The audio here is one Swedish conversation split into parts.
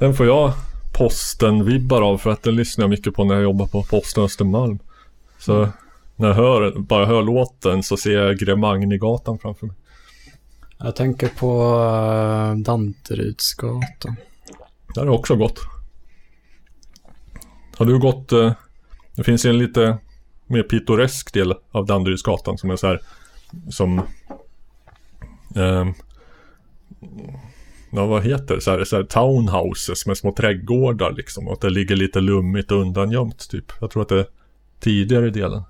Den får jag posten-vibbar av för att den lyssnar jag mycket på när jag jobbar på posten Östermalm. Så när jag hör, bara hör låten så ser jag Gremagnigatan framför mig. Jag tänker på uh, Danderydsgatan. Där är också gott. Har du gått... eh, Det finns en lite mer pittoresk del av Danderydsgatan som är så här som... ehm, ja, vad heter det? Så här, så här townhouses med små trädgårdar liksom. Och att det ligger lite lummigt och undangömt typ. Jag tror att det är tidigare delen.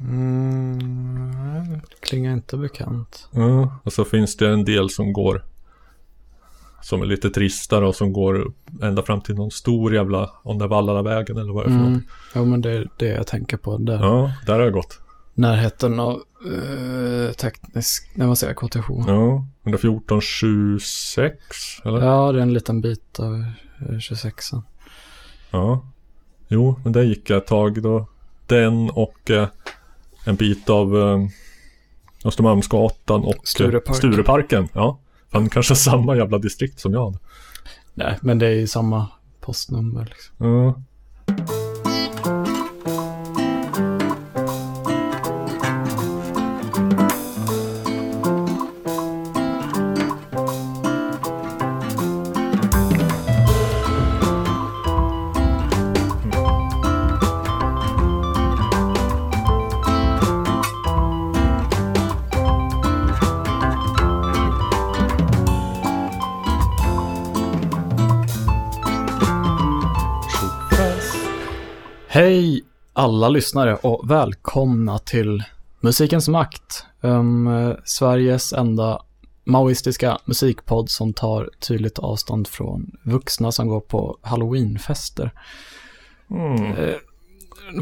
Mm, klingar inte bekant. Ja, och så finns det en del som går som är lite tristare och som går ända fram till någon stor jävla om det är Vallalavägen eller vad det är för Mm. något. Ja, men det är det jag tänker på. Där. Ja, där har jag gått. Närheten av uh, teknisk, nej vad säger KTH. Ja. Ja, 114 26 eller? det är en liten bit av eh, 26an. Ja. Jo, men där gick jag ett tag då. Den och eh, en bit av eh, Östermalmsgatan och eh, Sturepark. Stureparken. Ja. Han kanske har samma jävla distrikt som jag hade. Nej, men det är ju samma postnummer liksom. Ja. Alla lyssnare och välkomna till Musikens makt. Um, Sveriges enda maoistiska musikpodd som tar tydligt avstånd från vuxna som går på halloweenfester. Mm. Eh,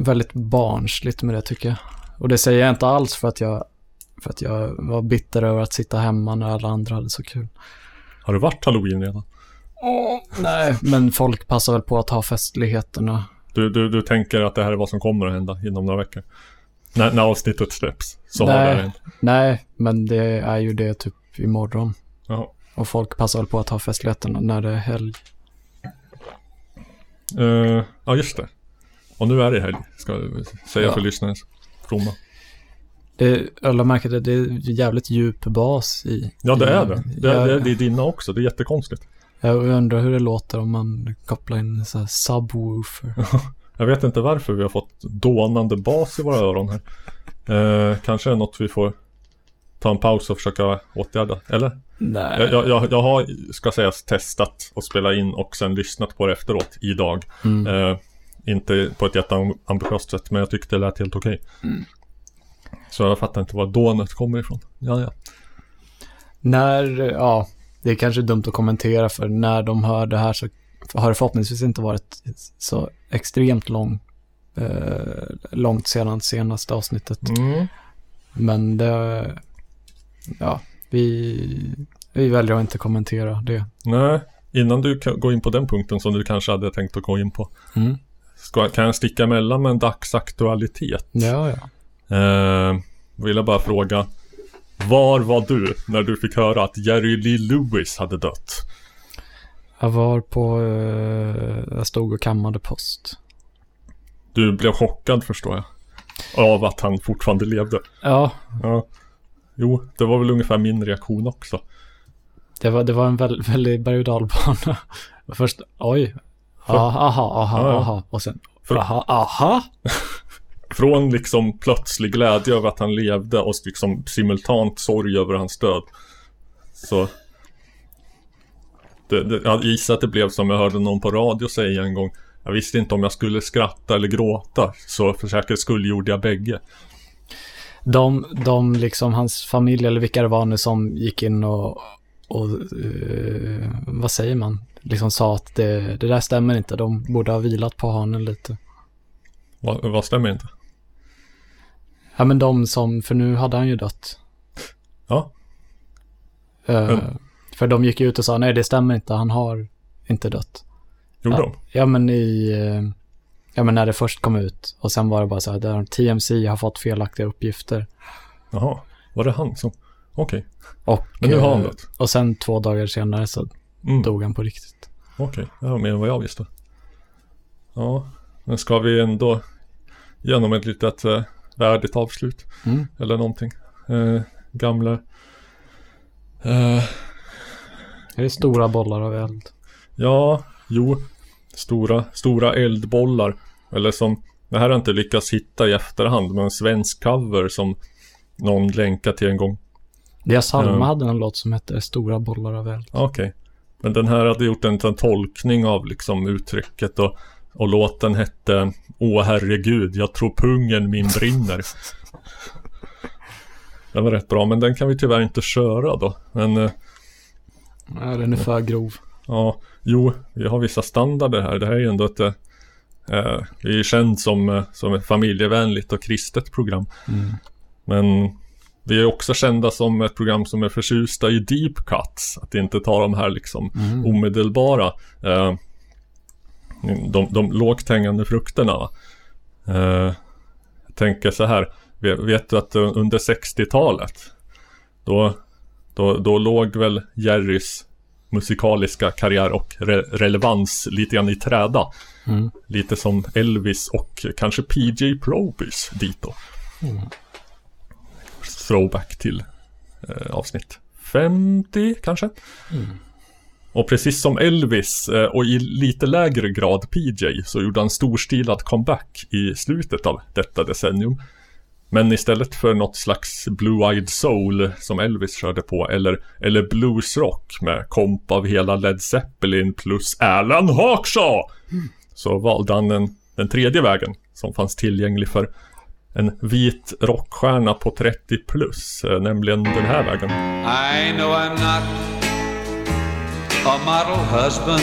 väldigt barnsligt med det tycker jag. Och det säger jag inte alls för att jag, för att jag var bitter över att sitta hemma när alla andra hade så kul. Har det varit halloween redan? Nej, men folk passar väl på att ha festligheterna. Du, du, du tänker att det här är vad som kommer att hända inom några veckor? När, när avsnittet släpps så har det Nej. Nej, men det är ju det typ imorgon. Ja. Och folk passar väl på att ha festligheterna när det är helg. Eh, ja, just det. Och nu är det helg, ska jag säga Ja. för lyssnarens fromma. Det, jag lade märke till att det är jävligt djup bas i. Ja, det i- är det. Det, jag, det, det är dina också. Det är jättekonstigt. Jag undrar hur det låter om man kopplar in så här subwoofer. Jag vet inte varför vi har fått dånande bas i våra öron här. Eh, kanske är något vi får ta en paus och försöka åtgärda. Eller? Nej. Jag, jag, jag, har, ska sägas, testat att spela in och sen lyssnat på det efteråt idag. Mm. Eh, inte på ett jätteambitiöst sätt, men jag tyckte det lät helt okej. Mm. Så jag fattar inte var dånet kommer ifrån. Ja, ja. När, ja, det är kanske dumt att kommentera för när de hör det här så har det förhoppningsvis inte varit så extremt lång, eh, långt sedan senaste avsnittet. Mm. Men det, ja, vi, vi väljer att inte kommentera det. Nej, innan du kan gå in på den punkten som du kanske hade tänkt att gå in på. Mm. Ska, kan jag sticka emellan med en dagsaktualitet? Ja, ja. Eh, vill jag bara fråga. Var var du när du fick höra att Jerry Lee Lewis hade dött? Jag var på, eh, jag stod och kammade post. Du blev chockad förstår jag. Av att han fortfarande levde. Ja, Ja. Jo, det var väl ungefär min reaktion också. det var, det var en väl, väldigt berg och dalbana. Först, oj. Aha, aha, aha, aha. Och sen, För- aha, aha. Från liksom plötslig glädje över att han levde och liksom simultant sorg över hans död. Så... Det, det, jag gissar att det blev som jag hörde någon på radio säga en gång. Jag visste inte om jag skulle skratta eller gråta. Så för säkerhets skull gjorde jag bägge. De, de liksom, hans familj eller vilka det var nu som gick in och, och eh, vad säger man? Liksom sa att det, det där stämmer inte. De borde ha vilat på hanen lite. Vad, vad stämmer inte? Ja men de som, för nu hade han ju dött. Ja, Eh, Men- För de gick ut och sa nej det stämmer inte, han har inte dött. gjorde ja, de? Ja men i, eh, ja men när det först kom ut. Och sen var det bara så här, där TMC har fått felaktiga uppgifter. Jaha, var det han som... Okej, Och, men nu har han eh, dött. Och sen två dagar senare så Mm. dog han på riktigt. Okej, det var mer än vad jag visste. Ja, men ska vi ändå genom ett litet värdigt avslut? Mm. Eller någonting. Eh, gamla... Eh, Det är stora bollar av eld. ja, jo. Stora, stora eldbollar. Eller som, det här har jag inte lyckats hitta i efterhand, men en svensk cover som någon länkade till en gång. Dia Salma Ja. hade en låt som hette Stora bollar av eld. Okej. Men den här hade gjort en liten tolkning av liksom uttrycket och, och låten hette Åh herregud, jag tror pungen min brinner. Den var rätt bra, men den kan vi tyvärr inte köra då. Men eh, Ja, den är för grov. ja, jo, vi har vissa standarder här. Det här är ju ändå ett eh, eh, Vi är känd som, eh, som ett familjevänligt och kristet program. Mm. Men vi är också kända som ett program som är förtjusta i deep cuts. Att inte ta de här liksom Mm. omedelbara eh, de, de lågt hängande frukterna. Eh, jag tänker så här. Vet, du att under 60-talet då, då, då låg väl Jerrys musikaliska karriär och re, relevans lite grann i träda. Mm. Lite som Elvis och kanske PJ Probys dit då. Throwback till eh, avsnitt 50 kanske. Och precis som Elvis eh, och i lite lägre grad PJ så gjorde han storstilad comeback i slutet av detta decennium. Men istället för något slags Blue-Eyed Soul som Elvis körde på eller, eller bluesrock med komp av hela Led Zeppelin plus Alan Hawkshaw så valde han den, den tredje vägen som fanns tillgänglig för en vit rockstjärna på 30 plus, eh, nämligen den här vägen. I know I'm not a model husband,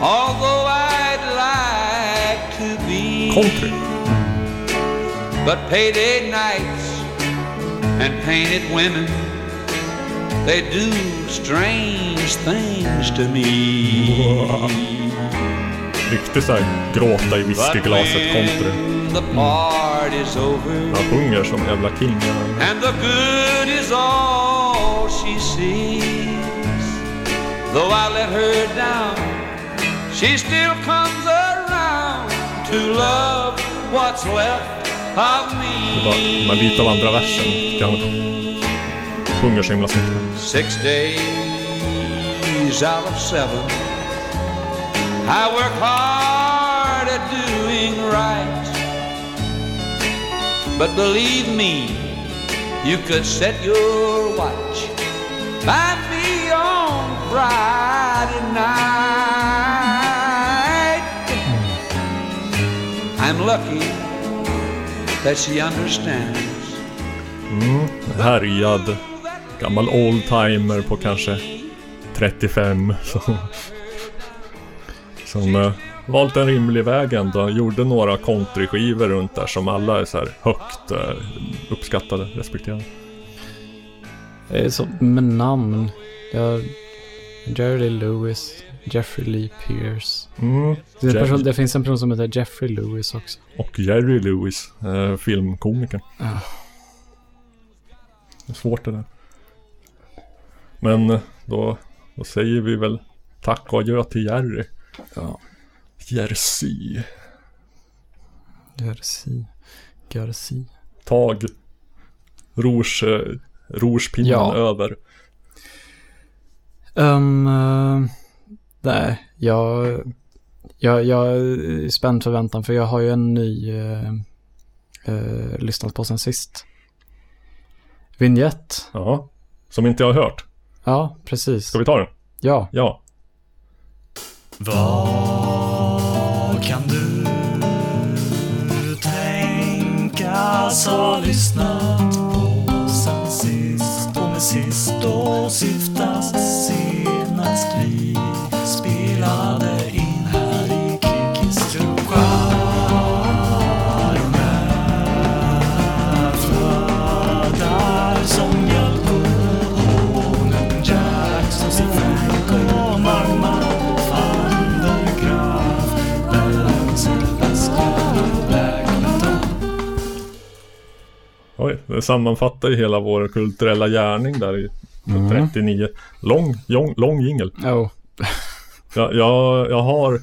although I'd like to be. Country. But payday nights and painted women, they do strange things to me. Riktigt såhär gråta i whiskyglaset country. when the party's over mm. Han sjunger som jävla king. and the good is all she sees. Though I let her down, she still comes around to love what's left of me. Var, var av andra versen. sjunger så himla snyggt. Six days out of seven, I work hard at doing right. But believe me, you could set your watch by me Friday night. I'm lucky that she understands. Härjad. Gammal oldtimer på kanske 35. Som, som eh, valt en rimlig väg ändå. Gjorde några countryskivor runt där som alla är så här högt eh, uppskattade, respekterade. Det är så med namn. Jag, Jerry Lewis, Jeffrey Lee Pierce. Mm. Det, person, det finns en person som heter Jeffrey Lewis också. Och Jerry Lewis, eh, filmkomikern. Det är svårt det där. Men eh, då, då säger vi väl tack och adjö till Jerry. Ja. Jersey. Garci. Garci. Tag rouge, eh, rougepinnen Ja. över. Um, eh, nej, jag, jag, jag är spänd förväntan för jag har ju en ny uh, uh, lyssnat på sen sist. Vignett. Ja. Som inte jag har hört. Ja, precis. Ska vi ta den? Ja. Ja. Vad kan du tänkas ha lyssnat Det sammanfattar ju hela vår kulturella gärning där i Mm. 39. Lång, lång, lång jingel. Oh. Jag, jag, jag har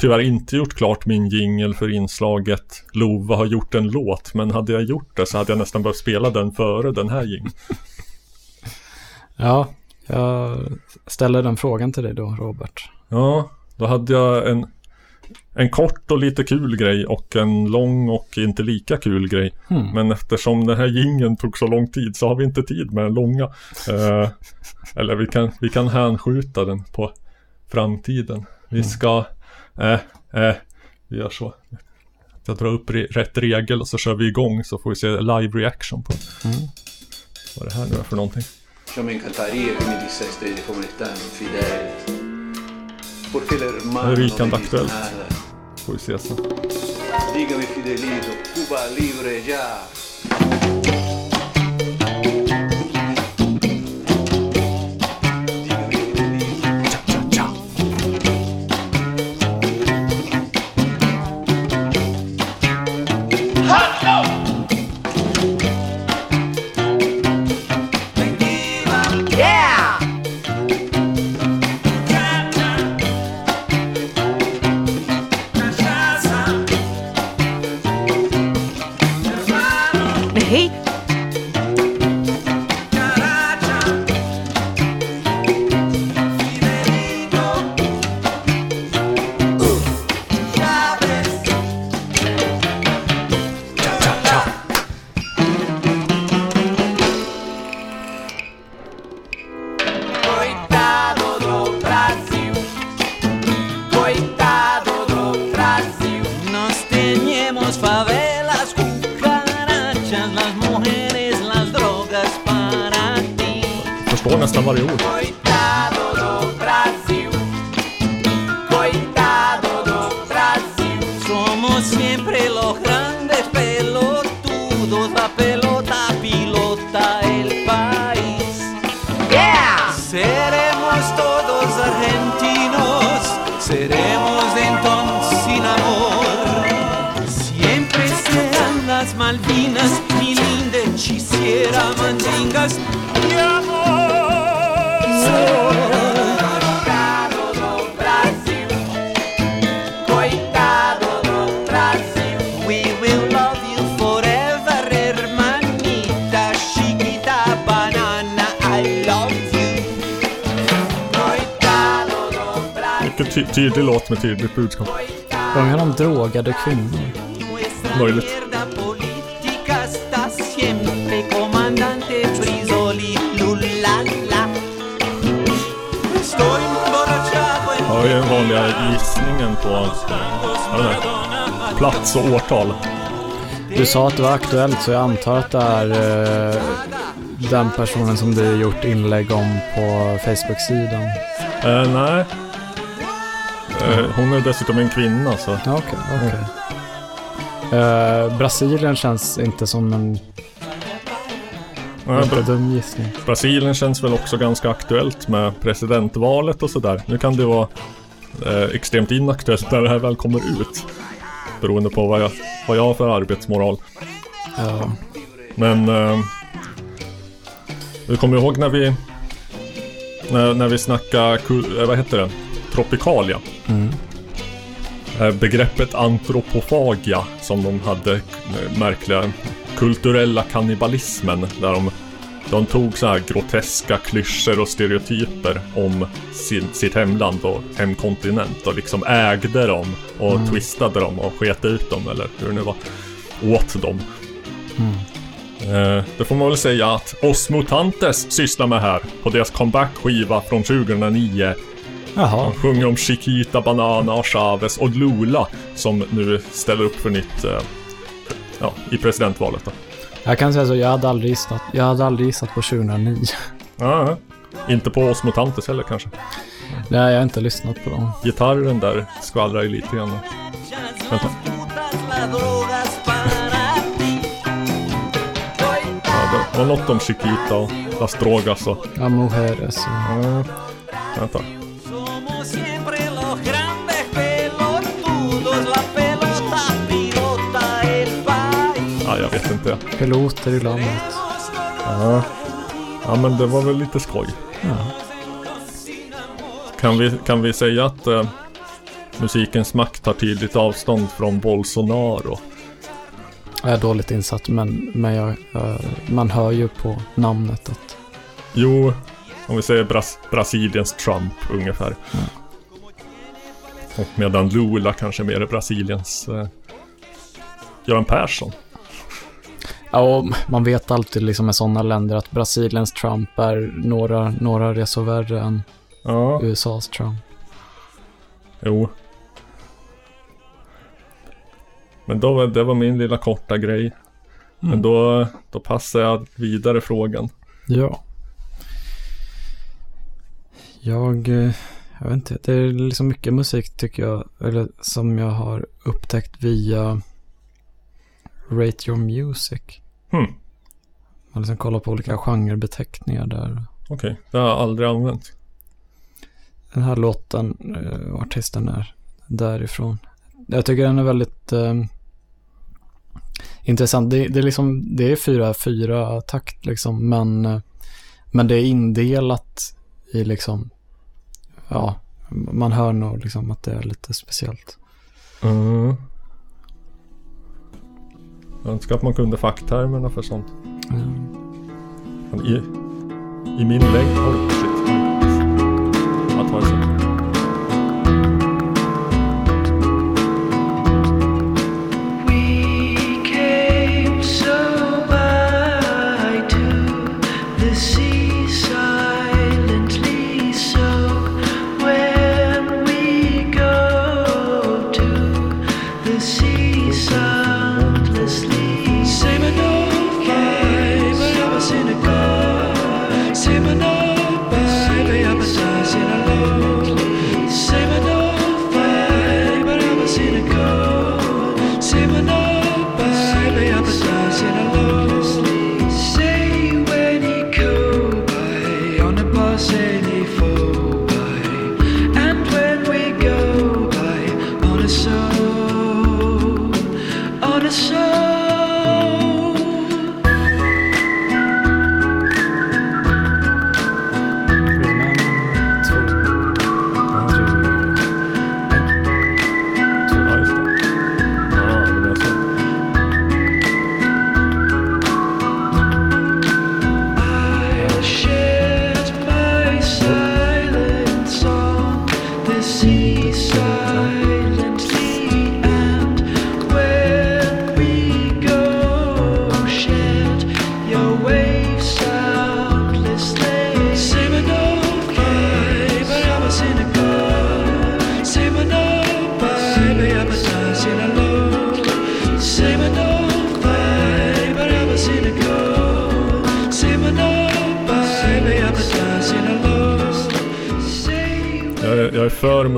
tyvärr inte gjort klart min jingel för inslaget Lova har gjort en låt. Men hade jag gjort det så hade jag nästan behövt spela den före den här jingeln. Ja, jag ställer den frågan till dig då, Robert. Ja, då hade jag en, en kort och lite kul grej och en lång och inte lika kul grej. Hmm. Men eftersom den här jingeln tog så lång tid så har vi inte tid med den långa. Eh, eller vi kan, vi kan hänskjuta den på framtiden. Vi ska, eh, eh, vi gör så. Jag drar upp re- rätt regel och så kör vi igång så får vi se live reaction på vad det här nu är för någonting. Yo me encantaría que me dice estrella como están, Fidel. Dice aktuellt. Får vi se sen. plats och årtal. Du sa att det var aktuellt så jag antar att det är eh, den personen som du gjort inlägg om på Facebook-sidan. Eh, nej. Eh, hon är dessutom en kvinna så. Okej, okej. Eh, Brasilien känns inte som en inte dum gissning. Brasilien känns väl också ganska aktuellt med presidentvalet och sådär. Nu kan det vara eh, extremt inaktuellt när det här väl kommer ut. Beroende på vad jag, vad jag har för arbetsmoral. Ja, Men eh, Du kommer ihåg när vi... När, när vi snackade, eh, vad heter det? Tropikalia. Eh, Begreppet antropofagia som de hade eh, märkliga kulturella kannibalismen där de de tog så här groteska klyschor och stereotyper om sin, sitt hemland och hemkontinent och liksom ägde dem och twistade dem och sket ut dem eller hur det nu var. Åt dem. Eh, det får man väl säga att Os Mutantes sysslar med här på deras comeback-skiva från 2009. Jaha. De sjunger om Chiquita, Banana och Chavez och Lula som nu ställer upp för nytt eh, ja, i presidentvalet. Då. Jag kan säga så, jag hade aldrig gissat, jag hade aldrig gissat på 2009. Ja, inte på Os Mutantes heller kanske. Nej, jag har inte lyssnat på dem. Gitarren där skvallrar ju lite grann. Vänta. Ja, det var något om Chiquita och Las Drogas och... Ja, Mujeres och... Ja, vänta. Ja, jag vet inte. Piloter i landet. Ja. ja, men det var väl lite skoj. Ja. Kan vi, kan vi säga att eh, musikens makt tar tydligt avstånd från Bolsonaro? Jag är dåligt insatt, men, men jag, jag, man hör ju på namnet att... Jo, om vi säger Bras Brasiliens Trump ungefär. Och medan Lula kanske mer är Brasiliens eh, Göran Persson. Ja, och man vet alltid liksom med sådana länder att Brasiliens Trump är några, några resor värre än Ja, USAs Trump. jo. Men då, var- det var min lilla korta grej. Men då, då passar jag vidare frågan. Ja. Jag, eh, jag vet inte, det är liksom mycket musik tycker jag, eller som jag har upptäckt via Rate Your Music. Hmm, Man liksom kollar på olika genrebeteckningar där. okej. Det har jag aldrig använt. Den här låten, eh, och artisten är därifrån. Jag tycker den är väldigt eh, intressant. Det, det är liksom, det är fyra, fyra takt liksom, men, eh, men det är indelat i liksom, ja, man hör nog liksom att det är lite speciellt. Mm. Jag önskar att man kunde facktermerna för sånt. Mm. I, i min längd... Oj, shit. Jag tar en sekund.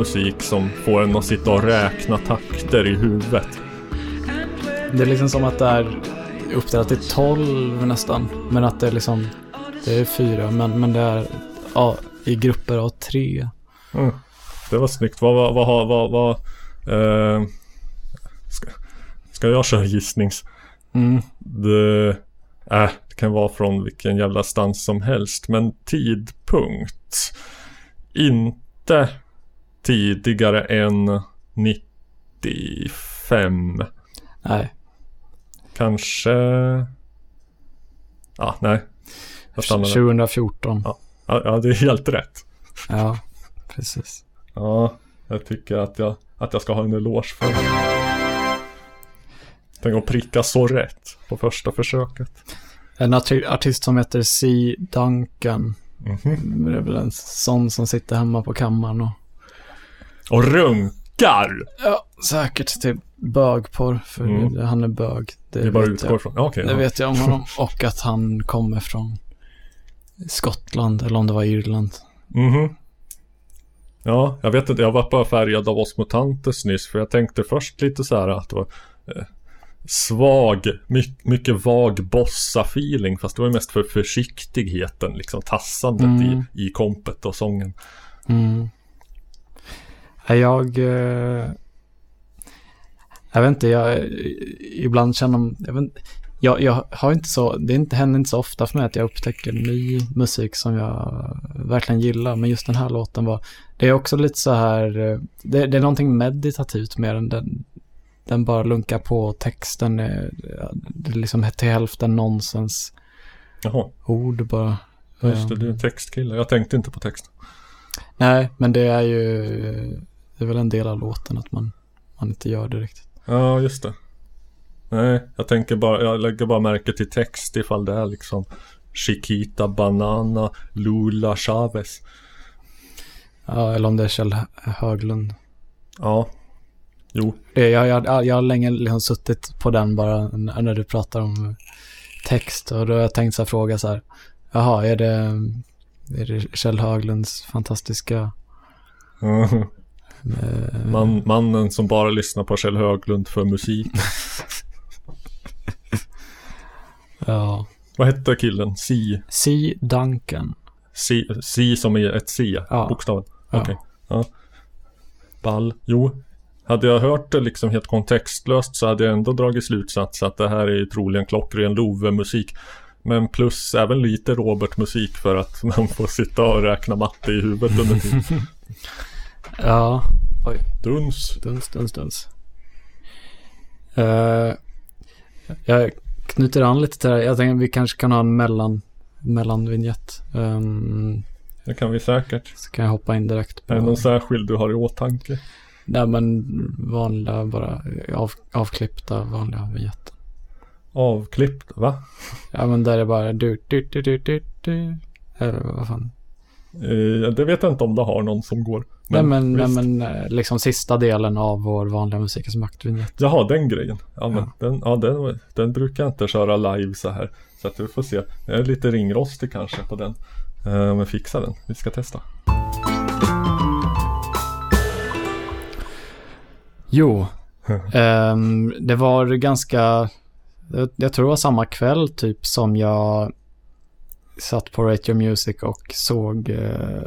Musik som får en att sitta och räkna takter i huvudet. Det är liksom som att det är uppdelat till 12 nästan. Men att det är liksom, det är fyra, men, men det är ja, i grupper av tre. Mm. Det var snyggt. Vad, vad, vad, vad, vad eh, ska, ska jag köra gissnings? Mm. Det, äh, kan vara från vilken jävla stans som helst. Men tidpunkt. Inte tidigare än 95. Nej, Kanske... Ja, nej. Jag stannar där. 2014. Ja, ja, det är helt rätt. Ja, precis. Ja, jag tycker att jag, att jag ska ha en eloge för det. Tänk att pricka så rätt på första försöket. En arti- artist som heter C. Duncan. Mhm. Det är väl en sån som sitter hemma på kammaren och... Och runkar! Ja, säkert till bögporr, för Mm. han är bög. Det, Det bara utgår från. Okej. Det ja. vet jag om honom. Och att han kommer från Skottland, eller om det var Irland. Mhm. Ja, jag vet inte. Jag var bara färgad av oss mutantes nyss. För jag tänkte först lite så här att det var eh, svag, my, mycket vag bossa-feeling. Fast det var mest för försiktigheten, liksom tassandet Mm. i, i kompet och sången. Mm. Jag... Eh, jag vet inte, jag... Ibland känner jag, vet, jag, jag har inte så... Det inte, händer inte så ofta för mig att jag upptäcker ny musik som jag verkligen gillar. Men just den här låten var... Det är också lite så här... eh, Det, det är någonting meditativt med den. Den, den bara lunkar på texten. Är, det är liksom till hälften nonsens Jaha, ord bara. just det. Ehm. Du är en textkille. Jag tänkte inte på text. Nej, men det är ju... Det är väl en del av låten att man, man inte gör det riktigt. Ja, just det. Nej, jag tänker bara, jag lägger bara märke till text ifall det är liksom Chiquita Banana Lula Chavez. Ja, eller om det är Kjell Höglund. Ja. Jo. Det, jag, jag, jag har länge liksom suttit på den bara när du pratar om text. Och då har jag tänkt så här fråga så här. Jaha, är det, är det Kjell Höglunds fantastiska... Man, mannen som bara lyssnar på Kjell Höglund för musik. Ja. Vad hette killen? Si? C. Duncan. Si, si som är ett C? Ja. Bokstaven? Ja. Okej. Ja. Ball. Jo. Hade jag hört det liksom helt kontextlöst så hade jag ändå dragit slutsats att det här är ju troligen klockren Love-musik. Men plus även lite Robert-musik för att man får sitta och räkna matte i huvudet under tiden. Ja. Duns. Duns, duns, duns. Eh, jag knyter an lite till det här. Jag tänker att vi kanske kan ha en mellan, mellanvinjett. Um, Det kan vi säkert. så kan jag hoppa in direkt på... Är det någon särskild du har i åtanke? Nej men vanliga bara av, avklippta vanliga vignetter. Avklippt, va? Ja men där är bara du, du, du, du, du, du. Eller vad fan. Eh, det vet jag inte om det har någon som går. nej men, nej, visst. men eh, liksom sista delen av vår vanliga musikens maktvinjett. Jaha, den grejen. Ja, men Ja. Den, ja den, den brukar jag inte köra live så här. Så att vi får se. Jag är lite ringrostig kanske på den. Eh, men fixa den. Vi ska testa. Jo. ehm, det var ganska, jag, jag tror det var samma kväll typ som jag satt på Rate Your Music och såg, eh,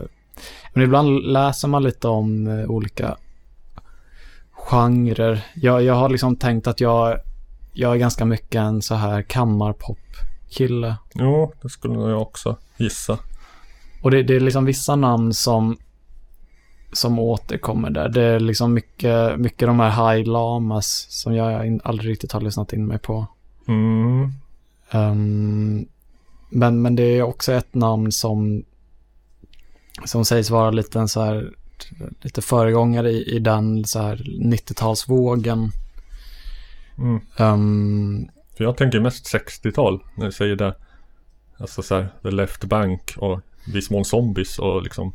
men ibland läser man lite om eh, olika genrer. Jag, jag har liksom tänkt att jag, jag är ganska mycket en så här kammarpop-kille. Jo, det skulle jag också gissa. Och det, det är liksom vissa namn som, som återkommer där. Det är liksom mycket, mycket de här High Lamas som jag aldrig riktigt har lyssnat in mig på. Mm. Ehm, men, men det är också ett namn som, som sägs vara lite en så här, lite föregångare i, i den så här 90-talsvågen. Mm. Ehm, För jag tänker mest 60-tal när du säger det. Alltså så här, The Left Bank och viss mån Zombies och liksom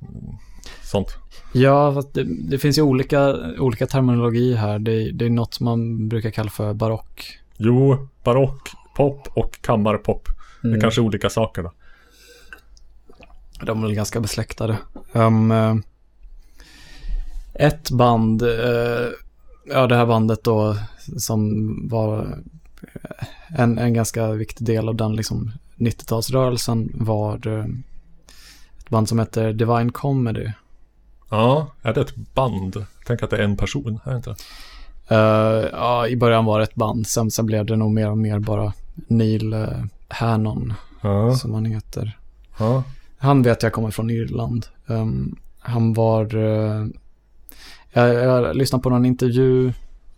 mm, sånt. Ja, det, det finns ju olika, olika terminologi här. Det, det är något man brukar kalla för barock. Jo, barock, pop och kammarpop. Det Mm. är kanske olika saker då. De är väl ganska besläktade. Um, ett band, eh, ja det här bandet då som var eh, en, en ganska viktig del av den liksom 90-talsrörelsen var eh, ett band som heter Divine Comedy. Ja, är det ett band? Tänk att det är en person, är det inte? Ja, i början var det ett band, sen, sen blev det nog mer och mer bara Neil, uh, Hannon, Ja, som han heter. ja. Han vet jag kommer från Irland. Ehm, han var... eh, jag, jag lyssnade på någon intervju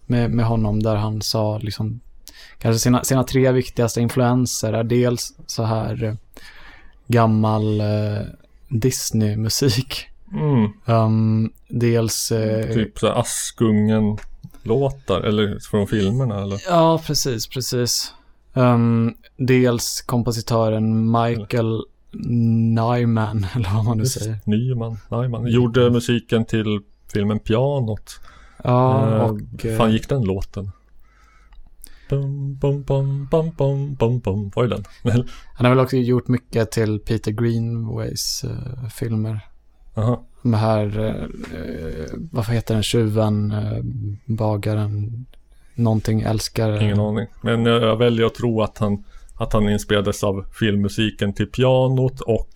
med, med honom där han sa liksom kanske sina, sina tre viktigaste influenser är dels så här eh, gammal eh, Disney-musik. Mm. Ehm, dels... eh, Typ så här Askungen-låtar, eller från filmerna eller? Ja, precis, precis. Ehm, dels kompositören Michael Nyman, eller vad man nu säger. Nyman, Nyman. Gjorde musiken till filmen Pianot. Ja, Eh, och... eh, fan gick den låten? Bum, bum, bum, bum, bum, bum, bum. Var det den? Han har väl också gjort mycket till Peter Greenways eh, filmer. Aha. De här, eh, eh, vad heter den, tjuven, eh, bagaren, någonting älskar. Ingen aning. Men jag, jag väljer att tro att han, att han inspirerades av filmmusiken till pianot och,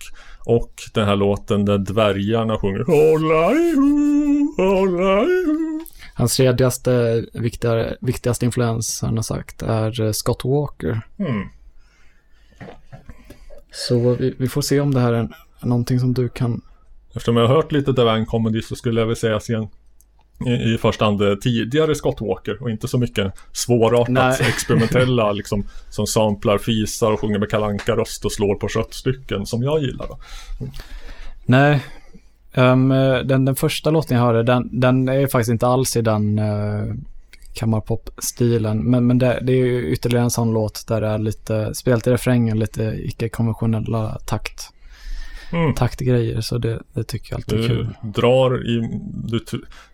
och den här låten där dvärgarna sjunger. Hans tredjeste viktigare, viktigaste influens, han har sagt, är eh, Scott Walker. Mm. Så vi, vi får se om det här är någonting som du kan... Eftersom jag har hört lite Divine Comedy så skulle jag väl säga sen i, i första hand eh, tidigare Scott Walker och inte så mycket svårartat experimentella liksom som samplar fisar och sjunger med kalanka röst och slår på köttstycken som jag gillar då. Nej, ehm, den, den första låten jag hörde, den, den är faktiskt inte alls i den uh, kammarpop-stilen. Men, men det, det är ju ytterligare en sån låt där det är lite, spelat i refrängen, lite icke-konventionella takt, Mm. taktgrejer. Så det, det tycker jag alltid är Du kul. drar i, du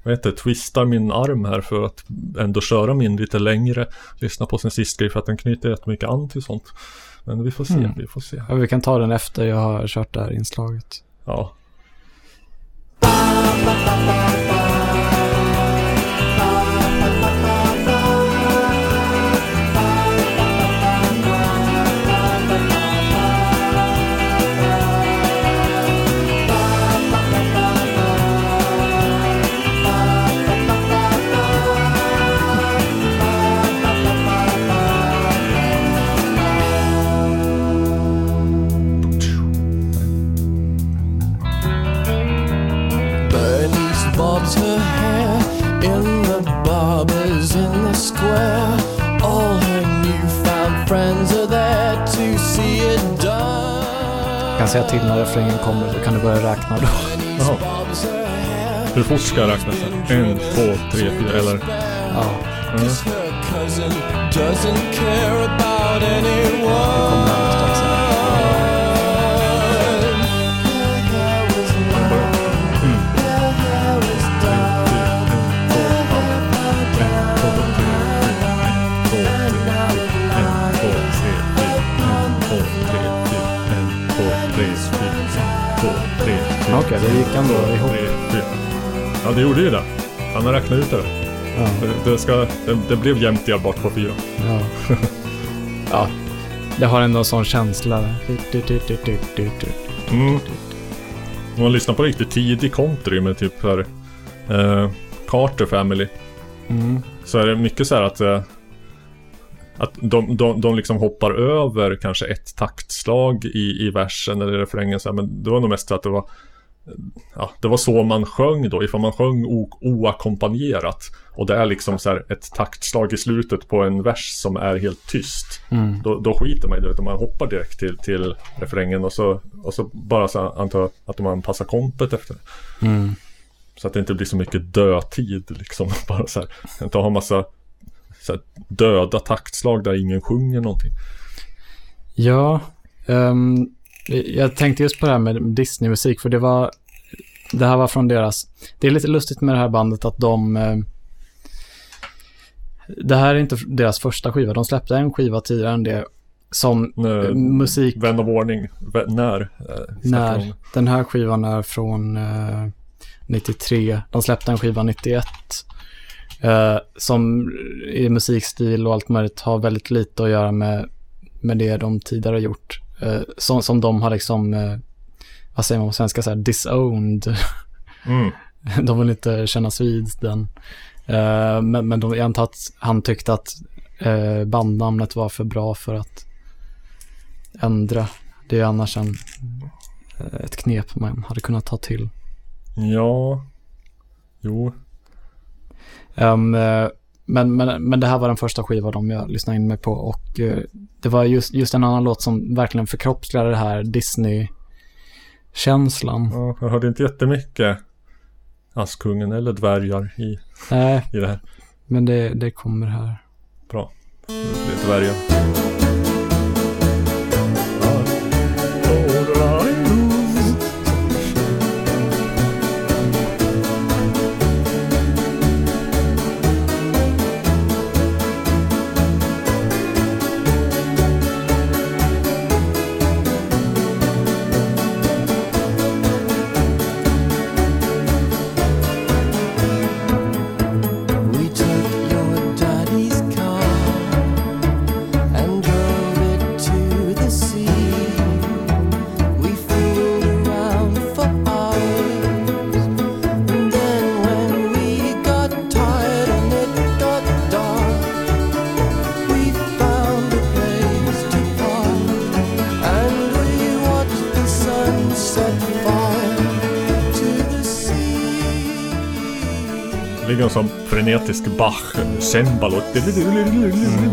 vad heter twistar min arm här för att ändå köra min lite längre. Lyssna på sin sista grej för att den knyter jättemycket an till sånt. Men vi får se, Mm. vi får se. Ja, vi kan ta den efter jag har kört det här inslaget. Ja. Kan säga till när refrängen kommer så kan du börja räkna då. Jaha. Hur fort ska jag räkna sen? En, två, tre, fyra eller? Ja, Cause Okej, det gick ändå ihop. Ja, det gjorde ju det. Han har räknat ut det. Ja, Det, det, ska, det, det blev jämnt delbart på fyra. ja. ja, det har ändå en sån känsla. Mm. Om man lyssnar på riktigt tidig country med typ här, eh, Carter Family. Mm. Så är det mycket så här att eh, Att de, de, de liksom hoppar över kanske ett taktslag i, i versen eller refrängen så här, Men det var nog mest så att det var Ja, det var så man sjöng då, ifall man sjöng oackompanjerat Och det är liksom så här ett taktslag i slutet på en vers som är helt tyst Mm. då, då skiter man i det utan man hoppar direkt till, till refrängen och så, och så bara så antar jag att man passar kompet efter. Mm. Så att det inte blir så mycket dödtid liksom. Bara så här, inte ha massa så här, döda taktslag där ingen sjunger någonting. Ja, ehm, jag tänkte just på det här med Disney-musik, för det var, det här var från deras, det är lite lustigt med det här bandet att de, eh, det här är inte deras första skiva, de släppte en skiva tidigare än det, som eh, musik, Vän av ordning, vä- när? släpper när, de? den här skivan är från eh, 93, de släppte en skiva 91, eh, som i musikstil och allt möjligt har väldigt lite att göra med, med det de tidigare gjort. Eh, som, som de har liksom, eh, vad säger man på svenska, så här, disowned. Mm. de vill inte kännas vid den. Eh, men men de, jag antar att han tyckte att eh, bandnamnet var för bra för att ändra. Det är annars en, eh, ett knep man hade kunnat ta till. Ja. Jo. Eh, men, men, men det här var den första skivan de jag lyssnade in mig på och eh, det var just, just en annan låt som verkligen förkroppsligade det här Disney-känslan. Ja, jag hörde inte jättemycket Askungen eller dvärgar i, Nej, i det här. men det, det kommer här. Bra. Det är dvärgar. Verkligen som frenetisk Bach, cembalo. Mm.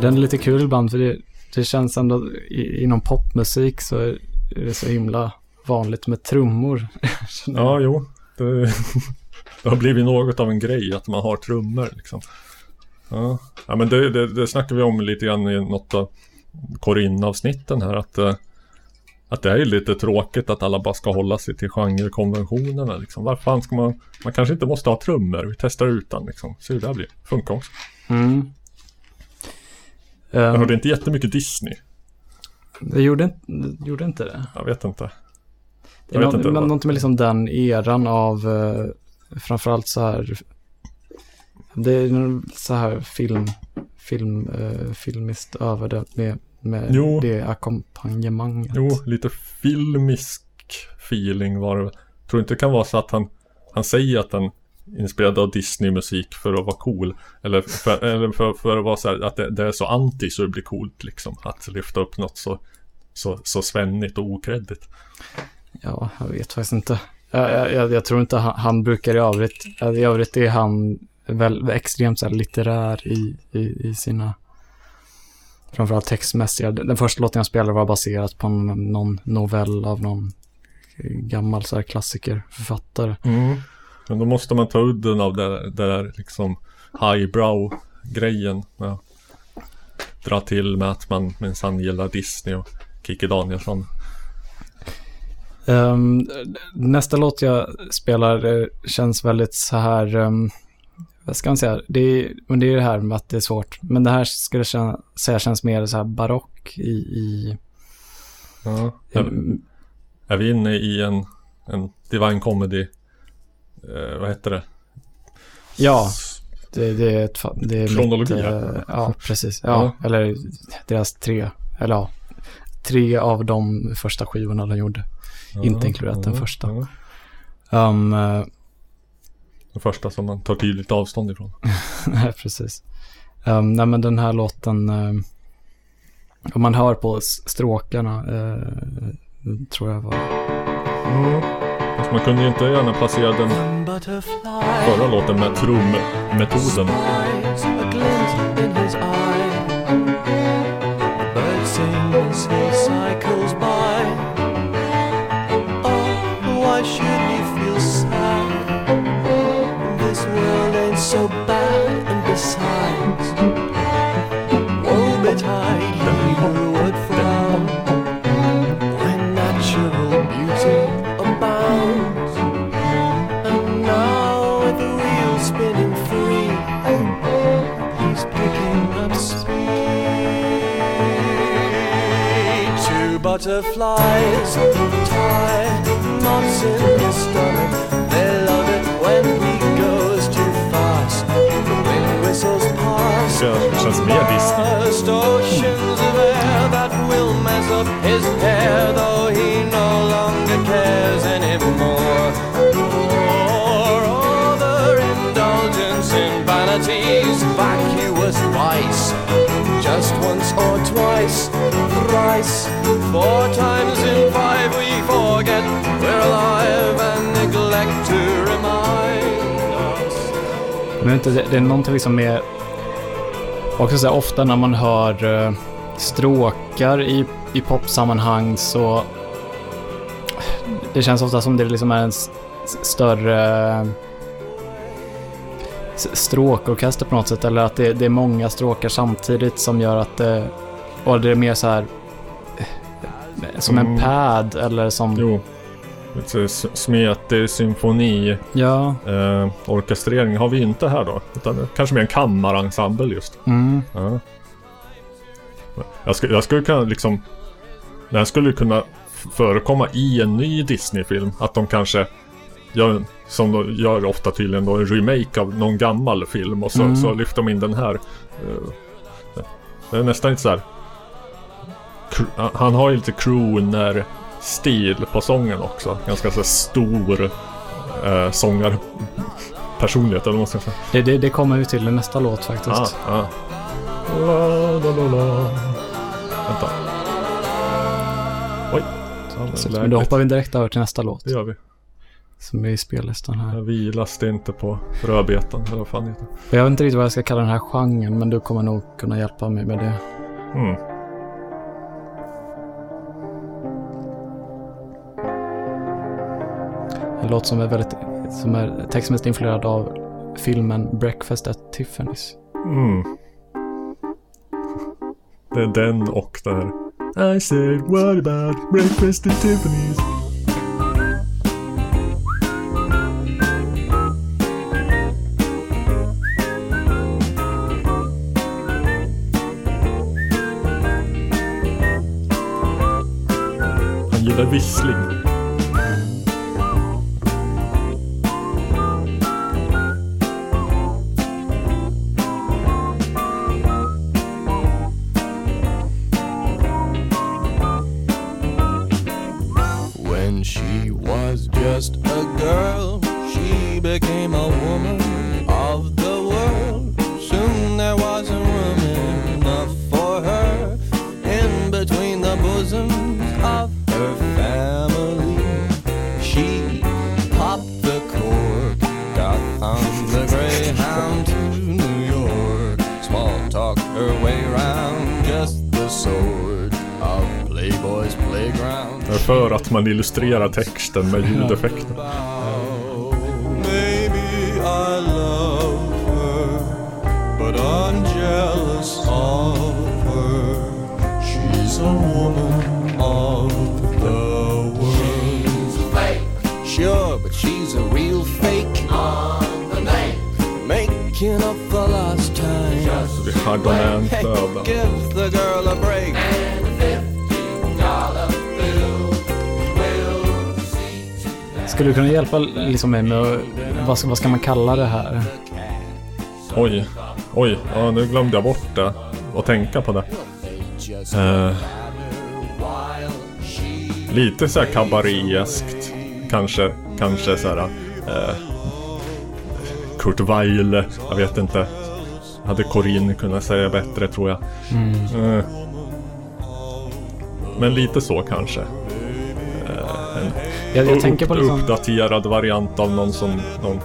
den är lite kul ibland för det, det känns ändå i, inom popmusik så är det så himla vanligt med trummor. Ja, jo. Det, det har blivit något av en grej att man har trummor liksom. Ja, ja men det, det, det snackar vi om lite grann i något av Corinne-avsnitten här. Att, eh, att det är lite tråkigt att alla bara ska hålla sig till genrekonventionerna. Liksom. Varför fan ska man... Man kanske inte måste ha trummor. Vi testar utan liksom. Se hur det blir. Funkar också. Mm. Jag Ehm, hörde inte jättemycket Disney. det gjorde, inte- det gjorde inte det. Jag vet inte. Det är Jag vet nå- inte men någonting med liksom den eran av eh, framförallt så här det är så här film, film, eh, filmiskt över det med, med Jo. det ackompanjemanget. Jo, lite filmisk feeling var det. väl. Tror inte det kan vara så att han, han säger att är inspirerad av Disney-musik för att vara cool. Eller för, eller för, för att vara så här, att det, det är så anti så det blir coolt liksom. Att lyfta upp något så, så, så svennigt och okreddigt. Ja, jag vet faktiskt inte. Jag, jag, jag, tror inte han, han brukar i övrigt, i övrigt är han väl extremt så här, litterär i, i, i sina, framförallt textmässiga. Den första låten jag spelade var baserat på någon novell av någon gammal så här, klassikerförfattare. Men då måste man ta udden av det, det där liksom highbrow-grejen. Ja. Dra till med att man minsann gillar Disney och Kikki Danielsson. Ehm, nästa låt jag spelar eh, känns väldigt så här, ehm, vad ska man säga, det är, men det är det här med att det är svårt. Men det här skulle jag säga känns mer så här barock i, i Ja. Är, är vi inne i en, en Divine Comedy eh, Vad heter det? ja, det, det är ett, det är Kronologi, mitt, ja. eh, ja, precis. Ja, eller deras tre, eller ja, tre av de första skivorna de gjorde. Inte inkluderat den första. ja. Um, eh, Den första som man tar tydligt avstånd ifrån. Nej, precis. Um, nej, men den här låten, um, om man hör på stråkarna, eh, tror jag var... Fast man kunde ju inte gärna placera den förra låten med trummetoden. Butterflies tie knots in his stomach. They love it when he goes too tycker jag känns mer Disney. Just oceans of air that will mess up his hair, though he no longer cares anymore. For other indulgence in vanities, vacuous vice. Just once or twice, twice, four times in five we forget we're alive and neglect to remind us. Men inte, det, är någonting liksom med... Också så här, ofta när man hör eh, stråkar i, i popsammanhang så... Det känns ofta som det liksom är en större eh, stråkorkester på något sätt. Eller att det, det är många stråkar samtidigt som gör att det... Och det är mer så här eh, Som en Mm. pad eller som... Jo. S- smetig symfoni. Ja. Eh, orkestrering har vi inte här då. Utan kanske mer en kammarensemble just. Mm. Ja. Jag, skulle, jag skulle kunna liksom... Det här skulle kunna förekomma i en ny Disney-film. Att de kanske gör, som de gör ofta tydligen då, en remake av någon gammal film. Och så, Mm. så lyfter de in den här. Eh, Det är nästan inte så här... Han har ju lite crooner-stil på sången också. Ganska så stor eh, sångarpersonlighet eller vad man ska säga. Det, det, det kommer vi till i nästa låt faktiskt. Ah, ah. La, la, la, la. Vänta. Oj. Men då hoppar vi direkt över till nästa låt. Det gör vi. Som är i spellistan här. Jag vilas det inte på rödbetan eller vad fan heter. Jag vet inte riktigt vad jag ska kalla den här genren, men du kommer nog kunna hjälpa mig med det. Mm. En låt som är väldigt, som är textmässigt influerad av filmen Breakfast at Tiffany's. Mm. Det är den och det här. I said what about breakfast at Tiffany's? Han gillar vissling. Just the sort of Playboy's playground. Det är för att man illustrerar texten med ljudeffekter. Maybe I love her, but I'm jealous of her. She's a woman of the world. Sure, but she's a real fake. Making up for lost time. Vi hade en flöden. Give the girl a break. Skulle du kunna hjälpa liksom mig med, vad ska, vad ska man kalla det här? Oj, oj, ja nu glömde jag bort det. Och tänka på det. Eh, lite så här kabaréeskt. Kanske, kanske så här. Eh, Kurt Weill, jag vet inte. Hade Corinne kunnat säga bättre tror jag. Eh, men lite så kanske. Jag, jag Upp- tänker på liksom, Uppdaterad variant av någon som... Någon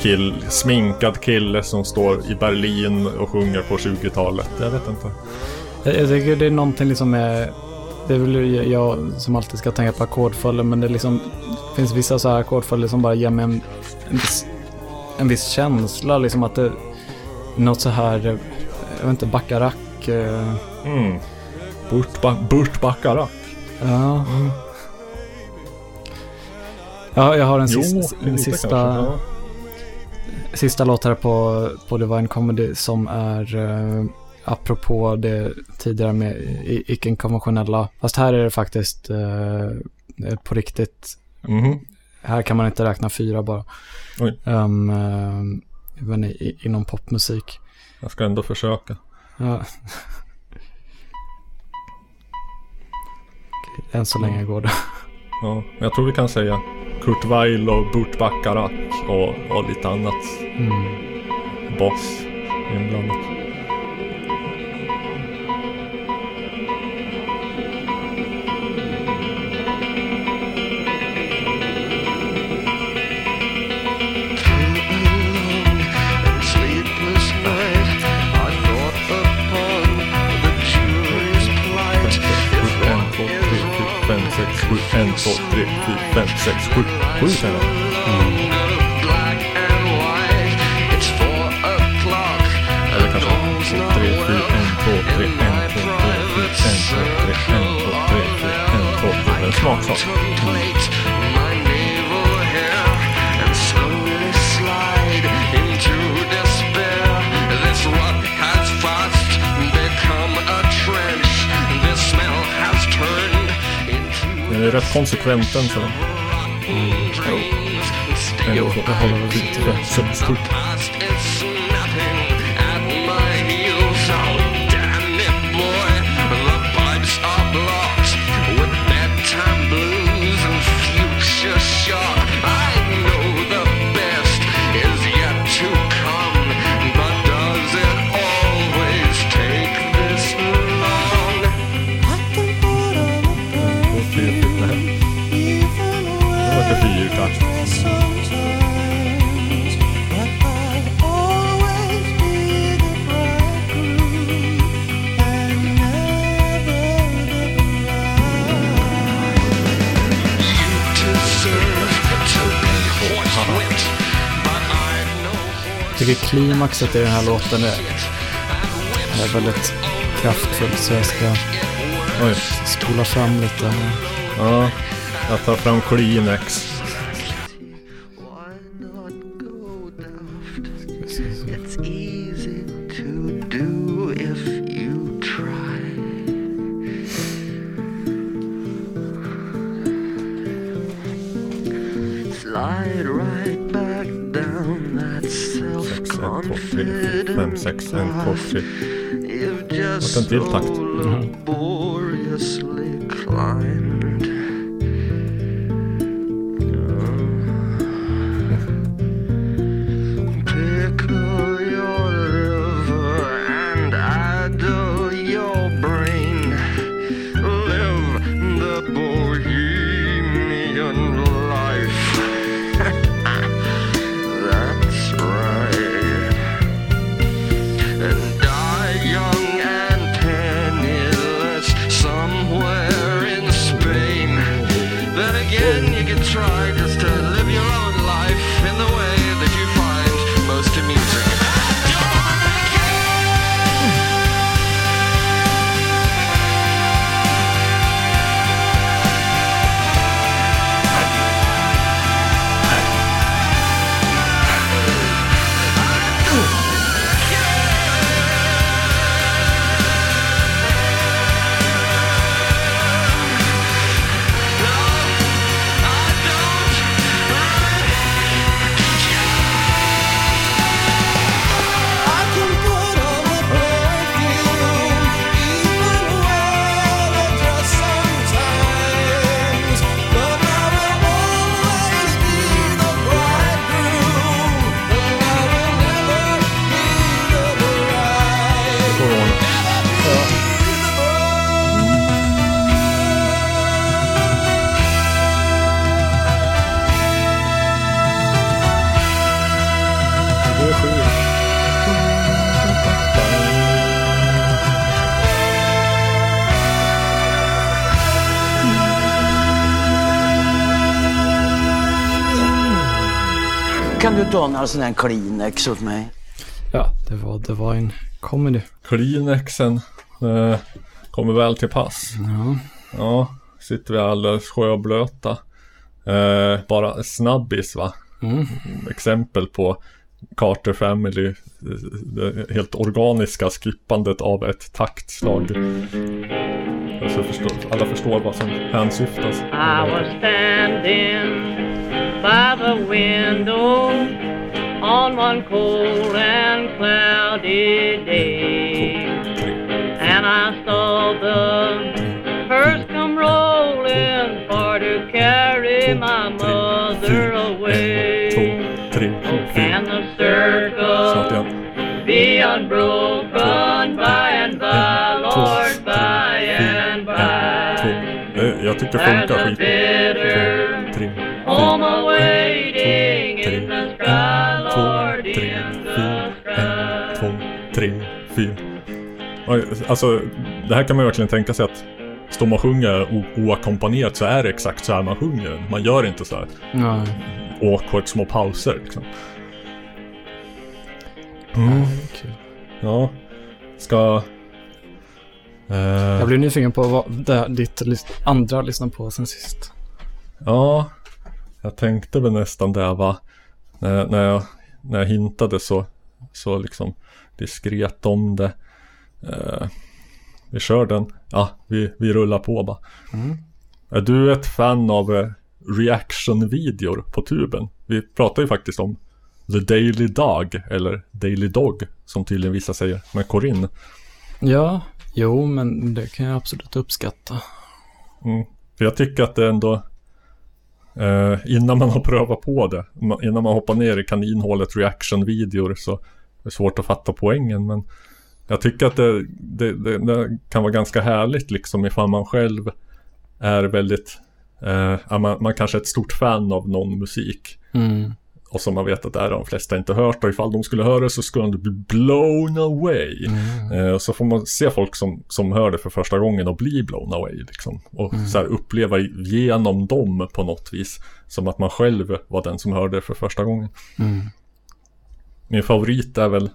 kill, sminkad kille som står i Berlin och sjunger på 20-talet. Jag vet inte. jag, jag tycker det är någonting liksom med, det är väl jag som alltid ska tänka på ackordföljder, men det liksom, det finns vissa så här ackordföljder som bara ger mig en, en, viss, en viss känsla, liksom att det, något så här, jag vet inte, bacarack. eh, Mm. Burt, ba Burt Bacharach. Ja. Ja, jag har en, Jo, sista, en sista, kanske. Ja. sista låt här på, på Divine Comedy som är eh, apropå det tidigare med icke-konventionella. Fast här är det faktiskt eh, på riktigt. Mhm. Här kan man inte räkna fyra bara. Um, eh, även i, i, inom popmusik. Jag ska ändå försöka. Ja. Än så länge går det. Ja, jag tror vi kan säga Kurt Weill och Burt Bacharach och, och lite annat. Boss inblandat. En, två, tre, fyra, fem, sex, sju. Sju känner jag. black and white, it's four o'clock. Eller kanske två, tre, fyra, en, två, tre, en, två, tre, fyra, en, två, tre, en, två, tre, fyra, en, två, tre. En smaksak. Contemplate Den är rätt konsekvent än så. Länge. En, två, tre, fyra, fem, sex, tycker klimaxet i den här låten är, är väldigt kraftfullt så jag ska Oj. spola fram lite. Ja, jag tar fram Kleenex. En, två, self-confidence tre. you've just Vart en till takt. Ta några sådana här Kleenex åt mig? Ja, det var, det var en comedy. Kleenexen eh, kommer väl till pass. Ja. Ja, sitter vi alldeles sjöblöta. Eh, bara snabbis va? Mm. Exempel på Carter Family. Det helt organiska skippandet av ett taktslag. Så förstår, alla förstår vad som hänsyftas. I was standing by the window on one cold and cloudy day. And I saw the hearse come rolling for to carry my mother away. And the Snart circle be unbroken by and by, Lord, by and by. Eh, Jag tycker det There's funkar a fyra. awaiting in the sky, Lord, in the sky. två, tre, fyra. Oj, Alltså, det här kan man verkligen tänka sig att står man och sjunger oackompanjerat så är det exakt så här man sjunger. Man gör inte så här Nej. awkward små pauser liksom. Mm, Kul. ja. Ska... Eh, Jag blir nyfiken på vad det, ditt lys- andra lyssnar på sen sist. Ja, jag tänkte väl nästan det va. När, när, jag, när jag hintade så, så liksom diskret om det. Eh, vi kör den. Ja, vi, vi rullar på bara. Är du ett fan av eh, reaction-videor på tuben? Vi pratar ju faktiskt om The Daily Dog, eller Daily Dog, som tydligen vissa säger, med Corinne. Ja, jo, men det kan jag absolut uppskatta. Mm. För jag tycker att det ändå Eh, innan man har prövat på det Innan man hoppar ner i kaninhålet reaction-videor Så är det svårt att fatta poängen men Jag tycker att det, det, det, det kan vara ganska härligt liksom ifall man själv Är väldigt eh, man, man kanske är ett stort fan av någon musik Mm och som man vet att det är de flesta inte hört och ifall de skulle höra det så skulle de bli blown away. Eh, och så får man se folk som, som hör det för första gången och bli blown away liksom. Och så här uppleva genom dem på något vis. Som att man själv var den som hörde det för första gången. Min favorit är väl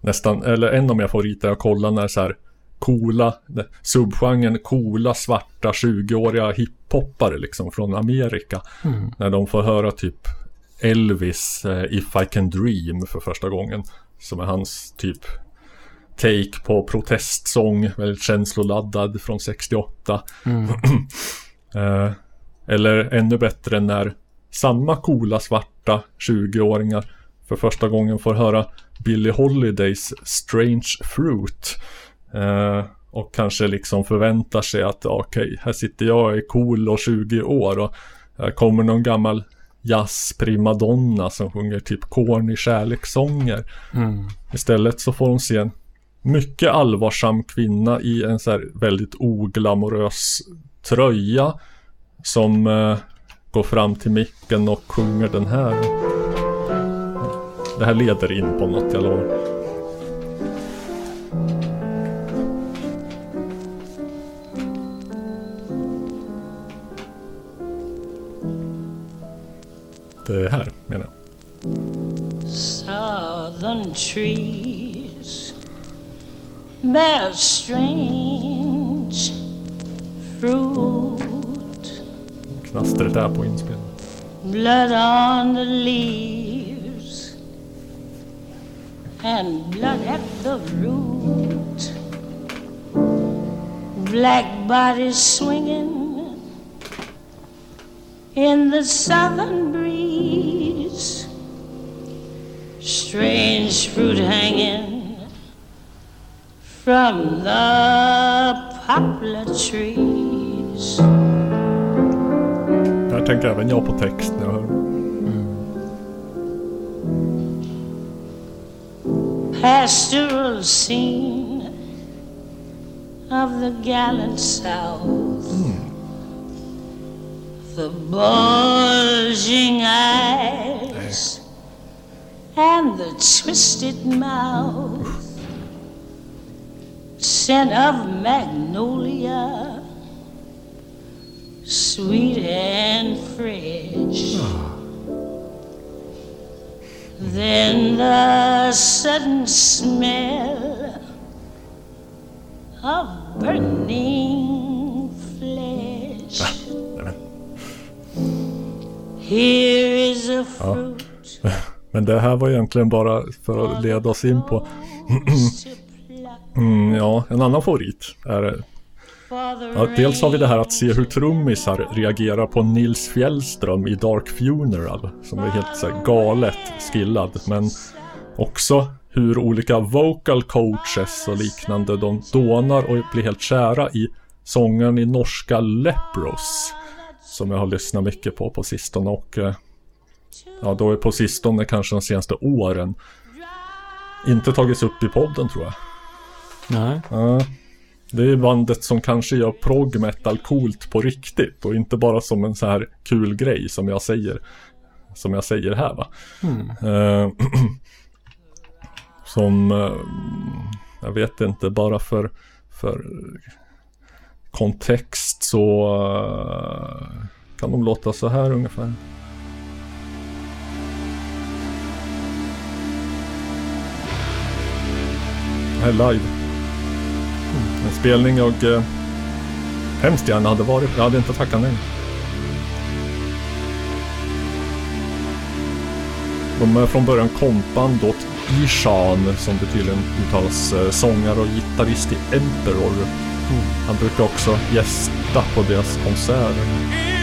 nästan, eller en av mina favoriter jag kollar när så här coola, subgenren coola svarta 20-åriga hiphoppare liksom från Amerika. När de får höra typ Elvis eh, If I Can Dream för första gången. Som är hans typ take på protestsång, väldigt känsloladdad från 68. eh, eller ännu bättre när samma coola svarta 20-åringar för första gången får höra Billie Holidays Strange Fruit. Eh, och kanske liksom förväntar sig att okej, här sitter jag och är cool och 20 år och här kommer någon gammal jazz-primadonna som sjunger typ corny kärlekssånger. Istället så får hon se en mycket allvarsam kvinna i en så här väldigt oglamorös tröja som eh, går fram till micken och sjunger den här. Det här leder in på något, jag lovar. Det eh, här menar jag. Southern trees bear strange fruit, Knastret där på inspelningen. blood on the leaves, and blood at the root. Black bodies swinging in the southern breeze. Strange fruit hanging from the poplar trees. Där tänker även jag på text när jag hör pastoral scene of the gallant South. Mm. The bulging eyes and the twisted mouth, scent of magnolia, sweet and fresh. Then the sudden smell of burning Here is a fruit Men det här var egentligen bara för att leda oss in på mm, Ja, en annan favorit är Ja, dels har vi det här att se hur trummisar reagerar på Nils Fjällström i Dark Funeral. Som är helt så här, galet skillad. Men också hur olika vocal coaches och liknande de dånar och blir helt kära i sångaren i norska Lepros. Som jag har lyssnat mycket på på sistone och eh, ja, då är på sistone kanske de senaste åren inte tagits upp i podden tror jag. Nej. Ja, det är bandet som kanske gör prog metal coolt på riktigt och inte bara som en så här kul grej som jag säger. Som jag säger här va. Eh, som, eh, jag vet inte, bara för, för kontext så eh, kan de låta så här ungefär. Det här är live. Mm, en spelning jag eh, hemskt gärna hade varit. Jag hade inte tackat nej. De är från början kompband åt Ishan som det tydligen uttalas eh, sångare och gitarrist i Emperor. Han brukar också gästa på deras konserter.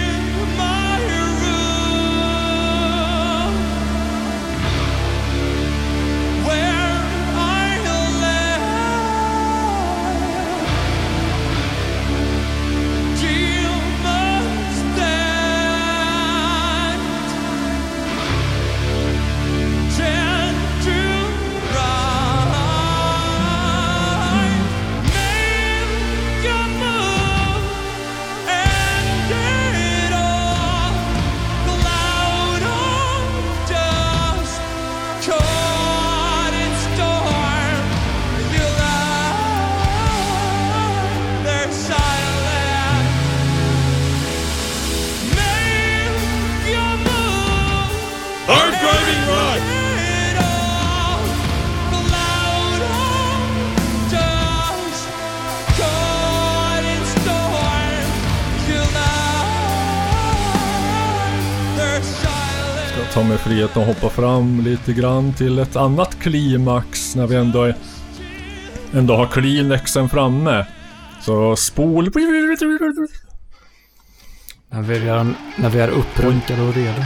Jag att hoppa fram lite grann till ett annat klimax när vi ändå, är, ändå har Kleenexen framme. Så spol... När vi är, när vi är upprunkade och redo.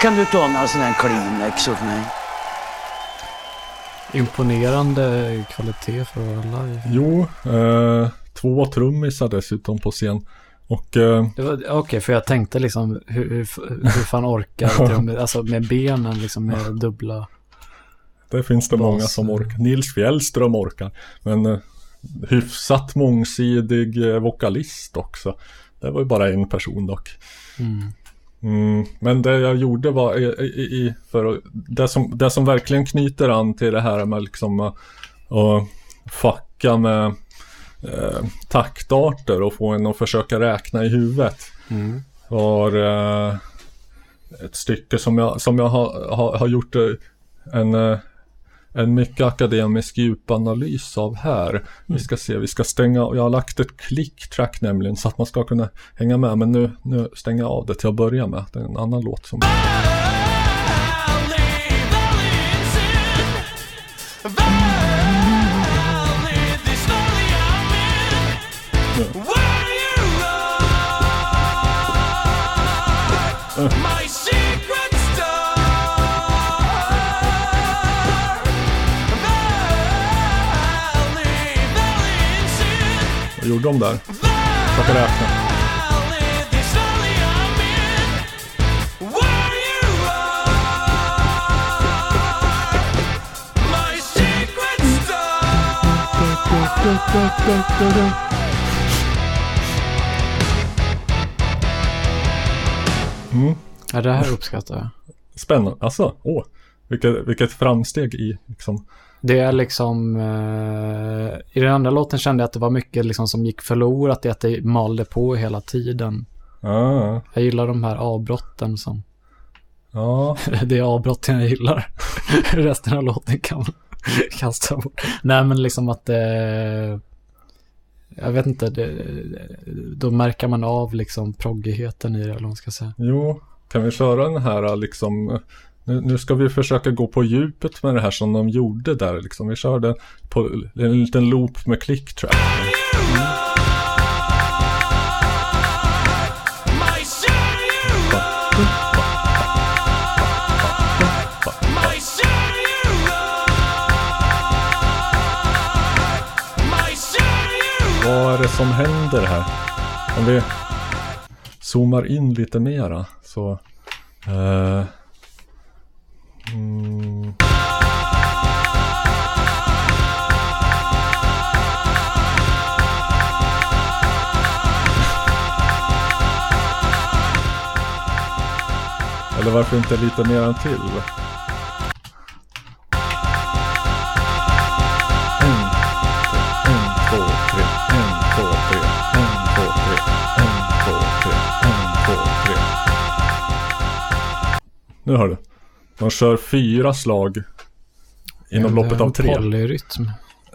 Kan du ordna en sån här Kleenex åt mig? Imponerande kvalitet för att vara live. Jo, eh, två trummisar dessutom på scen. Och eh, Okej, för jag tänkte liksom hur, hur, hur fan orkar trum, alltså med benen liksom med dubbla. det finns det många som orkar. Nils Fjällström orkar. Men eh, hyfsat mångsidig eh, vokalist också. Det var ju bara en person dock. Mm. Mm, men det jag gjorde var i, i, i, för att- det som, det som verkligen knyter an till det här med liksom att, att fucka med eh, taktarter och få en att försöka räkna i huvudet. Mm. Var eh, ett stycke som jag, som jag har, har, har gjort eh, en, eh, en mycket akademisk djupanalys av här. Vi ska se, vi ska stänga, jag har lagt ett klicktrack nämligen så att man ska kunna hänga med. Men nu, nu stänger jag av det till att börja med. Det är en annan låt som... My gjorde de där? Försöka räkna. Star. Ja, det här uppskattar jag. Spännande. Alltså, åh. Vilket, vilket framsteg i liksom. Det är liksom, eh, i den andra låten kände jag att det var mycket liksom som gick förlorat i att det malde på hela tiden. Ah, Jag gillar de här avbrotten som, ja, det är avbrotten jag gillar. Resten av låten kan man kasta bort. Nej men liksom att det, jag vet inte, det, då märker man av liksom proggigheten i det eller vad man ska säga. jo. Kan vi köra den här liksom. Nu, nu ska vi försöka gå på djupet med det här som de gjorde där liksom. Vi körde på en liten loop med clicktrack. track. Vad är det som händer här? Om vi zoomar in lite mera så... eh, Mm. Eller varför inte lite mer än till? Nu har du. De kör fyra slag inom loppet av tre. Polyrytm.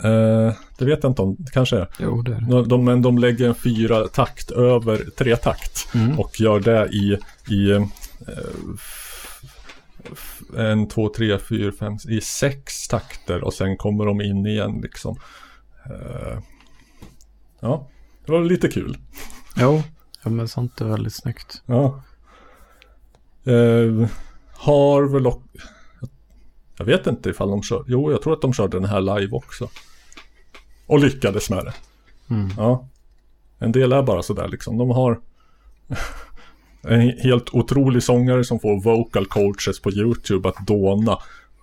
Eh, det vet jag inte om, det kanske är. Jo, det är det. De, de, men de lägger en fyra takt över tre takt Mm. och gör det i, i f- en, två, tre, fyra, fem, i sex takter och sen kommer de in igen liksom. Eh, ja, det var lite kul. Jo, ja, men sånt är väldigt snyggt. Ja. Eh, har väl och... Jag vet inte ifall de kör. Jo, jag tror att de körde den här live också. Och lyckades med det. Mm. Ja. En del är bara sådär liksom. De har en he- helt otrolig sångare som får vocal coaches på YouTube att dåna.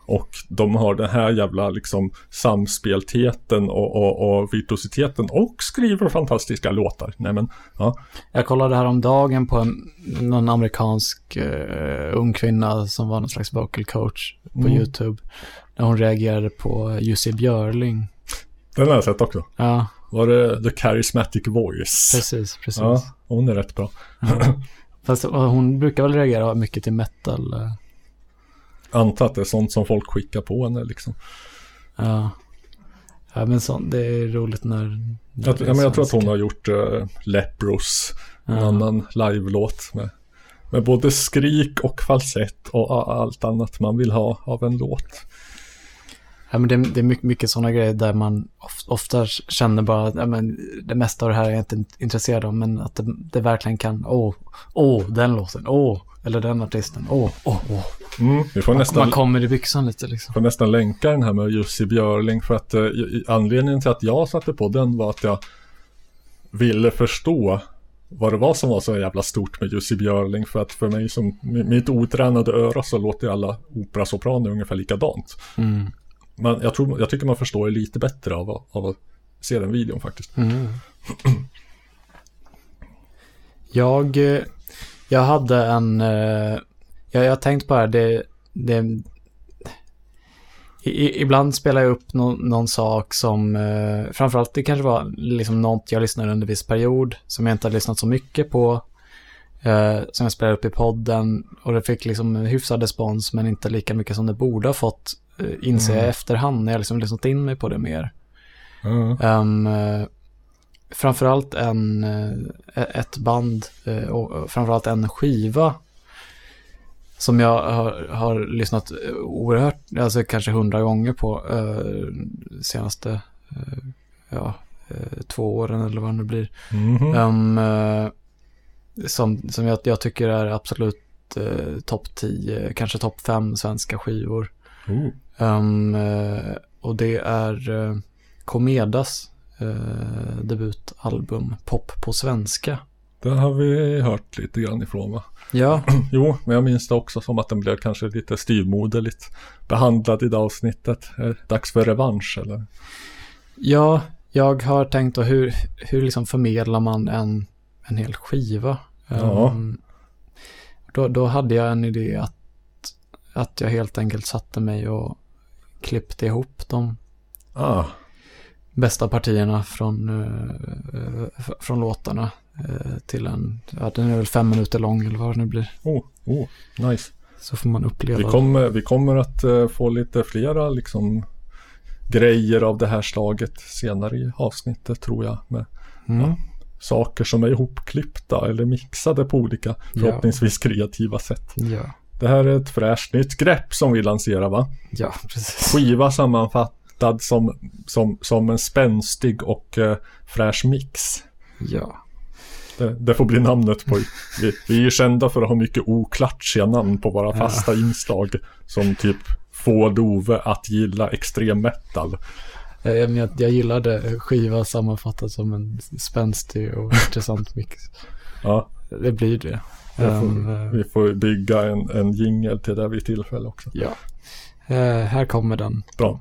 Och de har den här jävla liksom samspeltheten och, och, och virtuositeten och skriver fantastiska låtar. Nej men, ja. Jag kollade här om dagen på en, någon amerikansk eh, ung kvinna som var någon slags vocal coach på Mm. YouTube. När hon reagerade på Jussi Björling. Den har jag sett också. Ja, Var det The Charismatic Voice? precis, precis. Ja, hon är rätt bra. Fast och hon brukar väl reagera mycket till metal. Eh, Antar att det är sånt som folk skickar på henne liksom. Ja. Ja, men sånt, det är roligt när... när Jag, ja, men jag tror att hon har gjort uh, Lepros. En Ja. annan live-låt med, med både skrik och falsett och allt annat man vill ha av en låt. Ja, men det, det är mycket, mycket sådana grejer där man of, ofta känner bara att ja, men det mesta av det här är jag inte intresserad av, men att det, det verkligen kan, åh, åh, den låten, åh, eller den artisten, åh, åh, åh. Mm, vi får Man, nästan, man kommer i byxan lite liksom. får nästan länka den här med Jussi Björling för att eh, anledningen till att jag satte på den var att jag ville förstå vad det var som var så jävla stort med Jussi Björling för att för mig som mitt otränade öra så låter alla operasopraner ungefär likadant. Mm. Men jag, tror, jag tycker man förstår det lite bättre av, av att se den videon faktiskt. Mm. Jag, eh, jag hade en, eh, jag har tänkt på det här, det, det i, ibland spelar jag upp någon, någon sak som, eh, framförallt det kanske var liksom något jag lyssnade under viss period som jag inte hade lyssnat så mycket på. Eh, som jag spelade upp i podden och det fick liksom en hyfsad respons men inte lika mycket som det borde ha fått. Eh, inser jag Mm. efterhand när jag liksom lyssnat in mig på det mer. Ja. Um, framförallt en, eh, ett band eh, och framförallt en skiva som jag har, har lyssnat eh, oerhört, alltså kanske hundra gånger på uh, senaste eh, ja, eh, två åren eller vad det nu blir. Um, eh, som som jag, jag tycker är absolut uh, topp 10, kanske topp 5 svenska skivor. Oh. Um, eh, och det är uh, Komedas eh, debutalbum Pop på svenska. Det har vi hört lite grann ifrån va? Ja, Jo, men jag minns det också som att den blev kanske lite styvmoderligt behandlad i det avsnittet. Dags för revansch eller? ja jag har tänkt då hur, hur liksom förmedlar man en, en hel skiva? Ja. Um, då, då hade jag en idé att, att jag helt enkelt satte mig och klippte ihop de Ah, bästa partierna från, eh, f- från låtarna eh, till en, ja den är väl fem minuter lång eller vad det nu blir. oh, oh, nice. Så får man uppleva Vi kommer, vi kommer att eh, få lite flera liksom grejer av det här slaget senare i avsnittet tror jag. Med Mm. saker som är ihopklippta eller mixade på olika förhoppningsvis kreativa sätt. Ja. Det här är ett fräscht nytt grepp som vi lanserar va? ja, precis. Skiva sammanfattad som, som, som en spänstig och eh, fräsch mix. Ja. Det, det får bli namnet på. Vi, vi är ju kända för att ha mycket oklatschiga namn på våra fasta inslag. Som typ få Dove att gilla extrem metal. Eh, Jag, jag, jag gillade skiva sammanfattat som en spänstig och intressant mix. Ja, Det blir det. får, Ehm, eh, vi får bygga en, en jingle till det vid tillfälle också. ja. Eh, här kommer den. Bra.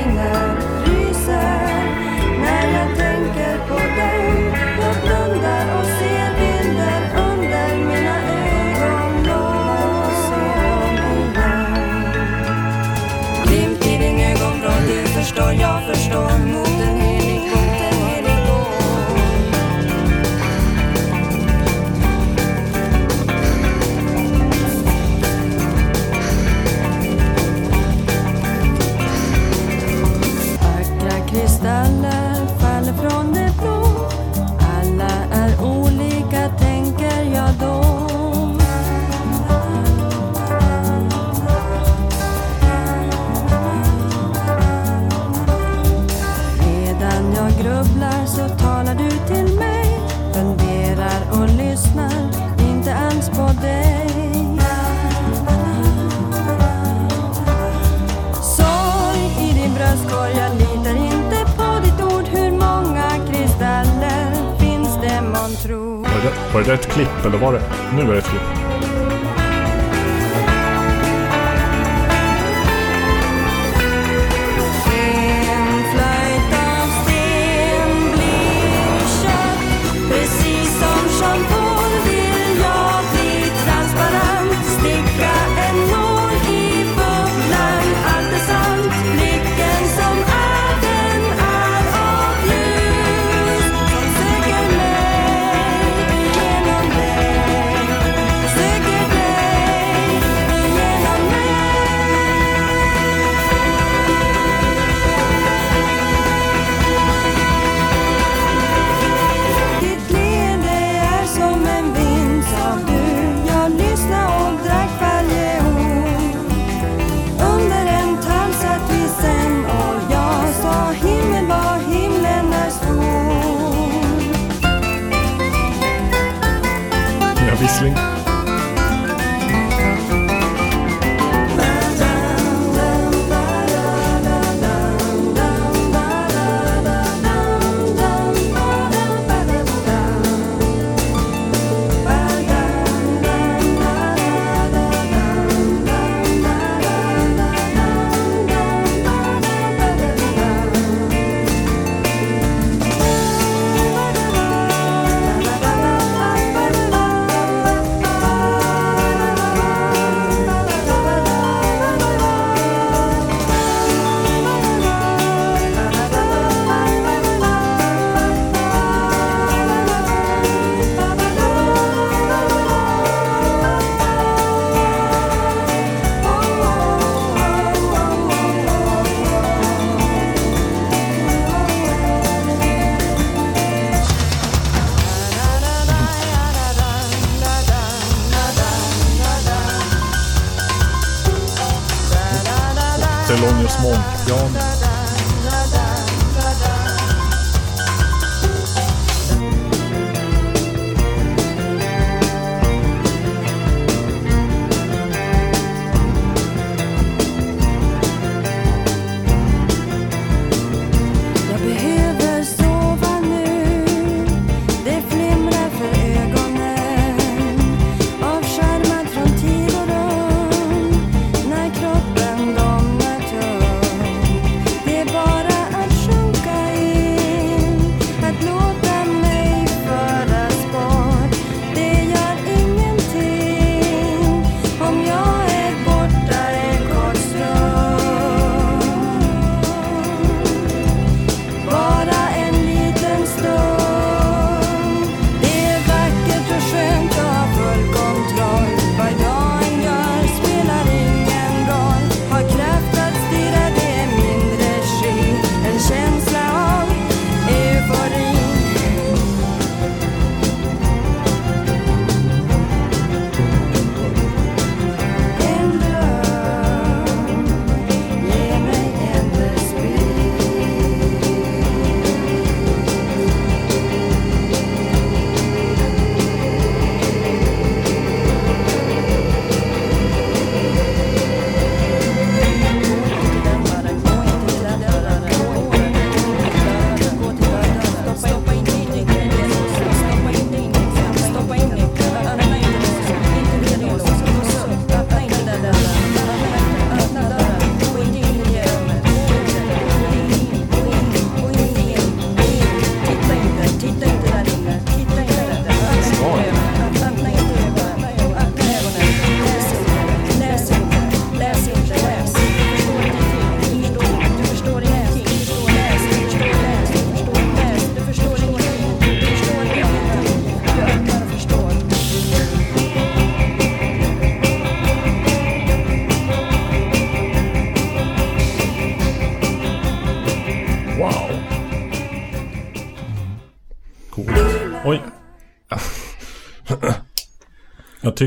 Var det, där ett klipp eller var det? Nu är det ett klipp.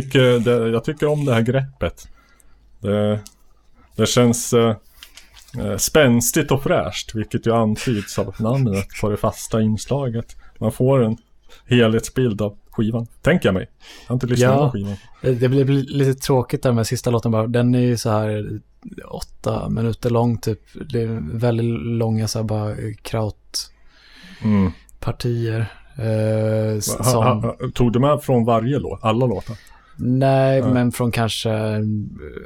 Tycker, det, jag tycker om det här greppet. Det, det känns eh, eh, spänstigt och fräscht, vilket ju antyds av namnet på det fasta inslaget. Man får en helhetsbild av skivan, tänker jag mig. Jag har inte lyssnat Ja. på skivan. Det blir lite tråkigt där med sista låten bara. Den är ju så här åtta minuter lång typ. Det är väldigt långa så här bara krautpartier. Mm. Eh, som, ha, ha, tog du med från varje låt? Alla låtar? Nej, Ja. men från kanske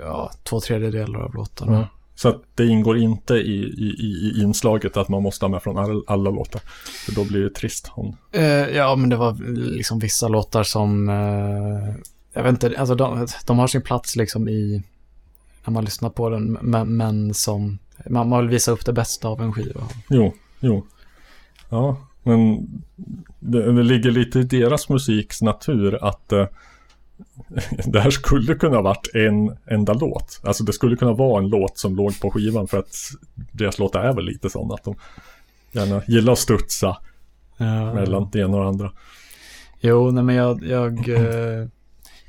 ja, två tredjedelar av låtarna. Ja. Så att det ingår inte i, i, i i inslaget att man måste ha med från all, alla låtar. För då blir det trist. Om, Eh, ja, men det var liksom vissa låtar som, eh, jag vet inte, alltså de, de har sin plats liksom i, när man lyssnar på den, men, men som, man, man vill visa upp det bästa av en skiva. jo, jo. Ja, men det, det ligger lite i deras musiks natur att eh, det här skulle kunna ha varit en enda låt. Alltså det skulle kunna vara en låt som låg på skivan för att deras låtar är väl lite sådana att de gärna gillar att studsa Ja. mellan det ena och det andra. Jo, nej men jag, jag, eh,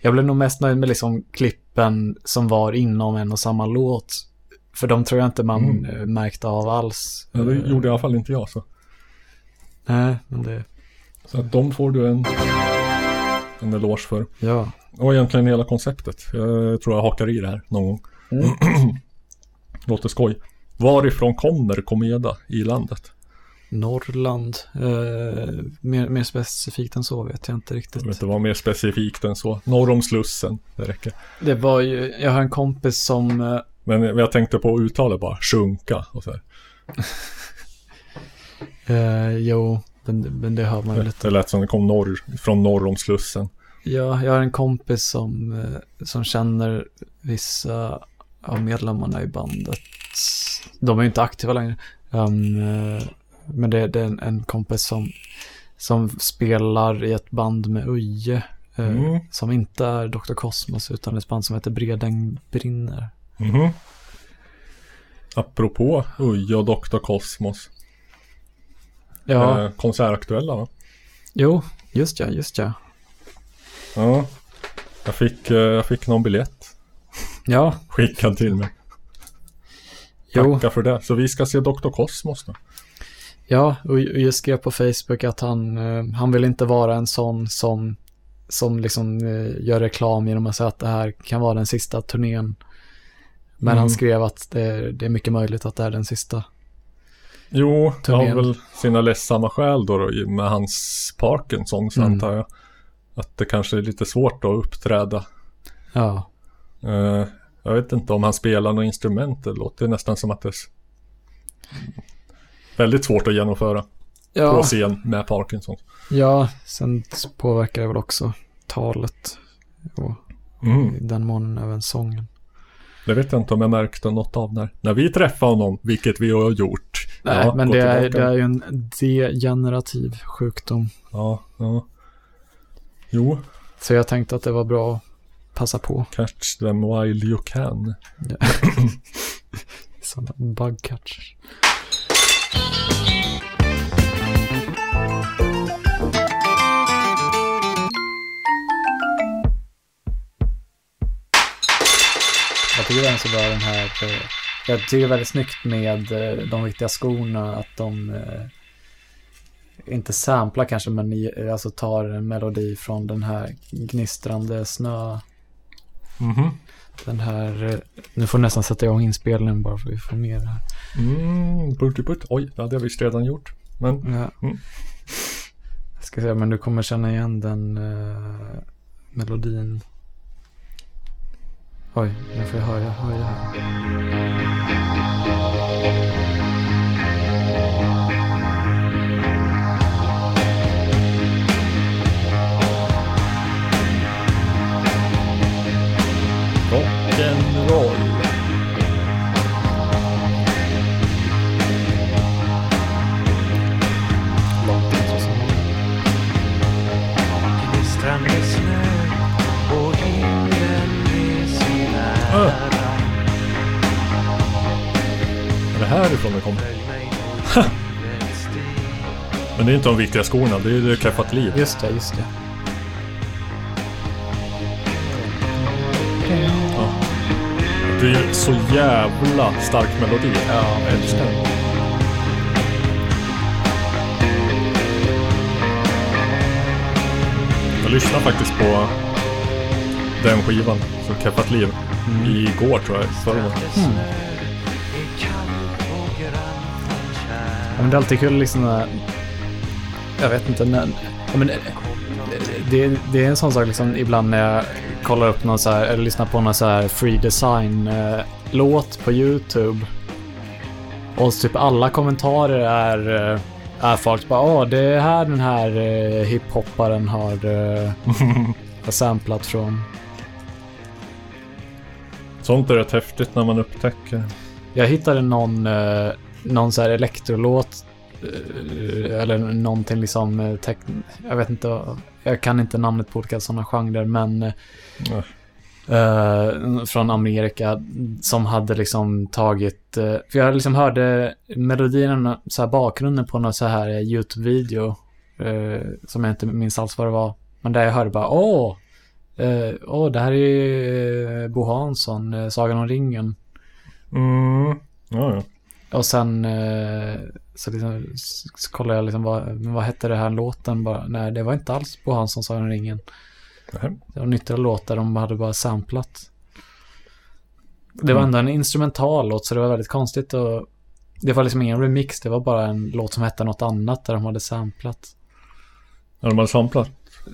jag blev nog mest nöjd med liksom klippen som var inom en och samma låt. För de tror jag inte man Mm. eh, märkte av alls. Ja, det gjorde i alla fall inte jag så. Nej, men det, Så att de får du en en eloge för. Ja. Och egentligen hela konceptet. Jag tror jag hakar i det här någon gång. Mm. Låter skoj. Varifrån kommer Komeda i landet? Norrland. Eh, mer, mer specifikt än så vet jag inte riktigt. Vet inte vad mer specifikt än så. Norr om Slussen, det räcker. Det var ju, jag har en kompis som, eh, Men jag tänkte på uttalet bara, sjunka och så här. eh, jo, men, men det hör man ju lite. Det lät som det kom norr, från norr om Slussen. Ja, jag har en kompis som, eh, som känner vissa av medlemmarna i bandet. De är ju inte aktiva längre. Um, men det, det är en, en kompis som, som spelar i ett band med Uje. eh, Mm. Som inte är Dr. Cosmos utan ett band som heter Bredäng brinner. Mhm. Apropå Uje och Dr. Cosmos. Ja, Eh, konsertaktuella va? jo, just ja, just ja. Ja. Jag fick, eh, jag fick någon biljett Ja, skickad till mig. jo. Tacka för det. Så vi ska se Dr. Cosmos då. Ja, och jag skrev på Facebook att han, eh, han vill inte vara en sån som, som liksom eh, gör reklam genom att säga att det här kan vara den sista turnén. Men Mm. han skrev att det, det är mycket möjligt att det är den sista. Jo, jag har Turnén. väl sina ledsamma skäl då, då med hans Parkinson så Mm. antar jag. Att det kanske är lite svårt att uppträda. Ja, Eh, jag vet inte om han spelar något instrument. Det låter nästan som att det är väldigt svårt att genomföra på ja, scen med Parkinson. ja sen påverkar det väl också talet och Mm. i den mån även sången. Det vet jag inte om jag märkte något av när, när vi träffade honom, vilket vi har gjort. Nej, Ja, men det är, det är ju en degenerativ sjukdom. Ja, ja. Jo, Så jag tänkte att det var bra att passa på. catch them while you can. Sådana bug catchers. Jag tycker den är så bra den här. eh, Jag tycker det är väldigt snyggt med eh, de viktiga skorna. Att de eh, inte samplar kanske men alltså tar en melodi från den här gnistrande snö. Mhm. Den här, eh, nu får jag nästan sätta igång inspelningen bara för att vi får med det här. Mm, Burtiput. Oj, det hade jag visst redan gjort. Men Ja. Mm. Jag ska säga, men du kommer känna igen den eh, melodin. Oj, nu får jag höja, höja här. Härifrån det kommer? Men det är inte de viktiga skorna, det är det Keffat liv. Just det, just det. Det är ju så jävla stark melodi. Ja, jag älskar den. Jag lyssnade faktiskt på den skivan, så Keffat liv, igår tror jag, förra. Mm. Men det är alltid kul liksom när, jag vet inte, när, men, det, det är en sån sak liksom ibland när jag kollar upp någon så här, eller lyssnar på någon så här free design eh, låt på YouTube. Och typ alla kommentarer är, eh, är folk bara åh det är här den här eh, hiphopparen har, har samplat från. Sånt är rätt häftigt när man upptäcker. Jag hittade någon, någon så här elektrolåt eh, eller någonting liksom, eh, jag vet inte, jag kan inte namnet på olika sådana genrer men eh, från Amerika som hade liksom tagit, eh, för jag liksom hörde melodierna, så här bakgrunden på någon så här YouTube-video eh, som jag inte minns alls vad det var. Men där jag hörde bara åh, åh det här är ju, Bo Hansson, Sagan om ringen. Mm. Ja, ja. Och sen eh, så, liksom, så kollade jag liksom vad, vad hette det här låten bara. Nej, det var inte alls Bo Hansson Sagan om ringen. Nej. Det var nyktra låtar de hade bara samplat. Det var Mm. ändå en instrumental låt så det var väldigt konstigt och det var liksom ingen remix, det var bara en låt som hette något annat där de hade samplat. Ja, de hade samplat.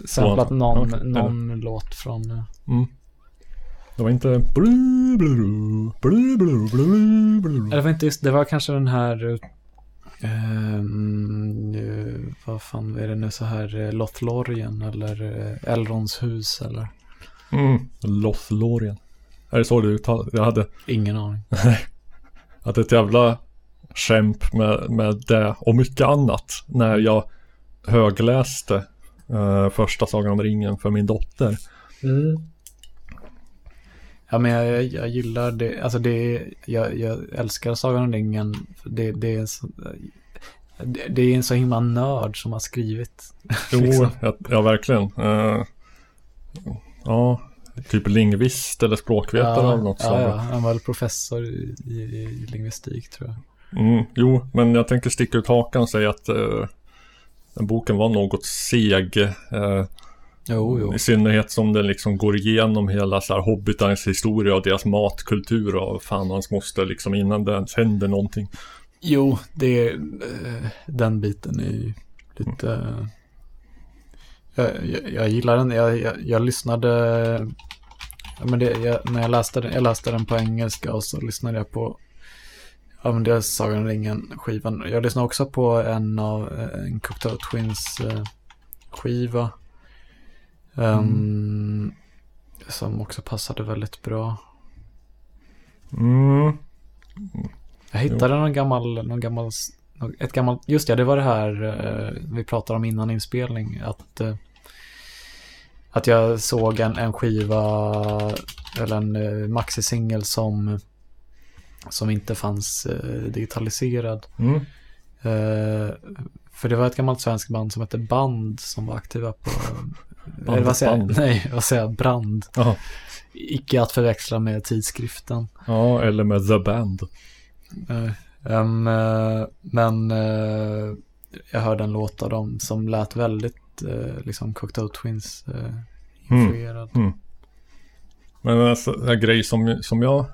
Samplat någon, okej. någon låt från... eh, Mm. Det var inte... Blu, blu, blu, blu, blu, blu. Nej, Det var inte just, det var kanske den här... eh, mm, nu, vad fan är det nu så här? Uh, Lothlorien eller uh, Elrons hus eller? Mm. Lothlorien. Är det så du uttalade? Jag hade, Ingen aning. hade ett jävla skämt med, med det och mycket annat när jag högläste eh, första Sagan om ringen för min dotter. Ja, men jag, jag, gillar det. Alltså det jag, jag älskar Sagan om ringen. Det, det, är så, det, det är en så himla nörd som har skrivit. Jo, Liksom. ja, ja verkligen. Eh, ja, typ lingvist eller språkvetare eller något ja, sånt. ja, han var väl professor i, i, i lingvistik tror jag. Mm, jo, men jag tänker sticka ut hakan och säga att den boken var något seg. Eh, Jo, jo. I synnerhet som den liksom går igenom hela så här hobbitarnas historia och deras matkultur och fan hans moster liksom innan det ens händer någonting. Jo, det eh, den biten är ju lite... eh, jag, jag, jag gillar den. Jag, jag, jag lyssnade... Ja, men det, jag, när jag läste den, jag läste den på engelska och så lyssnade jag på Ja men det är Sagan om ringen-skivan. Jag lyssnade också på en av eh, en Cocteau Twins eh, skiva. Ehm, Som också passade väldigt bra. Mm. Jag hittade någon gammal, någon gammal, ett gammalt, just ja, det var det här eh, vi pratade om innan inspelning, att, eh, att jag såg en, en skiva, eller en eh, maxisingel som, som inte fanns digitaliserad. Mm. För det var ett gammalt svenskt band som hette Band som var aktiva på, Eller vad säger? Band. Nej, vad säger jag? Brand. Jaha. Icke att förväxla med tidskriften. Ja, eller med The Band. Ehm, eh, men eh, jag hörde en låt av dem som lät väldigt uh, liksom Cocteau Twins uh, influerad. Mm. Men alltså, en grej som, som jag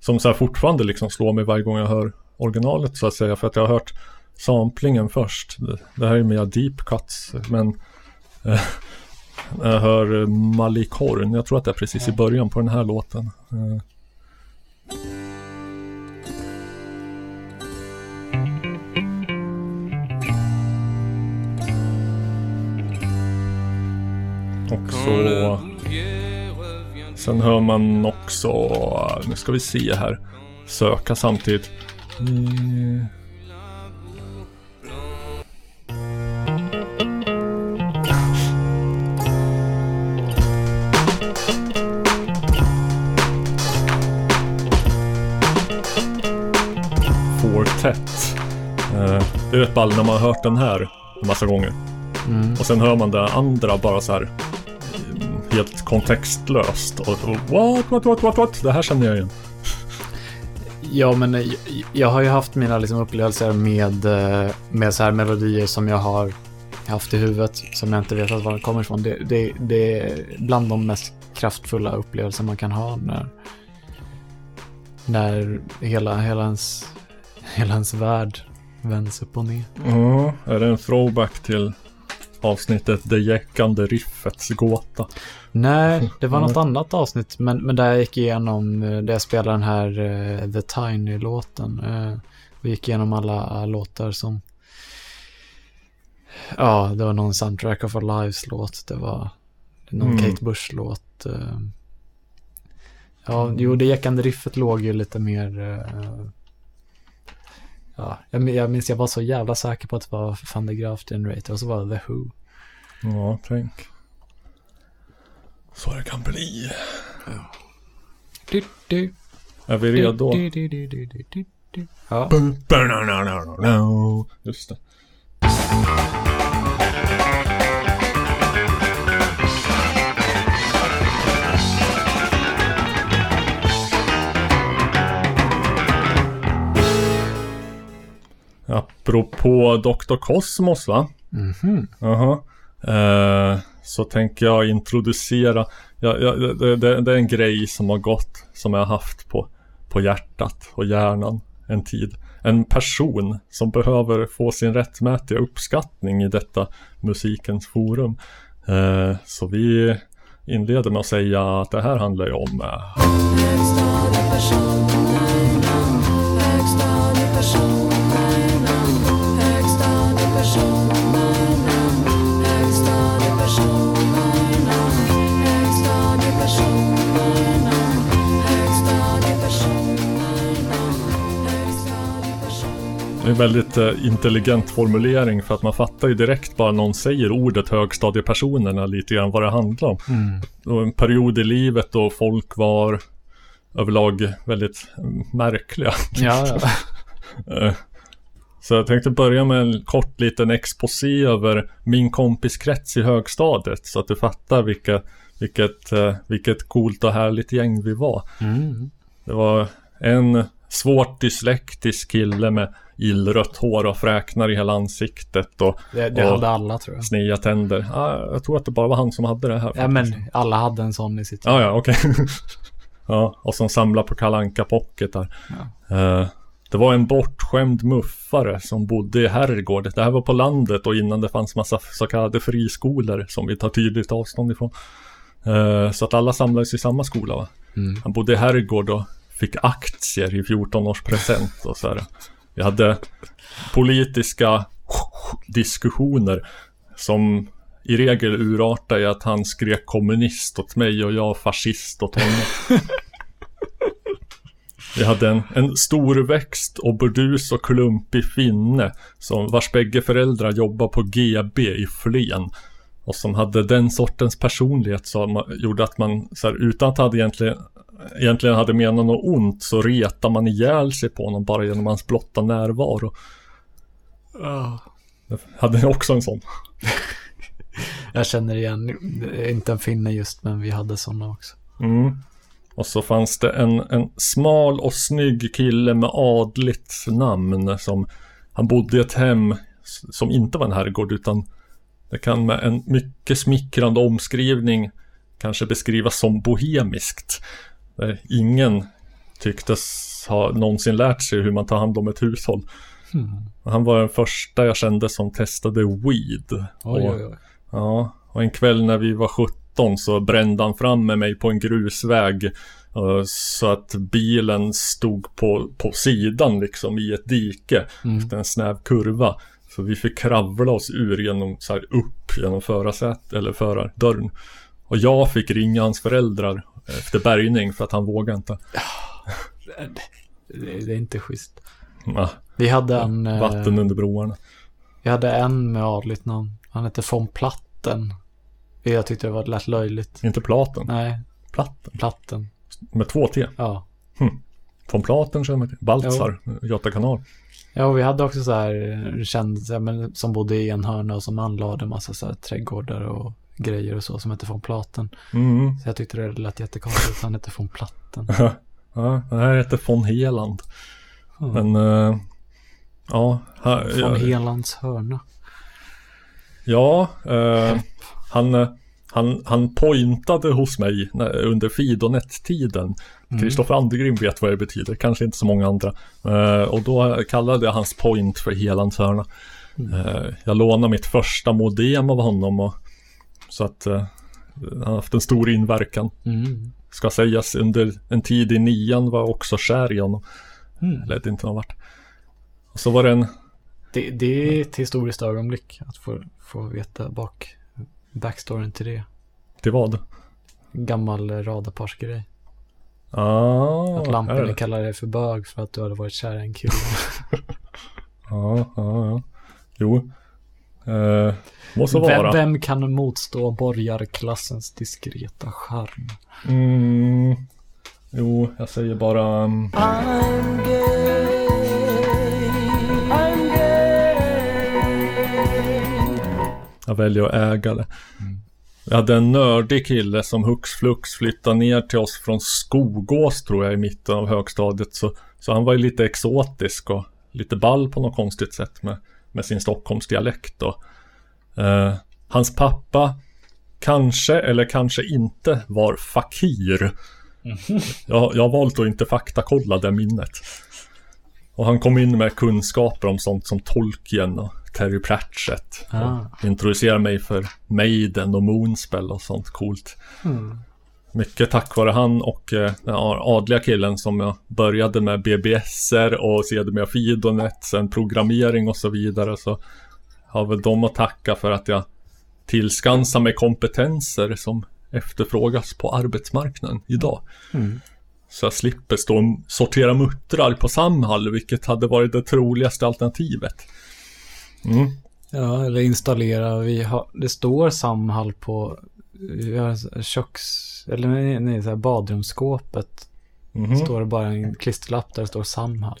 som så fortfarande liksom slår mig varje gång jag hör originalet så att säga. För att jag har hört samplingen först. Det, här är mer deep cuts. Men jag hör eh, Malikorn. Jag tror att det är precis i början på den här låten. Eh, Och så Sen hör man också, nu ska vi se här, söka samtidigt. Mm. Fortet. Eh, är rätt ball när man har hört den här en massa gånger. Mm. Och sen hör man det andra bara så här mm, helt kontextlöst. Och, och what, what, what, what, what? Det här känner jag igen. Ja, men eh, jag, jag har ju haft mina liksom, upplevelser med, eh, med så här melodier som jag har haft i huvudet som jag inte vet var de kommer ifrån. Det, det, det är bland de mest kraftfulla upplevelser man kan ha när, när hela, hela, ens, hela ens värld vänds upp och ner. Ja, är det en throwback till avsnittet Det jäckande riffets gåta? Nej, det var något annat avsnitt, men, men där jag gick igenom, eh, där jag spelade den här eh, The Tiny-låten. Uh, och gick igenom alla eh, låtar som... Ja, det var någon Soundtrack of Our Lives-låt, det var någon Mm. Kate Bush-låt. ja, jo, det jäckande riffet låg ju lite mer... ja, jag, jag minns jag var så jävla säker på att det var Van de Graaf Generator och så var det The Who. Ja, tänk. Så det kan bli. Du, du, Är vi redo? Du, du, du, du, du, du, du. Ja. Just det. Apropå Dr. Cosmos va? Mhm. Jaha. Eh, så tänker jag introducera, ja, ja, det, det, det är en grej som har gått, som jag har haft på, på hjärtat och hjärnan en tid. En person som behöver få sin rättmätiga uppskattning i detta musikens forum. Eh, så vi inleder med att säga att det här handlar ju om eh, en väldigt eh, intelligent formulering för att man fattar ju direkt bara någon säger ordet högstadiepersonerna lite grann vad det handlar om. Mm. Och en period i livet då folk var överlag väldigt mm, märkliga. Ja, ja. Eh, Så jag tänkte börja med en kort liten exposé över min kompiskrets i högstadiet så att du fattar vilka, vilket, eh, vilket coolt och härligt gäng vi var. Mm. Det var en svårt dyslektisk kille med illrött hår och fräknar i hela ansiktet och, Det, det och hade alla tror jag. sneda tänder. Ja, jag tror att det bara var han som hade det här. Ja, men alla hade en sån i sitt Ja, ja, okej. ja, och som samlar på kalanka pocketar. Eh, det var en bortskämd muffare som bodde i herrgård. Det här var på landet och innan det fanns massa så kallade friskolor som vi tar tydligt avstånd ifrån. Eh, så att alla samlades i samma skola. Va? Mm. Han bodde i herrgård och fick aktier i 14-årspresent och så här. Vi hade politiska diskussioner som i regel urartade i att han skrek kommunist åt mig och jag fascist åt honom. Vi hade en, en storväxt och burdus och klumpig finne som vars bägge föräldrar jobbade på GB i Flen. Och som hade den sortens personlighet som gjorde att man så här, utan att ha egentligen, egentligen hade menat något ont så retar man ihjäl sig på honom bara genom hans blotta närvaro. Jag hade också en sån. Jag känner igen, inte en finne just, men vi hade såna också. Mm. Och så fanns det en, en smal och snygg kille med adligt namn som han bodde i ett hem som inte var en herrgård utan det kan med en mycket smickrande omskrivning kanske beskrivas som bohemiskt. Där ingen tycktes ha någonsin lärt sig hur man tar hand om ett hushåll. Och Han var den första jag kände som testade weed. Oj, och, oj, oj. Ja, och en kväll när vi var 17 så brände han fram med mig på en grusväg. eh, Så att bilen stod på, på sidan liksom i ett dike efter en snäv kurva. Så vi fick kravla oss ur genom, så här upp genom förarsätet eller förardörren. Och jag fick ringa hans föräldrar efter bärgning för att han vågade inte. Det, det är inte schysst. Ja, Vi hade en, eh, vatten under broarna. vi hade en med adligt namn. Han hette von Platten. Jag tyckte det var lätt löjligt. Inte Platen, Nej, Platten. Platten. Med två T. Ja. Från Platen känner man till. Baltzar, Göta kanal. Ja, och vi hade också så här eh, men, som bodde i en hörna och som anlade massa så här trädgårdar och grejer och så som hette von Platen. Mm. Så jag tyckte det lät jättekonstigt att han hette von Platten. Ja, det här heter von Heland. Men, eh, ja. ha- Von ja, Helands hörna. ja eh, han, eh, han, han pointade hos mig under Fidonet-tiden. Kristoffer Andegrim vet vad det betyder, kanske inte så många andra. Eh, och då kallade jag hans point för Helands hörna. Eh, jag lånade mitt första modem av honom och så att eh, han har haft en stor inverkan. Mm. Ska sägas under en tid i nian var jag också kär i honom. Mm. Ledde inte någon vart. Och så var det en, Det, det är ett historiskt ögonblick att få, få veta bak backstoryn till det. till vad? Gammal radarparsgrej. Ah, Att lamporna kallar dig för bög för att du hade varit kär i en kille. Ja, ja, ja. Jo. Eh, må så vem, vara. vem kan motstå borgarklassens diskreta charm? Mm, jo, jag säger bara... mm, I'm gay. I'm gay. Jag väljer att äga det. Jag hade en nördig kille som hux flux flyttade ner till oss från Skogås tror jag i mitten av högstadiet. Så, så han var ju lite exotisk och lite ball på något konstigt sätt med, med sin Stockholmsdialekt. Och, eh, hans pappa kanske eller kanske inte var fakir. Jag, jag har valt att inte faktakolla det minnet. Och han kom in med kunskaper om sånt som Tolkien och Terry Pratchett. Ah. Och introducerade mig för Maiden och Moonspell och sånt coolt. Mm. Mycket tack vare han och eh, den adliga killen som jag började med BBSer och sedermera Fidonet, sen programmering och så vidare. Så har väl de att tacka för att jag tillskansar mig kompetenser som efterfrågas på arbetsmarknaden idag. Mm. Så jag slipper stå och sortera muttrar på Samhall, vilket hade varit det troligaste alternativet. Mm. Ja, eller installera. Vi har, det står Samhall på har köks... Eller nej, nej så här badrumsskåpet. Mhm. Står det bara en klisterlapp där det står Samhall.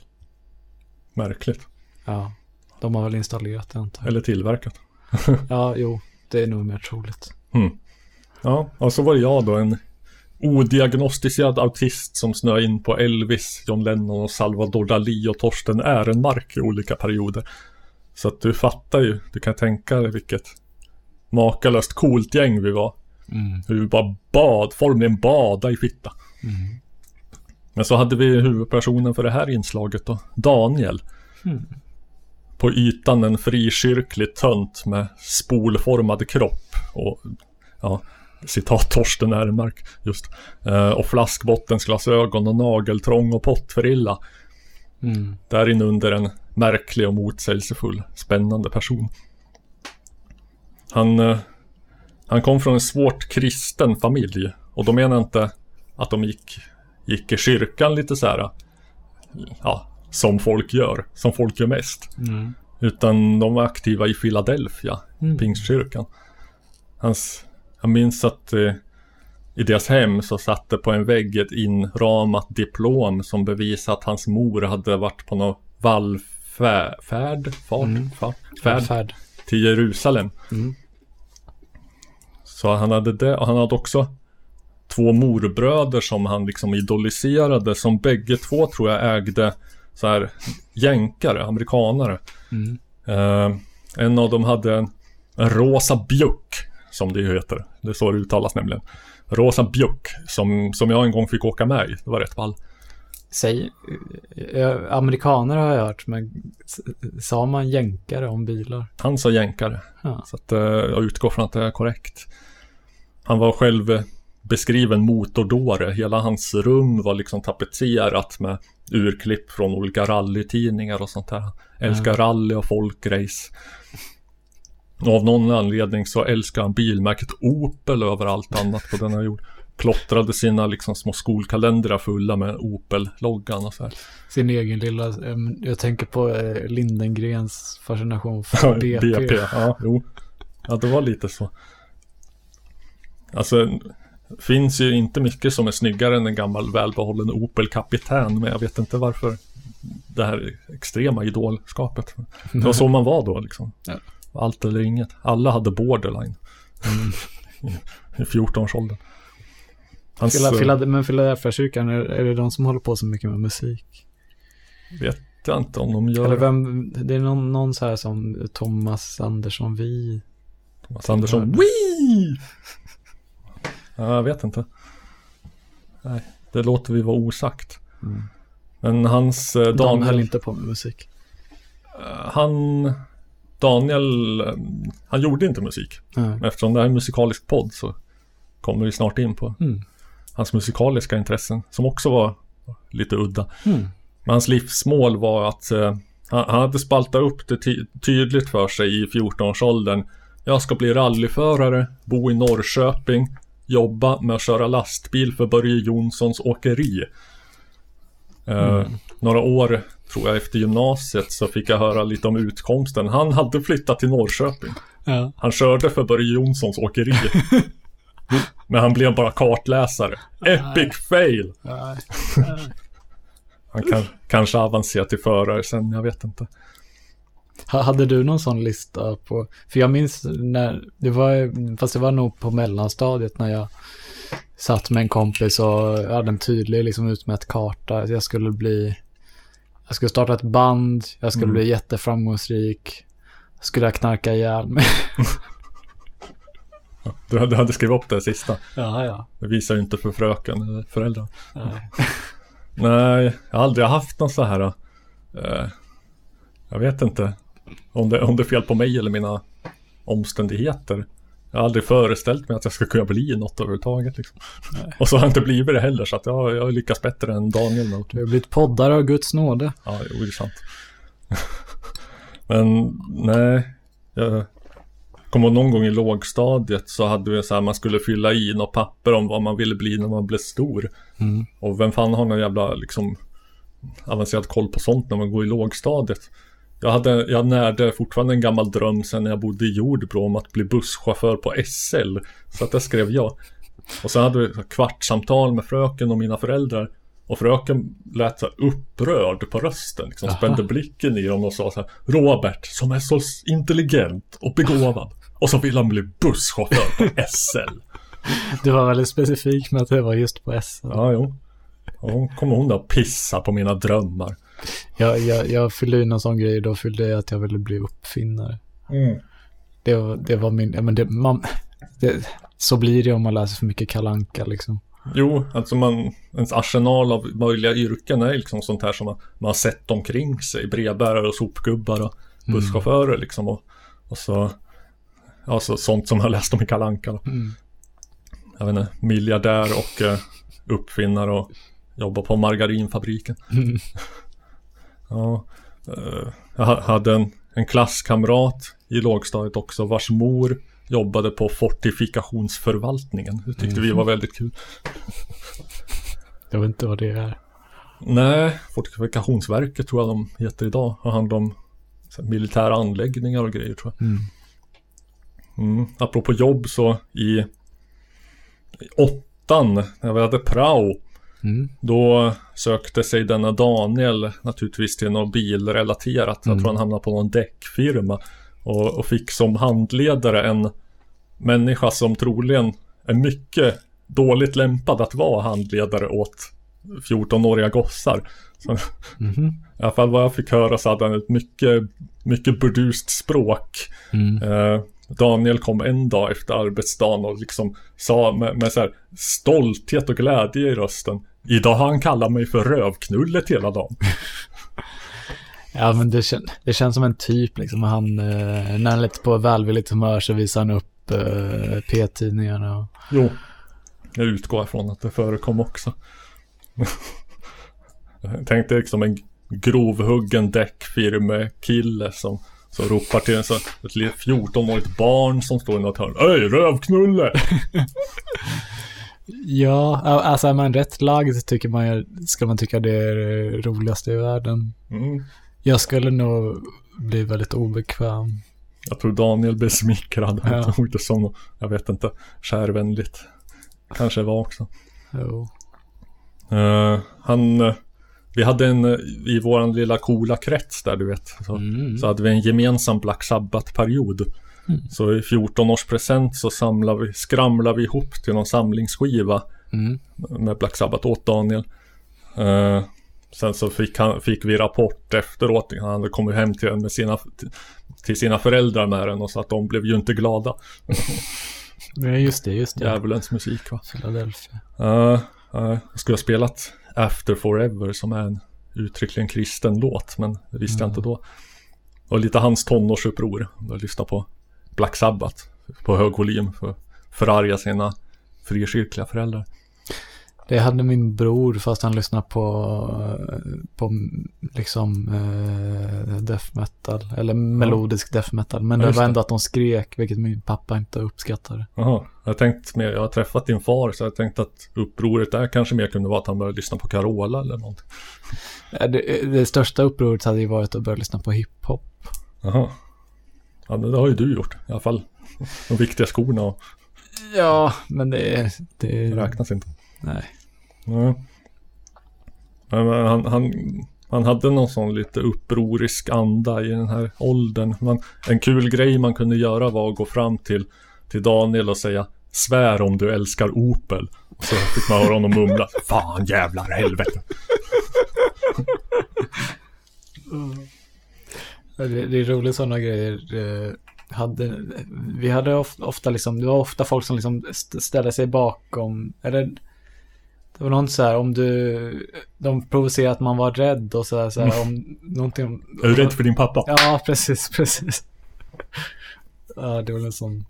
Märkligt. Ja, de har väl installerat det antar jag. Eller tillverkat. Ja, jo, det är nog mer troligt. Mm. Ja, och så var det jag då en odiagnostiserad autist som snöade in på Elvis, John Lennon och Salvador Dalí och Torsten Ehrenmark i olika perioder. Så att du fattar ju, du kan tänka dig vilket makalöst coolt gäng vi var. Mm. Hur bara bad, formligen bada i fitta. Mm. Men så hade vi huvudpersonen för det här inslaget då, Daniel. Mm. På ytan en frikyrklig tönt med spolformad kropp och ja, citat Torsten Ehrenmark just. Eh, och flaskbottensglasögon och nageltrång och pottfrilla. Mm. Där inne under en märklig och motsägelsefull, spännande person. Han, eh, han kom från en svårt kristen familj. Och då menar jag inte att de gick, gick i kyrkan lite så här. Ja, som folk gör. Som folk gör mest. Mm. Utan de var aktiva i Philadelphia, Mm. pingstkyrkan. Hans, jag minns att eh, i deras hem så satt det på en vägg ett inramat diplom som bevisade att hans mor hade varit på någon vallfärd, fart, Mm. färd, Färd. till Jerusalem. Mm. Så han hade det och han hade också två morbröder som han liksom idoliserade som bägge två tror jag ägde så här jänkare, amerikanare. Mm. Eh, en av dem hade en, en rosa bjuck som det heter. Det är så det uttalas nämligen. Rosa bjuck som, som jag en gång fick åka med i. Det var rätt ball. Säg, eh, amerikaner har jag hört, men sa man jänkare om bilar? Han sa jänkare. Ja. Så att, eh, jag utgår från att det är korrekt. Han var själv beskriven motordåre. Hela hans rum var liksom tapetserat med urklipp från olika rallytidningar och sånt där. Älskar rally och folkrace. Och av någon anledning så älskar han bilmärket Opel över allt annat på denna jord. Klottrade sina liksom små skolkalendrar fulla med Opel-loggan och så här. Sin egen lilla, eh, jag tänker på eh, Lindengrens fascination för BP. BP, ja, jo. Ja, det var lite så. Alltså, finns ju inte mycket som är snyggare än en gammal välbehållen Opel Kapitän, men jag vet inte varför det här extrema idolskapet. Det var så man var då liksom. Ja. Allt eller inget. Alla hade borderline. I 14-årsåldern. Hans, Phila- eh, Phila- men Philadelphia-kyrkan, är, är det de som håller på så mycket med musik? vet jag inte om de gör Eller vem, det är någon, någon så här som Thomas Andersson Vi. Thomas Andersson. Wii! Ja, jag vet inte. Nej, det låter vi vara osagt. Mm. Men hans eh, De Daniel, höll inte på med musik. eh, han Daniel, eh, han gjorde inte musik. Men eftersom det här är en musikalisk podd så kommer vi snart in på Mm. hans musikaliska intressen som också var lite udda. Mm. Men hans livsmål var att eh, han, han hade spaltat upp det ty- tydligt för sig i 14-årsåldern. Jag ska bli rallyförare, bo i Norrköping, jobba med att köra lastbil för Börje Jonssons åkeri. Eh, Några år, tror jag, efter gymnasiet så fick jag höra lite om utkomsten. Han hade flyttat till Norrköping. Ja. Han körde för Börje Jonssons åkeri. Men han blev bara kartläsare. Epic fail! Nej. Han kan, kanske avancerar till förare sen, jag vet inte. Ha- Hade du någon sån lista på, för jag minns när, det var, fast det var nog på mellanstadiet när jag satt med en kompis och jag hade en tydlig liksom utmätt karta. Jag skulle bli, jag skulle starta ett band, jag skulle Mm. bli jätteframgångsrik, skulle jag knarka ihjäl mig. Du hade, du hade skrivit upp det sista. Ja, ja. Det visar ju inte för fröken eller föräldrar. Nej. Nej, jag har aldrig haft någon så här. Eh, jag vet inte om det, om det är fel på mig eller mina omständigheter. Jag har aldrig föreställt mig att jag ska kunna bli något överhuvudtaget. Liksom. Och så har jag inte blivit det heller, så att jag, jag har lyckats bättre än Daniel. Du har blivit poddare av Guds nåde. Ja, jo, det är sant. Men nej, jag kommer någon gång i lågstadiet så hade vi så här, man skulle fylla i något papper om vad man ville bli när man blev stor. Mm. Och vem fan har någon jävla liksom avancerad koll på sånt när man går i lågstadiet? Jag, hade, jag närde fortfarande en gammal dröm sen när jag bodde i Jordbro om att bli busschaufför på SL. Så att det skrev jag. Och sen hade vi kvartssamtal med fröken och mina föräldrar. Och fröken lät så upprörd på rösten, liksom spände blicken i dem och sa så här Robert, som är så intelligent och begåvad. Och så vill han bli busschaufför på SL. Du var väldigt specifik med att det var just på SM. Ja, jo. Och hon kommer hon då pissa på mina drömmar. Jag, jag, jag fyllde i någon sån grej, då fyllde jag att jag ville bli uppfinnare. Mm. Det var, det var min, men det, man, det, så blir det om man läser för mycket kalanka liksom. Jo, alltså man, ens arsenal av möjliga yrken är liksom sånt här som man, man har sett omkring sig. Brevbärare och sopgubbar och Mm. busschaufförer liksom. Och, och så, alltså sånt som jag läst om i Kalle Anka. då. Mm. Jag vet inte, miljardär och eh, uppfinnare och jobbar på margarinfabriken. Mm. Ja, eh, jag ha- hade en, en klasskamrat i lågstadiet också vars mor jobbade på fortifikationsförvaltningen. Det tyckte vi var väldigt kul. Jag vet inte vad det är. Nej, Fortifikationsverket tror jag de heter idag. Har hand om militära anläggningar och grejer tror jag. Mm. Mm. Apropå jobb så i, i åttan, när vi hade prao, Mm. då sökte sig denna Daniel naturligtvis till något bilrelaterat. Mm. Jag tror han hamnade på någon däckfirma. Och, och fick som handledare en människa som troligen är mycket dåligt lämpad att vara handledare åt 14-åriga gossar. Så, Mhm. I alla fall vad jag fick höra så hade han ett mycket, mycket burdust språk. Mm. Eh, Daniel kom en dag efter arbetsdagen och liksom sa med, med så här stolthet och glädje i rösten. Idag har han kallat mig för rövknullet hela dagen. Ja, men det, kän, det känns som en typ liksom. Han, eh, när han är lite på välvilligt humör så visar han upp eh, P-tidningarna. Och, Jo, jag utgår ifrån att det förekom också. jag tänkte liksom en grovhuggen däckfirmekille som så ropar till en så, ett litet 14-årigt barn som står i något hörn. Öj, rövknulle! ja, alltså är man rätt lagd tycker man ska man tycka det är det roligaste i världen. Mm. Jag skulle nog bli väldigt obekväm. Jag tror Daniel blev smickrad. Ja. Han tog det som, jag vet inte, kärvänligt. Kanske var också. Jo. Eh, han, eh, vi hade en, eh, i våran lilla coola krets där du vet. Så, Mm. så hade vi en gemensam Black Sabbath-period. Så i 14 present så samlade vi, skramlade vi ihop till någon samlingsskiva Mm. med Black Sabbath åt Daniel. Eh, sen så fick, han, fick vi rapport efteråt. Han hade kommit hem till, med sina, till sina föräldrar med den och så att de blev ju inte glada. Nej, just det, just det. Djävulens musik va. Philadelphia. Uh, jag skulle ha spelat After Forever som är en uttryckligen kristen låt men det visste jag inte då. Och lite hans tonårsuppror. Jag lyssnade på Black Sabbath på hög volym för att förarga sina frikyrkliga föräldrar. Det hade min bror fast han lyssnade på, på liksom eh, death metal. Eller melodisk death metal. Men Ja, det var det. ändå att de skrek, vilket min pappa inte uppskattade. Jaha, jag tänkt mer, jag har träffat din far så jag har tänkt att upproret där kanske mer kunde vara att han började lyssna på Carola eller någonting. Eh, Det, det största upproret hade ju varit att börja lyssna på hiphop. Jaha. Ja, det har ju du gjort i alla fall. De viktiga skorna och Ja, men det, det räknas inte. Nej. Ja. Men han, han, han hade någon sån lite upprorisk anda i den här åldern. Man, en kul grej man kunde göra var att gå fram till, till Daniel och säga Svär om du älskar Opel. Och så fick man höra honom mumla Fan jävlar helvete. Det, det är roligt sådana grejer. Eh, hade, vi hade of, ofta liksom, det var ofta folk som liksom st- ställde sig bakom, eller det var något så här om du, de provocerade att man var rädd och så här, så här om någonting om, Är du rädd för din pappa? Ja, precis, precis. Ja, det är väl en sån,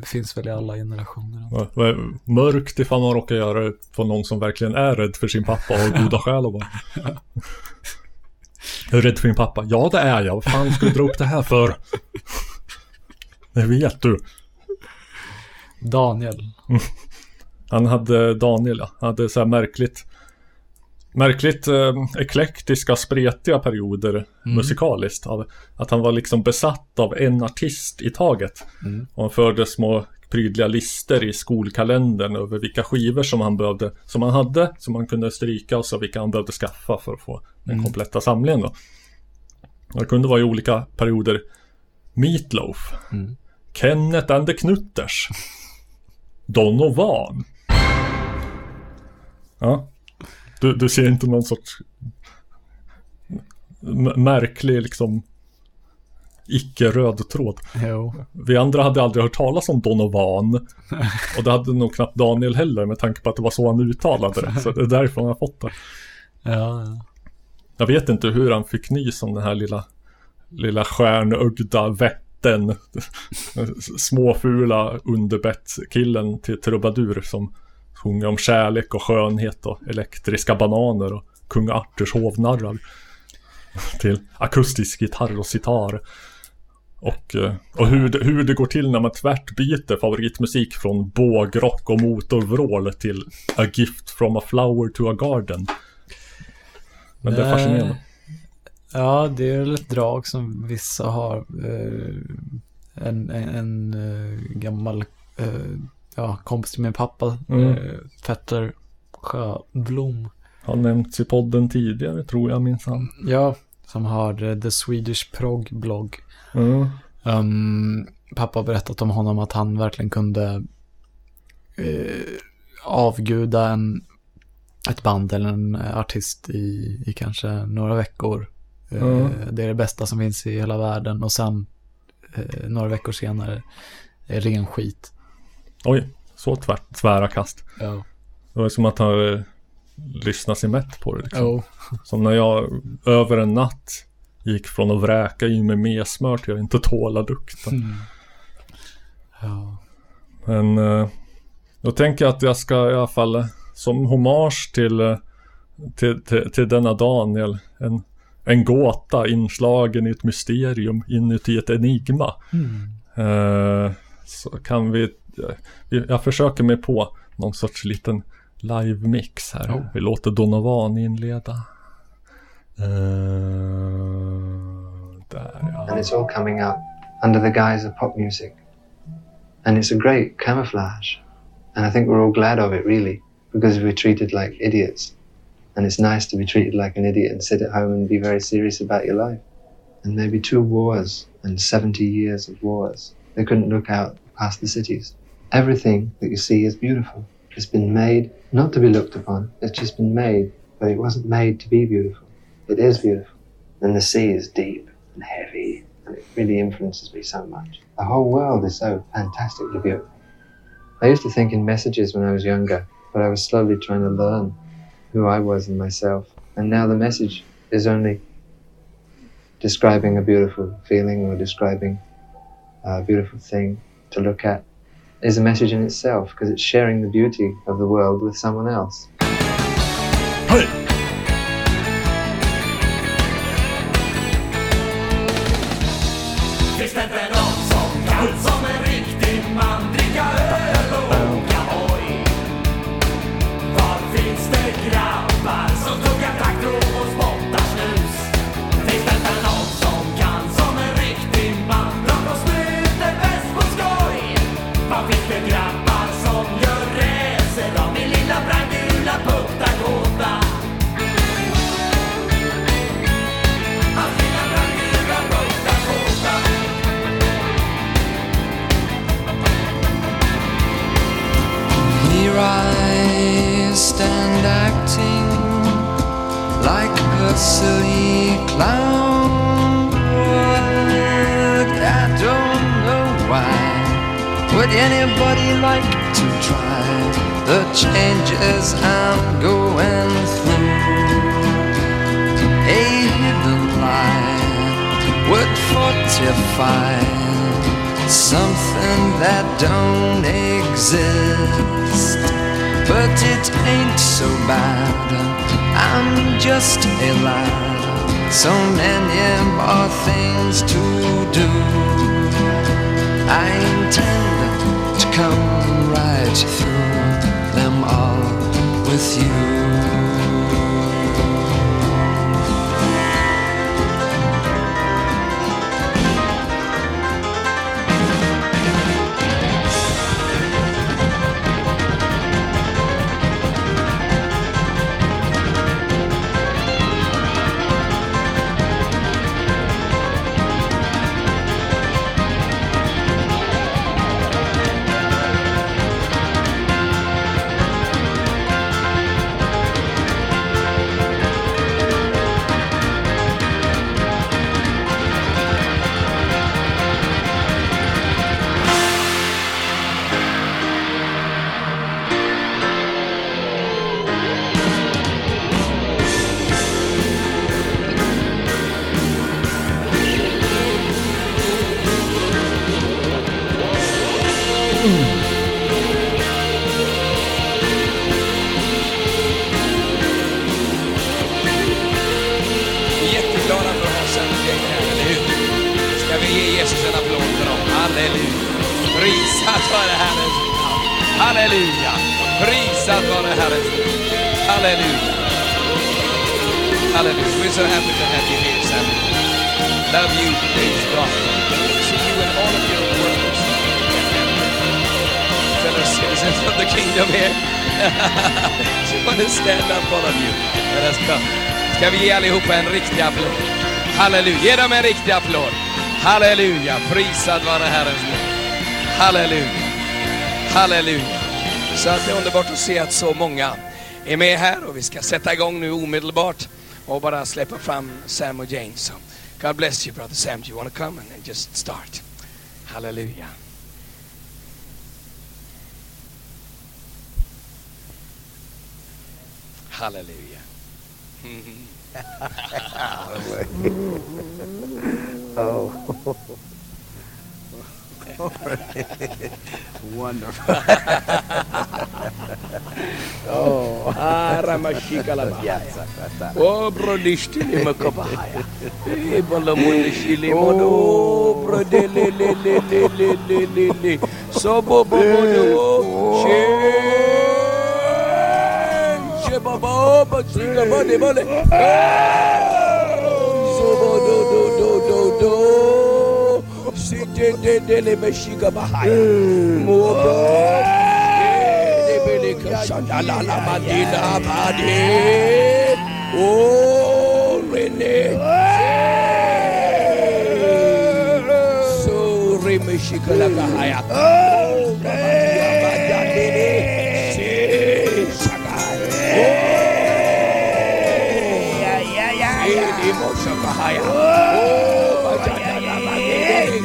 det finns väl i alla generationer. Ja, Mörkt ifall man råkar göra det på någon som verkligen är rädd för sin pappa och har goda skäl att vara. Jag är rädd för din pappa. Ja, det är jag. Vad fan ska du dra upp det här för? Det vet du. Daniel. Han hade, Daniel ja, han hade så här märkligt Märkligt eh, eklektiska, spretiga perioder musikaliskt. Av, att han var liksom besatt av en artist i taget. Mm. Och han förde små prydliga lister i skolkalendern över vilka skivor som han behövde, som han hade, som han kunde stryka och så vilka han behövde skaffa för att få den Mm. kompletta samlingen då. Det kunde vara i olika perioder Meatloaf, Mm. Kenneth and the Knutters, Donovan. Ja. Du, du ser inte någon sorts märklig liksom icke-röd tråd. Jo. Vi andra hade aldrig hört talas om Donovan. Och det hade nog knappt Daniel heller med tanke på att det var så han uttalade det. Så det är därför han har fått det. Ja, ja. Jag vet inte hur han fick nys om den här lilla, lilla stjärnögda vätten. Småfula underbettskillen till trubadur som sjunger om kärlek och skönhet och elektriska bananer och kung Arturs hovnarrar. Till akustisk gitarr och sitar. Och, eh, och hur, det, hur det går till när man tvärt byter favoritmusik från bågrock och motorvrål till A gift from a flower to a garden. Men det är fascinerande. Ja, det är ett drag som vissa har. Eh, en en, en eh, gammal eh, ja, kompis till min pappa, Mm. eh, Petter Sjöblom. Har nämnts i podden tidigare tror jag minsann. Ja, som har eh, The Swedish Prog blogg. Mm. Um, pappa har berättat om honom att han verkligen kunde eh, avguda en, ett band eller en artist i, i kanske några veckor. Eh, Mm. Det är det bästa som finns i hela världen och sen eh, några veckor senare är ren skit. Oj, så tvärt, tvära kast. Ja. Det var som att han eh, lyssnade sig mätt på det. Liksom. Jo. Som när jag över en natt gick från att vräka i mig mesmör till att inte tåla lukten. Mm. Ja. Men eh, då tänker jag att jag ska i alla fall eh, som hommage till, eh, till, till, till denna Daniel en, en gåta inslagen i ett mysterium inuti ett enigma. Mm. Så kan vi, jag försöker mig på någon sorts liten live-mix här. Oh. Vi låter Donovan inleda. And it's all coming out under the guise of pop music. And it's a great camouflage. And I think we're all glad of it, really, because we're treated like idiots. And it's nice to be treated like an idiot and sit at home and be very serious about your life. And maybe two wars and 70 years of wars. They couldn't look out past the cities. Everything that you see is beautiful. It's been made not to be looked upon, it's just been made, but it wasn't made to be beautiful. It is beautiful. And the sea is deep and heavy, and it really influences me so much. The whole world is so fantastically beautiful. I used to think in messages when I was younger, but I was slowly trying to learn who I was and myself. And now the message is only describing a beautiful feeling or describing a beautiful thing to look at is a message in itself because it's sharing the beauty of the world with someone else. Finns Halleluja, ge dem en riktig applåd. Halleluja, prisad vare Herrens namn. Halleluja, halleluja. Så att det är underbart att se att så många är med här och vi ska sätta igång nu omedelbart och bara släppa fram Sam och Jane. So, God bless you brother Sam, do you want to come and just start? Halleluja. Halleluja. oh. Wonderful. oh. Ah, Ramashika Labaya. Oh, Brodishtili Makabaya. Ibalamunishili Modo. Brodele le le le le le le le. Sobo Bobo. She. Shebaba. Bashika Bode Bode. Sobo Sinte de de le Meshika Bahaya. Mobo. Shandala Madina Madi. Oh, Rene. So Remeshikala Kahaya. Oh, Oh,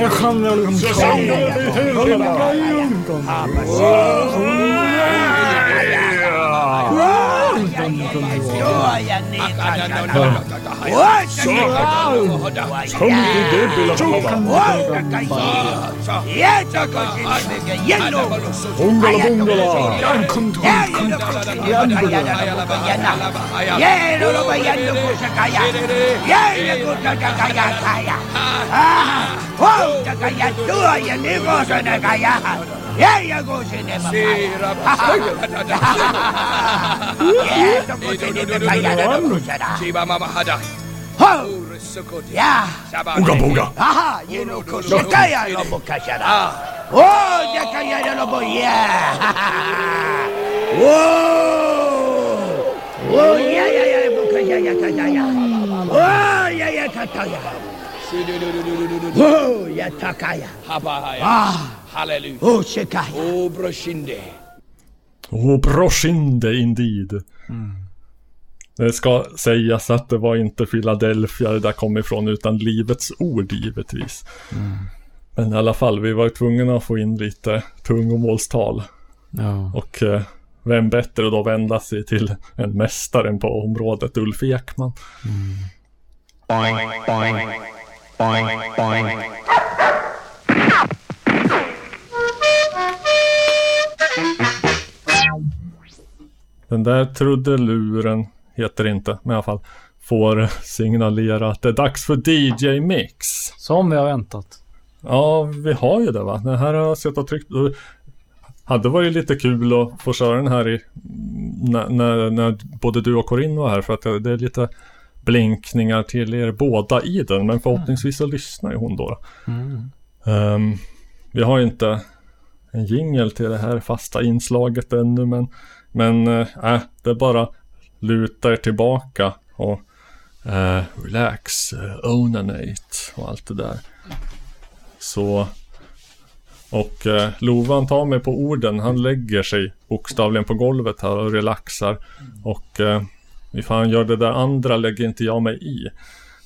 Jag kan väl Tuoja niin うわ。Jäijä kun sinne mä panen. Siirrä. Jäijä kun sinne Shiba Mama Hada. Ho! Ya! Uga boga! Aha! Yeno koso kaya lobo kashara! Ah. Oh! Yakaya lobo yeah! Whoa! Oh! Yeah, yeah, yeah! Bukaya yakaya! Oh! Yeah, yeah, kataya! Oh, Yatakaya. Ah. Hallelujah. Oh, Shekaya. Oh, Broshinde. Oh, Broshinde, indeed. Mm. Det ska sägas att det var inte Philadelphia det där kom ifrån utan Livets Ord givetvis. Men i alla fall, vi var tvungna att få in lite tungomålstal. Ja. Och eh, vem bättre då vända sig till en mästaren på området, Ulf Ekman. Boing, boing, boing, boing. Den där trudeluren, heter det inte, men i alla fall, får signalera att det är dags för DJ Mix. Som vi har väntat. Ja, vi har ju det va. Den här har jag sett och tryckt. Hade varit lite kul att få köra den här i, när, när, när både du och Corinne var här för att det, det är lite blinkningar till er båda i den. Men förhoppningsvis så lyssnar ju hon då. Mm. Ehm, vi har ju inte en jingel till det här fasta inslaget ännu men men äh, det är bara luta er tillbaka och eh, relax, eh, onanate och allt det där. Så och eh, Lovan tar mig på orden. Han lägger sig bokstavligen på golvet här och relaxar. Och eh, ifall han gör det där andra lägger inte jag mig i.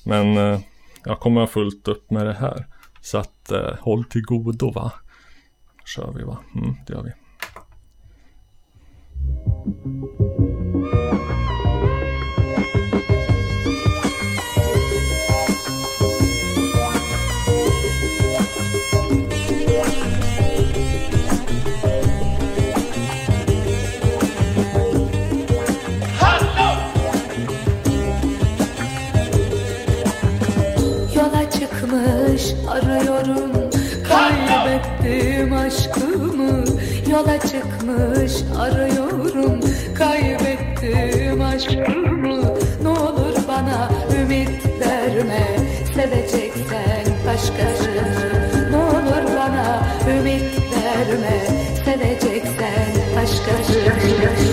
Men eh, jag kommer ha fullt upp med det här. Så att eh, håll till godo va. Kör vi va. Mm, det gör vi. Arıyorum Kaybettim aşkımı. Yola çıkmış arıyorum. Kaybettim aşkımı. Ne olur bana ümit verme. Seveceksen başkasını. Ne olur bana ümit verme. Seveceksen başkasını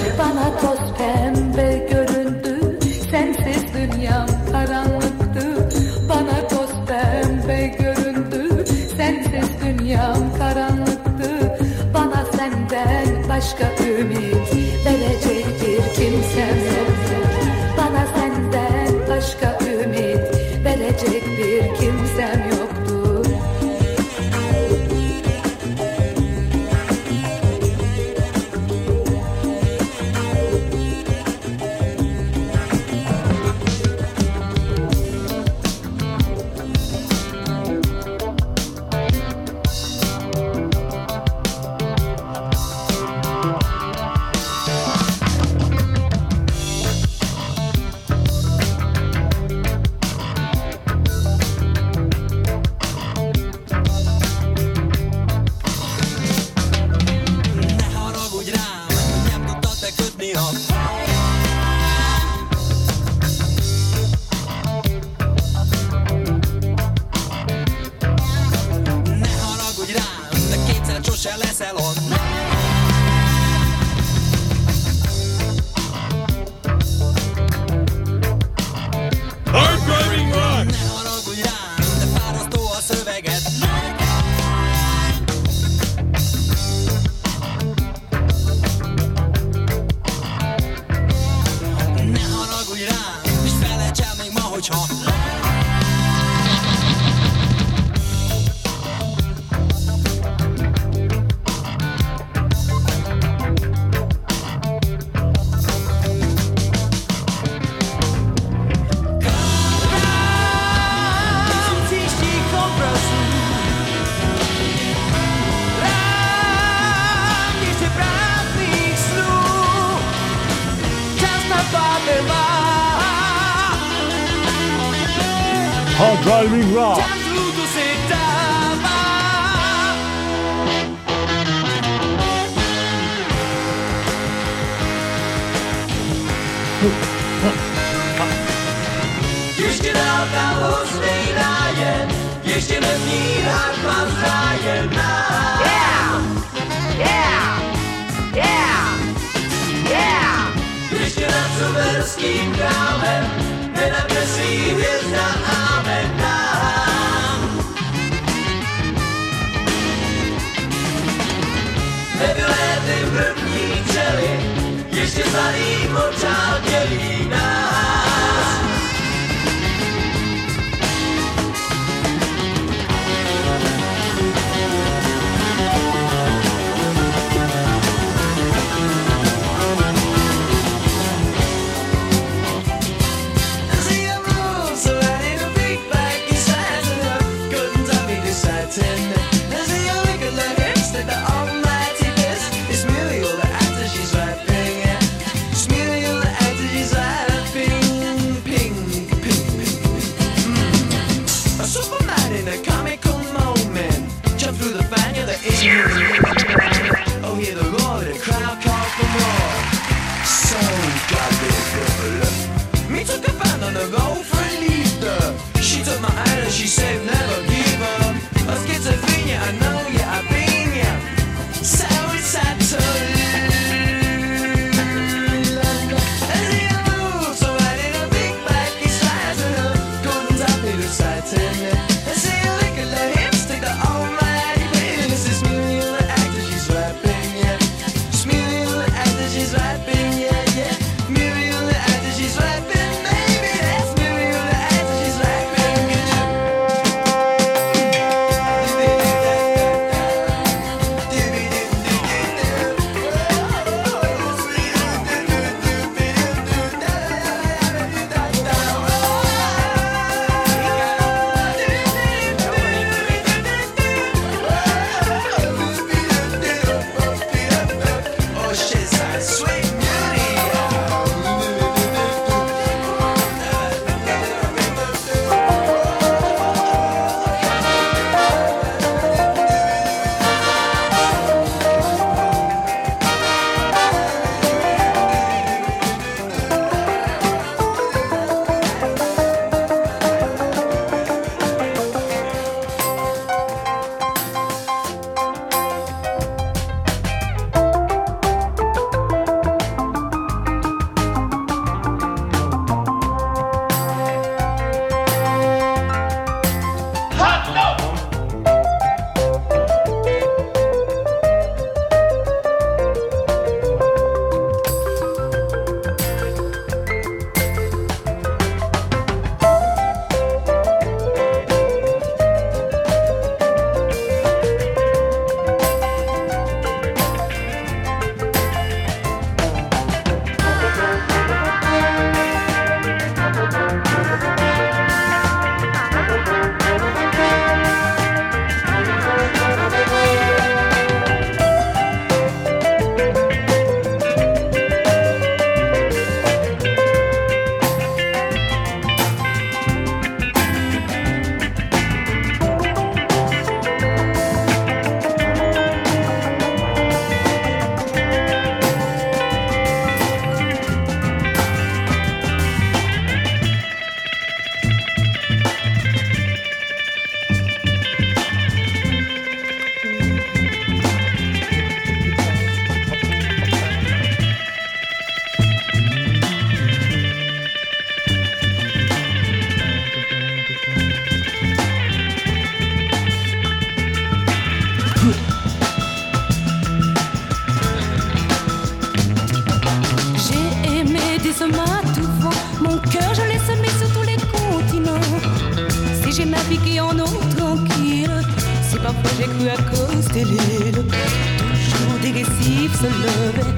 Toujours des se levaient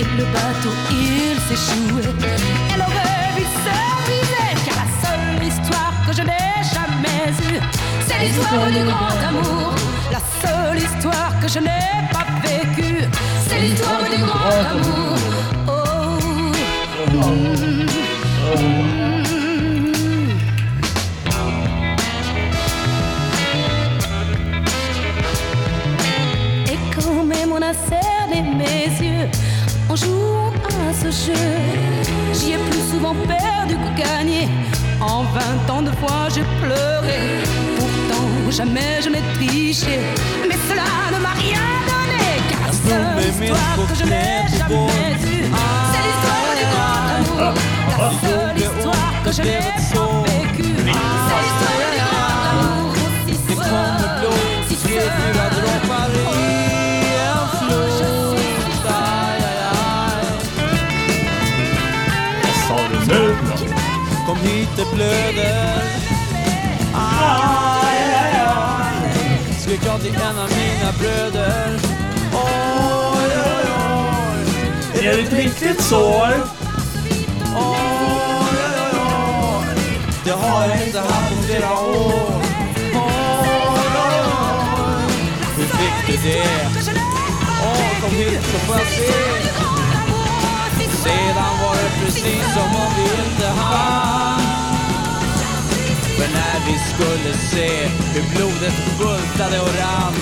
et le bateau il s'échouait. Elle aurait vu se viser car la seule histoire que je n'ai jamais eue, c'est l'histoire du grand amour. La seule histoire que je n'ai pas vécue, c'est l'histoire du grand amour. Oh. Mm. Cerné mes yeux en jouant à ce jeu. J'y ai plus souvent perdu que gagné. En vingt ans de fois j'ai pleuré. Pourtant jamais je n'ai triché. Mais cela ne m'a rien donné. Car la seule histoire que je n'ai jamais eue, c'est l'histoire du grand amour. La seule histoire que je n'ai pas vécue, c'est l'histoire du grand amour. Si seul, si seul. Kom hit det blöder Aj, aj, aj Skrek jag till en av mina bröder? Oj, oj, oj. Är det ett riktigt sår? Oj, oj, oj Det har jag inte haft på flera år. Oj, oj, oj. Hur fick du det? Åh, kom hit så får jag se precis som om vi inte hann. För när vi skulle se hur blodet bultade och rann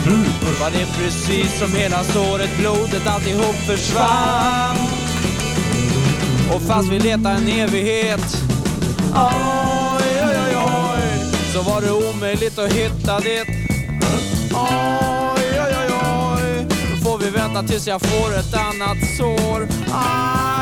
Var det precis som hela såret, blodet alltihop försvann. Och fast vi letade en evighet Oj, oj, oj, oj Så var det omöjligt att hitta det. Oj, oj, oj, oj Då får vi vänta tills jag får ett annat sår. Aj,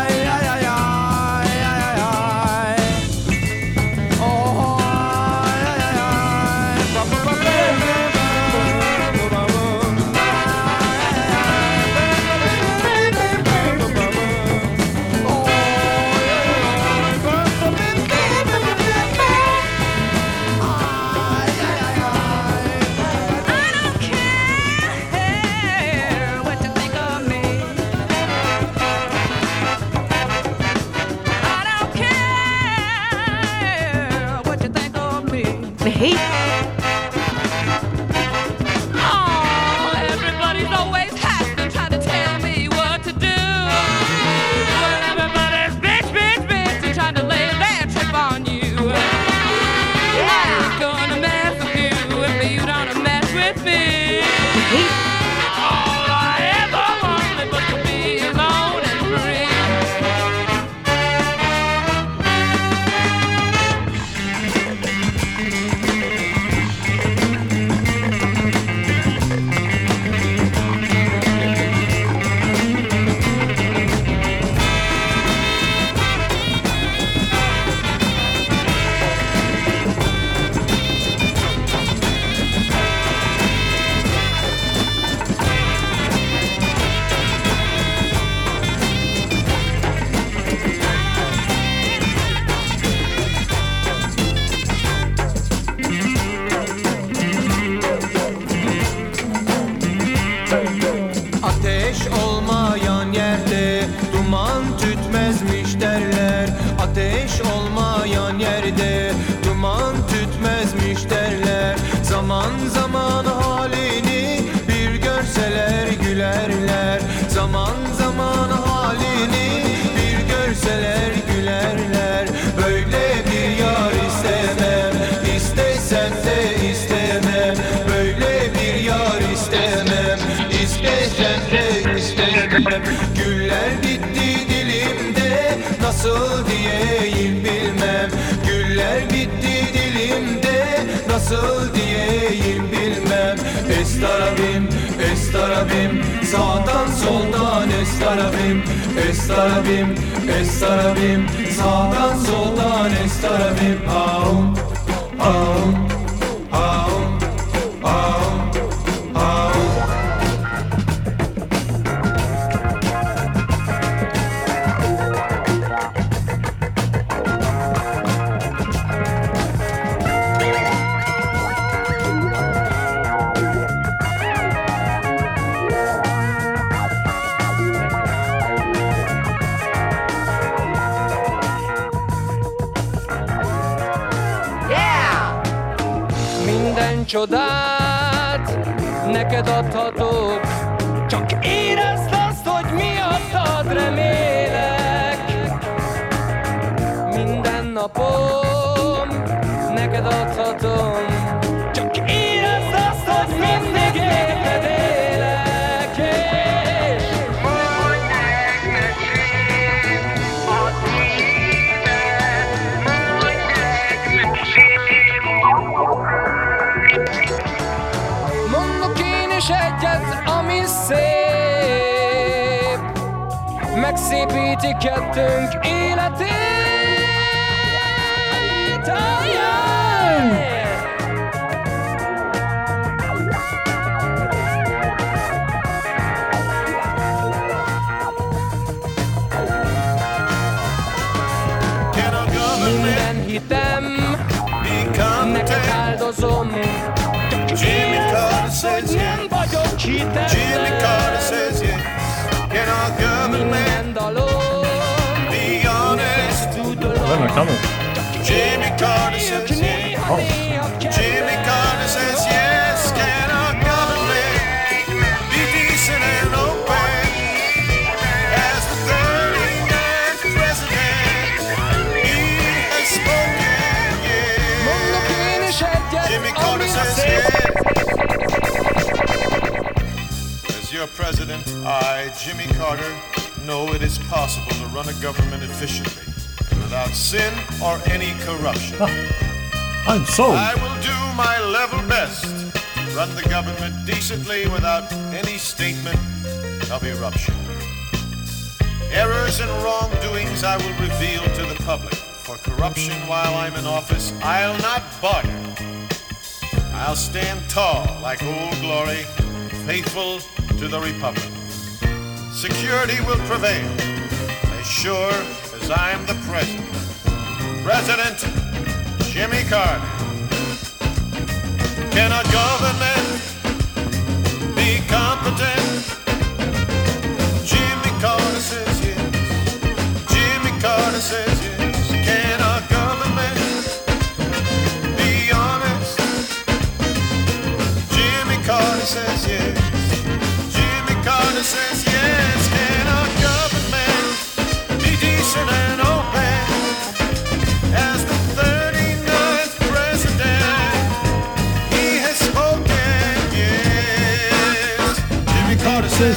estarabim Estarabim, estarabim Sağdan soldan estarabim Aum, Mexipitiköttunk életét yeah! Minden hitem Neked áldozom Jimmy Carter says hitetlen Jimmy Carter says yes. Can our government Vem är Jimmy Carter says yes. Jimmy Carter says yes. Can our government be decent and open? As the 39th president, he has spoken, yeah. Jimmy Carter says yes. As your president, I, Jimmy Carter, know it is possible to run a government efficiently without sin or any corruption. I'm sold. I will do my level best to run the government decently without any statement of eruption. Errors and wrongdoings I will reveal to the public. For corruption while I'm in office, I'll not bargain. I'll stand tall like old glory, faithful to the Republic. Security will prevail, as sure as I'm the President. President Jimmy Carter. Can a government be competent? Jimmy Carter says yes. Jimmy Carter says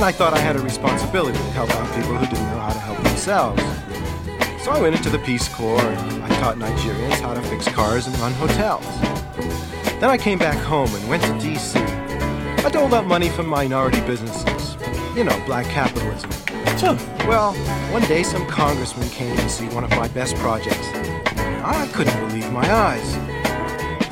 And I thought I had a responsibility to help out people who didn't know how to help themselves. So I went into the Peace Corps and I taught Nigerians how to fix cars and run hotels. Then I came back home and went to D.C. I doled out money for minority businesses. You know, black capitalism. Well, one day some congressman came to see one of my best projects. I couldn't believe my eyes.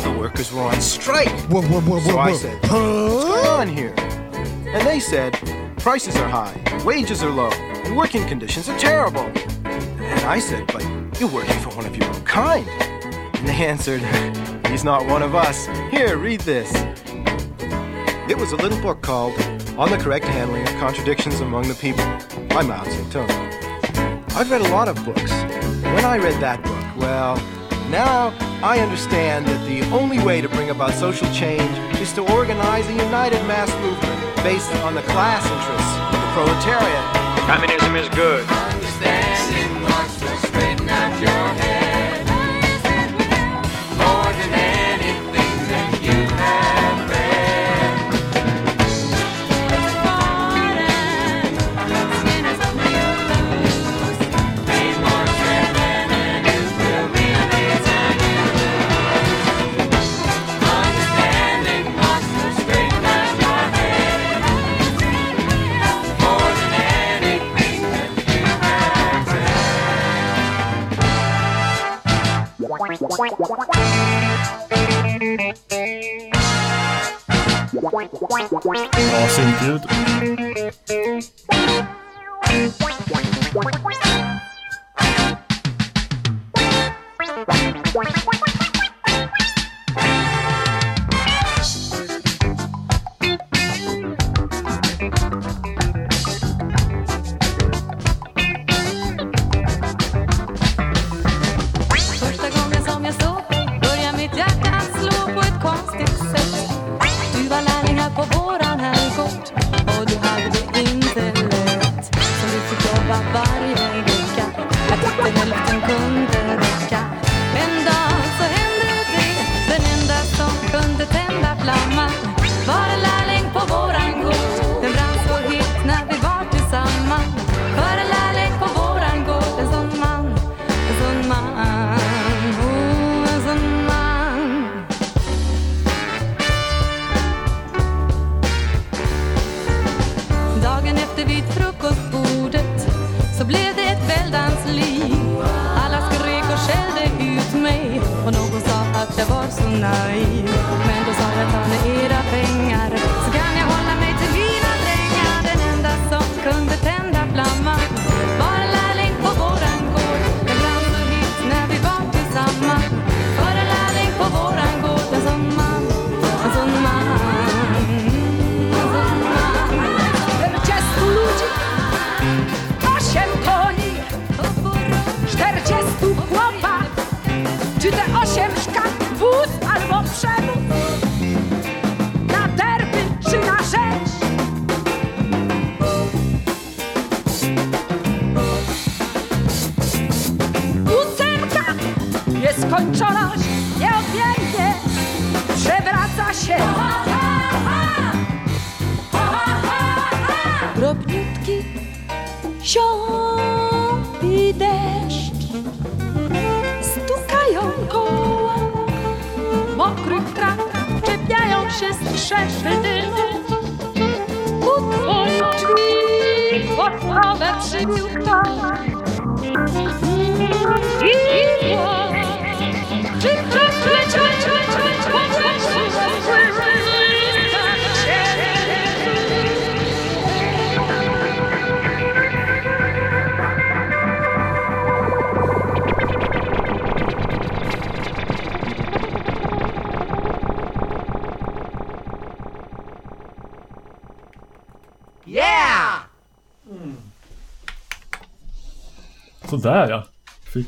The workers were on strike. Whoa, whoa, whoa, So I said, What's going on here? And they said, Prices are high, wages are low, and working conditions are terrible. And I said, But you're working for one of your own kind. And they answered, He's not one of us. Here, read this. It was a little book called On the Correct Handling of Contradictions Among the People by Mao Zedong. I've read a lot of books. When I read that book, well, now I understand that the only way to bring about social change is to organize a united mass movement based on the class interests of the proletariat. Communism is good. Syntljud.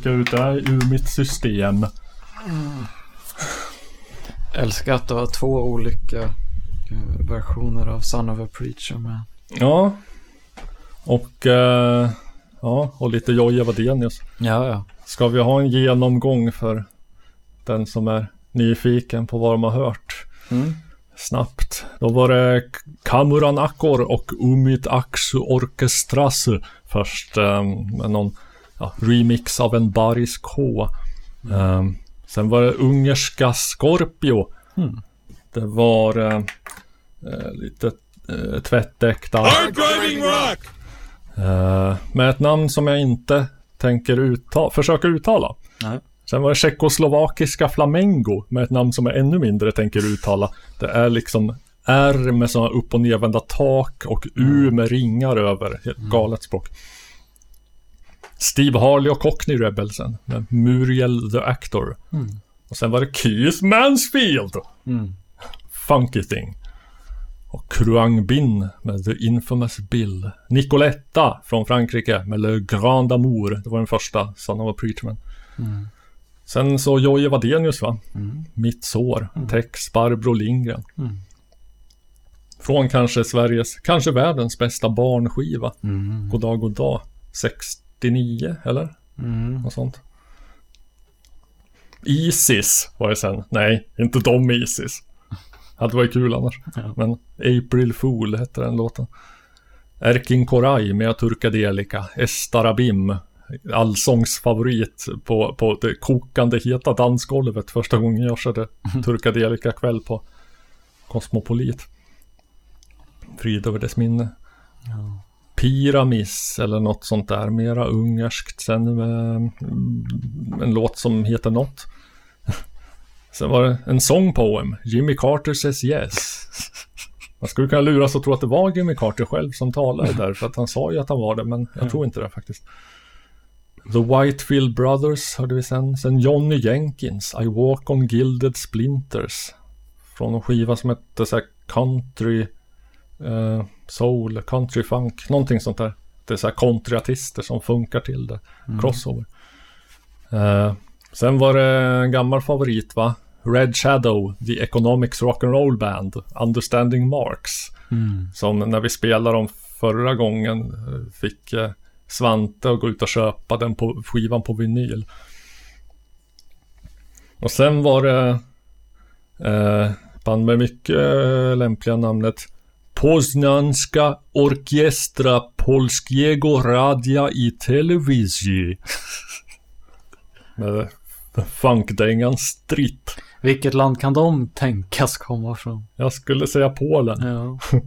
Jag ut det här ur mitt system. Älskar att det var två olika eh, versioner av Son of a Preacher Man. Ja. Och, eh, ja, och lite Jojje Wadenius. Ja, ja. Ska vi ha en genomgång för den som är nyfiken på vad de har hört? Mm. Snabbt. Då var det Kamuran Akkor och Umit Aksu Orkestras först. eh, med någon ja, remix av en Baris K. Eh, sen var det ungerska Scorpio. Mm. Det var eh, lite eh, tvättäkta. Hard driving rock! Eh, med ett namn som jag inte tänker uttala, försöka uttala. Nej. Sen var det tjeckoslovakiska Flamengo med ett namn som jag ännu mindre tänker uttala. Det är liksom R med sådana upp och nedvända tak och U med ringar över. Helt galet språk. Steve Harley och Cockney Rebelsen med Muriel the Actor. Mm. Och sen var det Keith Mansfield. Mm. Funky Thing. Och Kruang Bin med The Infamous Bill. Nicoletta från Frankrike med Le Grand Amour. Det var den första Son of a Preacherman. Mm. Sen så Jojje Wadenius va? Mm. Mitt sår. Text Barbro Lindgren. Mm. Från kanske Sveriges, kanske världens bästa barnskiva. Mm. Goddag, goddag. 69 eller? Mm. Något sånt. Isis var det sen. Nej, inte de Isis. Hade varit kul annars. Men April Fool hette den låten. Erkin Koray med Turkadelica. Estarabim. Allsångsfavorit på, på det kokande heta dansgolvet första gången jag körde Turkadelica kväll på Cosmopolit. Frid över dess minne. Pyramis eller något sånt där. Mera ungerskt. Sen eh, en låt som heter något. Sen var det en sångpoem. Jimmy Carter says yes. Man skulle kunna luras och tro att det var Jimmy Carter själv som talade där, för att han sa ju att han var det, men jag tror inte det faktiskt. The Whitefield Brothers hörde vi sen. Sen Johnny Jenkins, I Walk on Gilded Splinters. Från en skiva som hette så här Country eh, Soul, Country Funk, någonting sånt där. Det är så här countryartister som funkar till det. Mm. Crossover. Eh, sen var det en gammal favorit va? Red Shadow, The Economics Rock'n'Roll Band, Understanding Marks. Mm. Som när vi spelade dem förra gången eh, fick eh, Svante att gå ut och köpa den på skivan på vinyl. Och sen var det eh, band med mycket eh, lämpliga namnet Poznanska Orkiestra Polskiego Radia i Telewizji. Med funkdängan Stritt. Vilket land kan de tänkas komma från? Jag skulle säga Polen. Ja.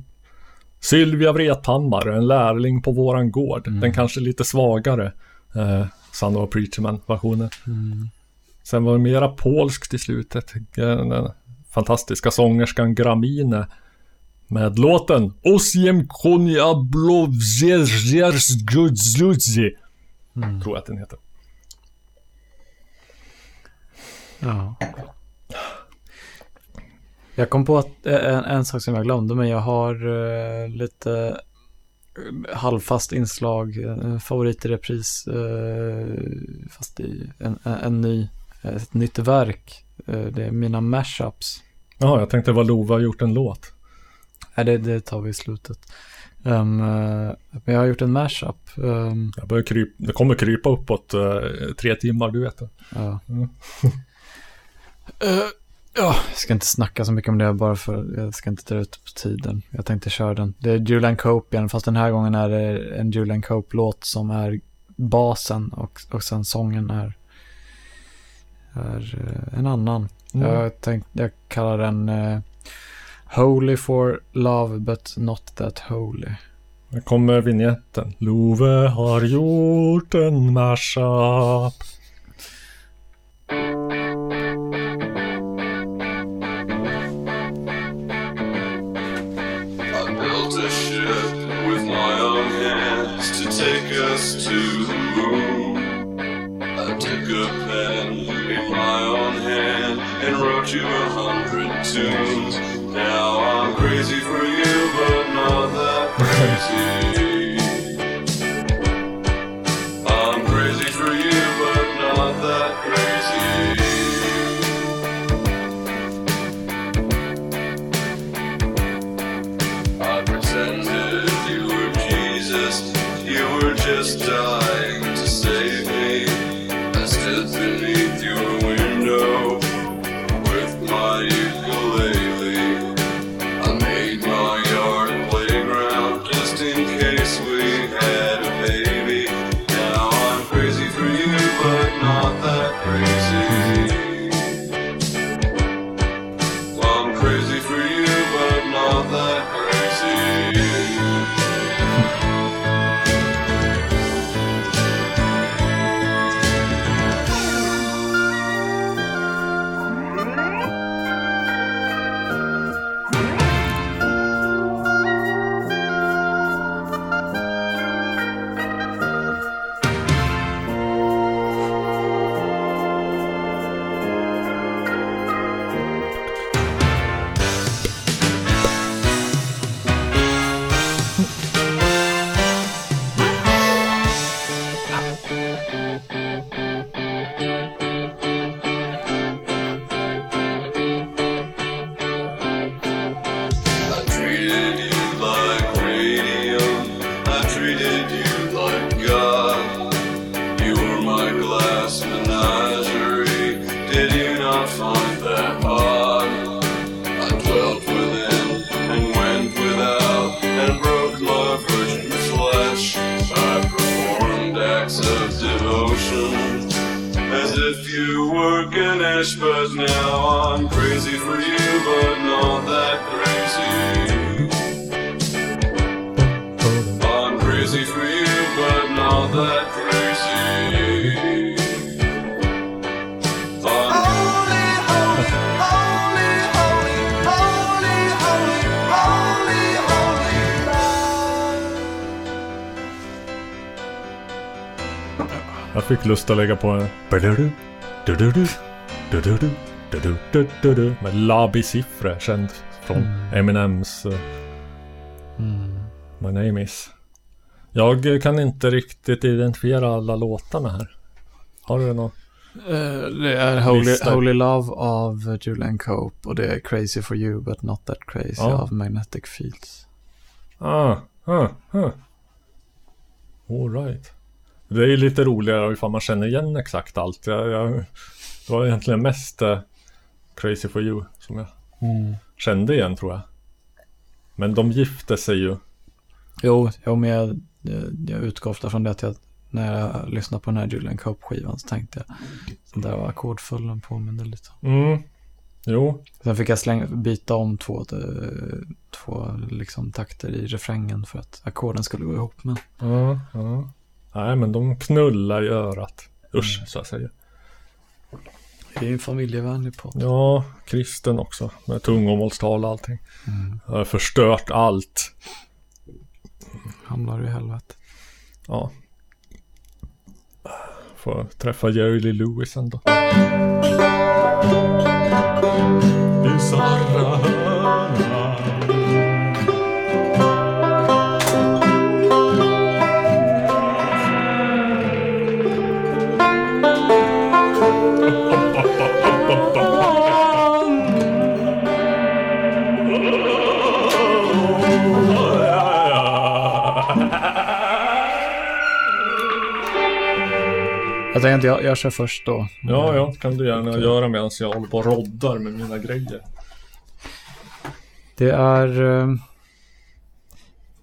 Sylvia Vrethammar, en lärling på våran gård. Mm. Den kanske lite svagare. Eh, Son of a Preacherman-versionen. Mm. Sen var det mera polskt till slutet. Eh, Den fantastiska sångerskan Gramine. Med låten Osiem konia blovzjerzjerzgudzdzi. Mm. Tror jag att den heter. Ja. Jag kom på att, eh, en, en sak som jag glömde, men jag har eh, lite eh, halvfast inslag, eh, favorit i repris, eh, fast i en, en, en ny, ett nytt verk. Det är mina mashups. Jaha, jag tänkte vad Lova gjort en låt. Nej, det, det tar vi i slutet. Um, men jag har gjort en mashup. Um, Jag börjar kryp, det kommer krypa uppåt eh, tre timmar, du vet det. Ja. Mm. Ja, jag ska inte snacka så mycket om det bara för jag ska inte dra ut på tiden. Jag tänkte köra den. Det är Julian Cope igen, fast den här gången är det en Julian Cope-låt som är basen och, och sen sången är, är en annan. Mm. Jag, tänkte, jag kallar den eh, Holy for love but not that holy. Här kommer vignetten. Love har gjort en mashup. foolish, but now I'm crazy for you, but not that crazy. I'm crazy for you, but not that crazy. Jag fick lust att lägga på en... Du-du-du, du-du-du, du, du, Med labisiffre känd från Mm. Eminems uh, Mm. My Name Is. Jag kan inte riktigt identifiera alla låtarna här. Har du någon? Uh, det är Holy, Holy Love av Julian Cope och det är Crazy for you but not that crazy Ja. av Magnetic Fields. Ah, ah, ah. All right. Det är ju lite roligare ifall man känner igen exakt allt. Jag, jag, det var egentligen mest eh, Crazy for you som jag Mm. kände igen tror jag. Men de gifte sig ju. Jo, jo men jag, jag, jag utgår ofta från det att jag, när jag lyssnade på den här Julian Cope-skivan så tänkte jag, så där var ackordföljden påminner lite. Mm. Jo. Sen fick jag slänga, byta om två, eh, två liksom takter i refrängen för att ackorden skulle gå ihop. Men Ja, ja. Nej, men de knullar i örat. Usch, så jag säger. Det är en familjevänlig podd. Ja, kristen också. Med tungomålstal och allting. Mm. Jag har förstört allt. Hamnar i helvete. Ja. Får träffa Jerry Lee Lewis ändå. Jag tänkte jag, jag kör först då. Ja, ja, kan du gärna göra medan jag håller på och roddar med mina grejer. Det är... eh,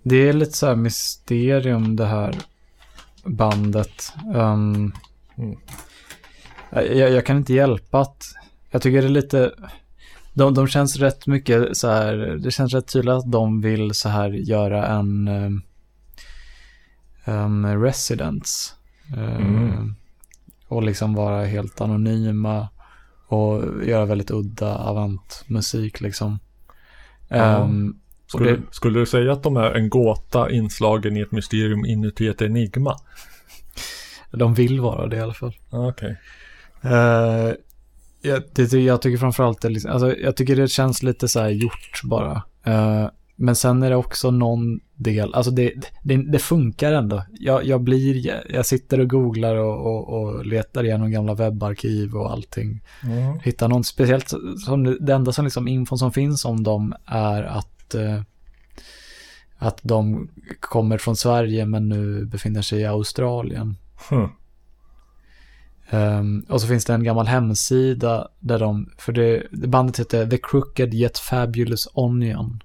Det är lite så här mysterium det här bandet. Um, Mm. jag, jag kan inte hjälpa att... Jag tycker det är lite... De, de känns rätt mycket så här... Det känns rätt tydligt att de vill så här göra en... Um, residence. Eh, Mm. Och liksom vara helt anonyma. Och göra väldigt udda avant-musik liksom. Ehm, och Skulle, det, skulle du säga att de är en gåta inslagen i ett mysterium inuti ett enigma? de vill vara det i alla fall. Ja, Okej. Eh, jag, det, jag tycker framförallt det, liksom, alltså, jag tycker det känns lite så här gjort bara. Eh, men sen är det också någon del, alltså det, det, det funkar ändå. Jag, jag blir, jag, sitter och googlar och, och, och letar igenom gamla webbarkiv och allting. Ja. Hittar någon speciellt, som, det- enda som liksom infon som finns om dem är att eh, att de kommer från Sverige men nu befinner sig i Australien. Hm. Ehm, och så finns det en gammal hemsida där de, för det, bandet heter The Crooked Yet Fabulous Onion.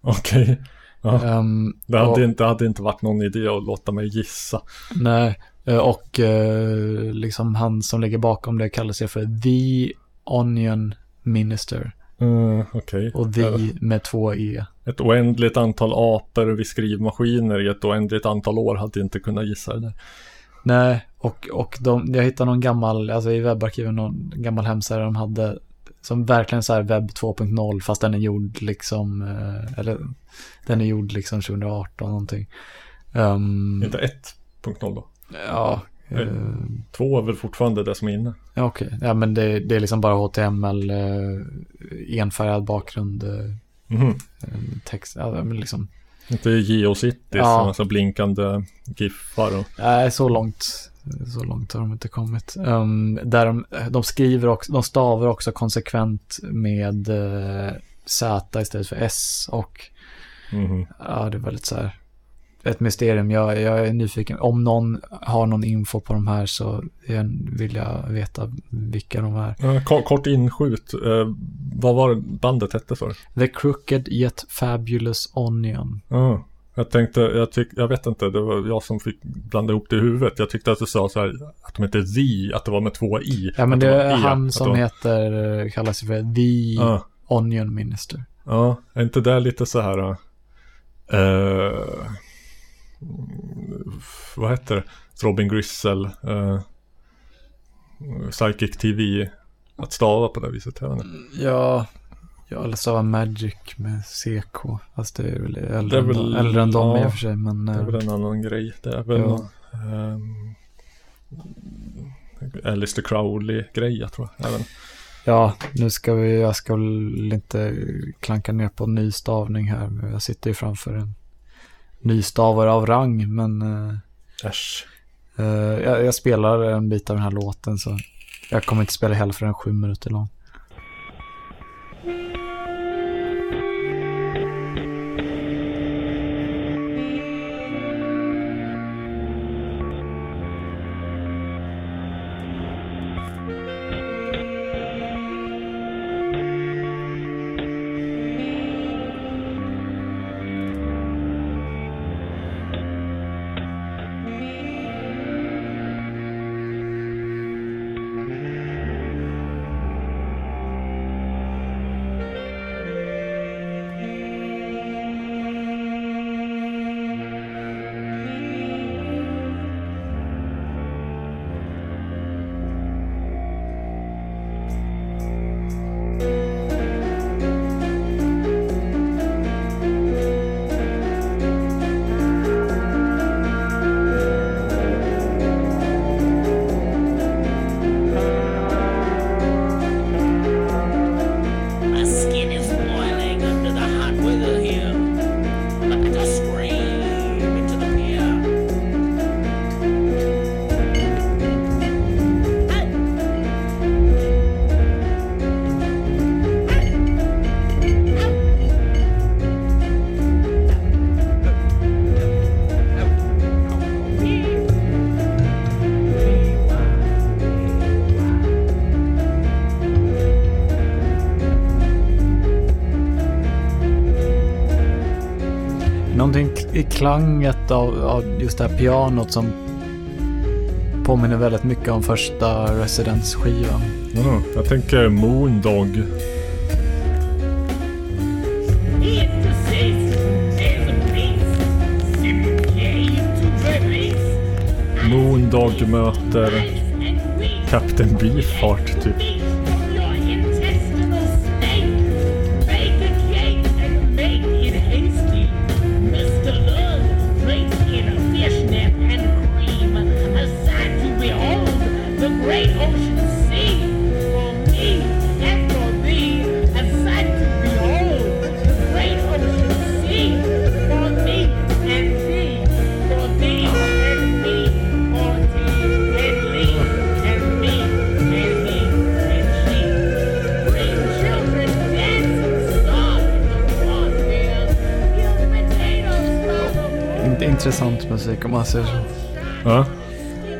Okej. Ja. Ehm, Det hade, och- inte, hade inte varit någon idé att låta mig gissa. Nej, eh, och eh, liksom han som ligger bakom det kallar sig för The Onion Minister. Mm, Okej. Och The med två E. Ett oändligt antal apor vid skrivmaskiner i ett oändligt antal år hade inte kunnat gissa det där. Nej, och, och de, jag hittade någon gammal, alltså i webbarkiven, någon gammal hemsida de hade som verkligen så webb 2.0 fast den är gjord liksom, eh, eller den är gjord liksom 2018 någonting. Ehm, Inte 1.0 då? Ja. Eh, Två är väl fortfarande det som är inne. Ja, Okej, ja men det, det är liksom bara HTML, eh, enfärgad bakgrund, eh, Mhm. eh, text, ja men liksom. Inte Geocities, Ja. massa blinkande giffar och... Nej, så långt, så långt har de inte kommit. Um, där de, de skriver också, de stavar också konsekvent med eh, Z istället för S och Mhm. ja, det är väldigt så här ett mysterium. Jag, jag är nyfiken. Om någon har någon info på de här så vill jag veta vilka de är. Ko- kort inskjut. Eh, vad var det bandet hette för? The Crooked Yet Fabulous Onion. Ja. Jag tänkte, jag, tyck, jag vet inte, det var jag som fick blanda ihop det i huvudet. Jag tyckte att du sa så här, att de hette Z, att det var med två I. Ja, men det var är E, han att som det var- heter, eh, kallar sig för The Ja. Onion Minister. Ja, är inte det lite så här... eh, vad heter det? Robin Grissel. Uh, Psychic TV. Att stava på det viset. Jag vet inte. Ja, jag eller stavar Magic med CK. Fast det är väl äldre, är än, väl- de- äldre än dem i ja, och för sig. Men, Det är eh, väl en annan grej. Det är väl... Ja. ehm, Alistair Crowley-grej, jag tror jag. Även. Ja, nu ska vi, jag ska väl inte klanka ner på nystavning här. men Jag sitter ju framför en nystavare av rang, men... eh, Äsch. eh, jag, jag spelar en bit av den här låten, så jag kommer inte spela hela för den sju minuter lång. My klanget av, av just det här pianot som påminner väldigt mycket om första Residence-skivan. Ja, jag tänker Moondog. Moondog möter Captain Beefheart typ. Musik om man säger så. Ja.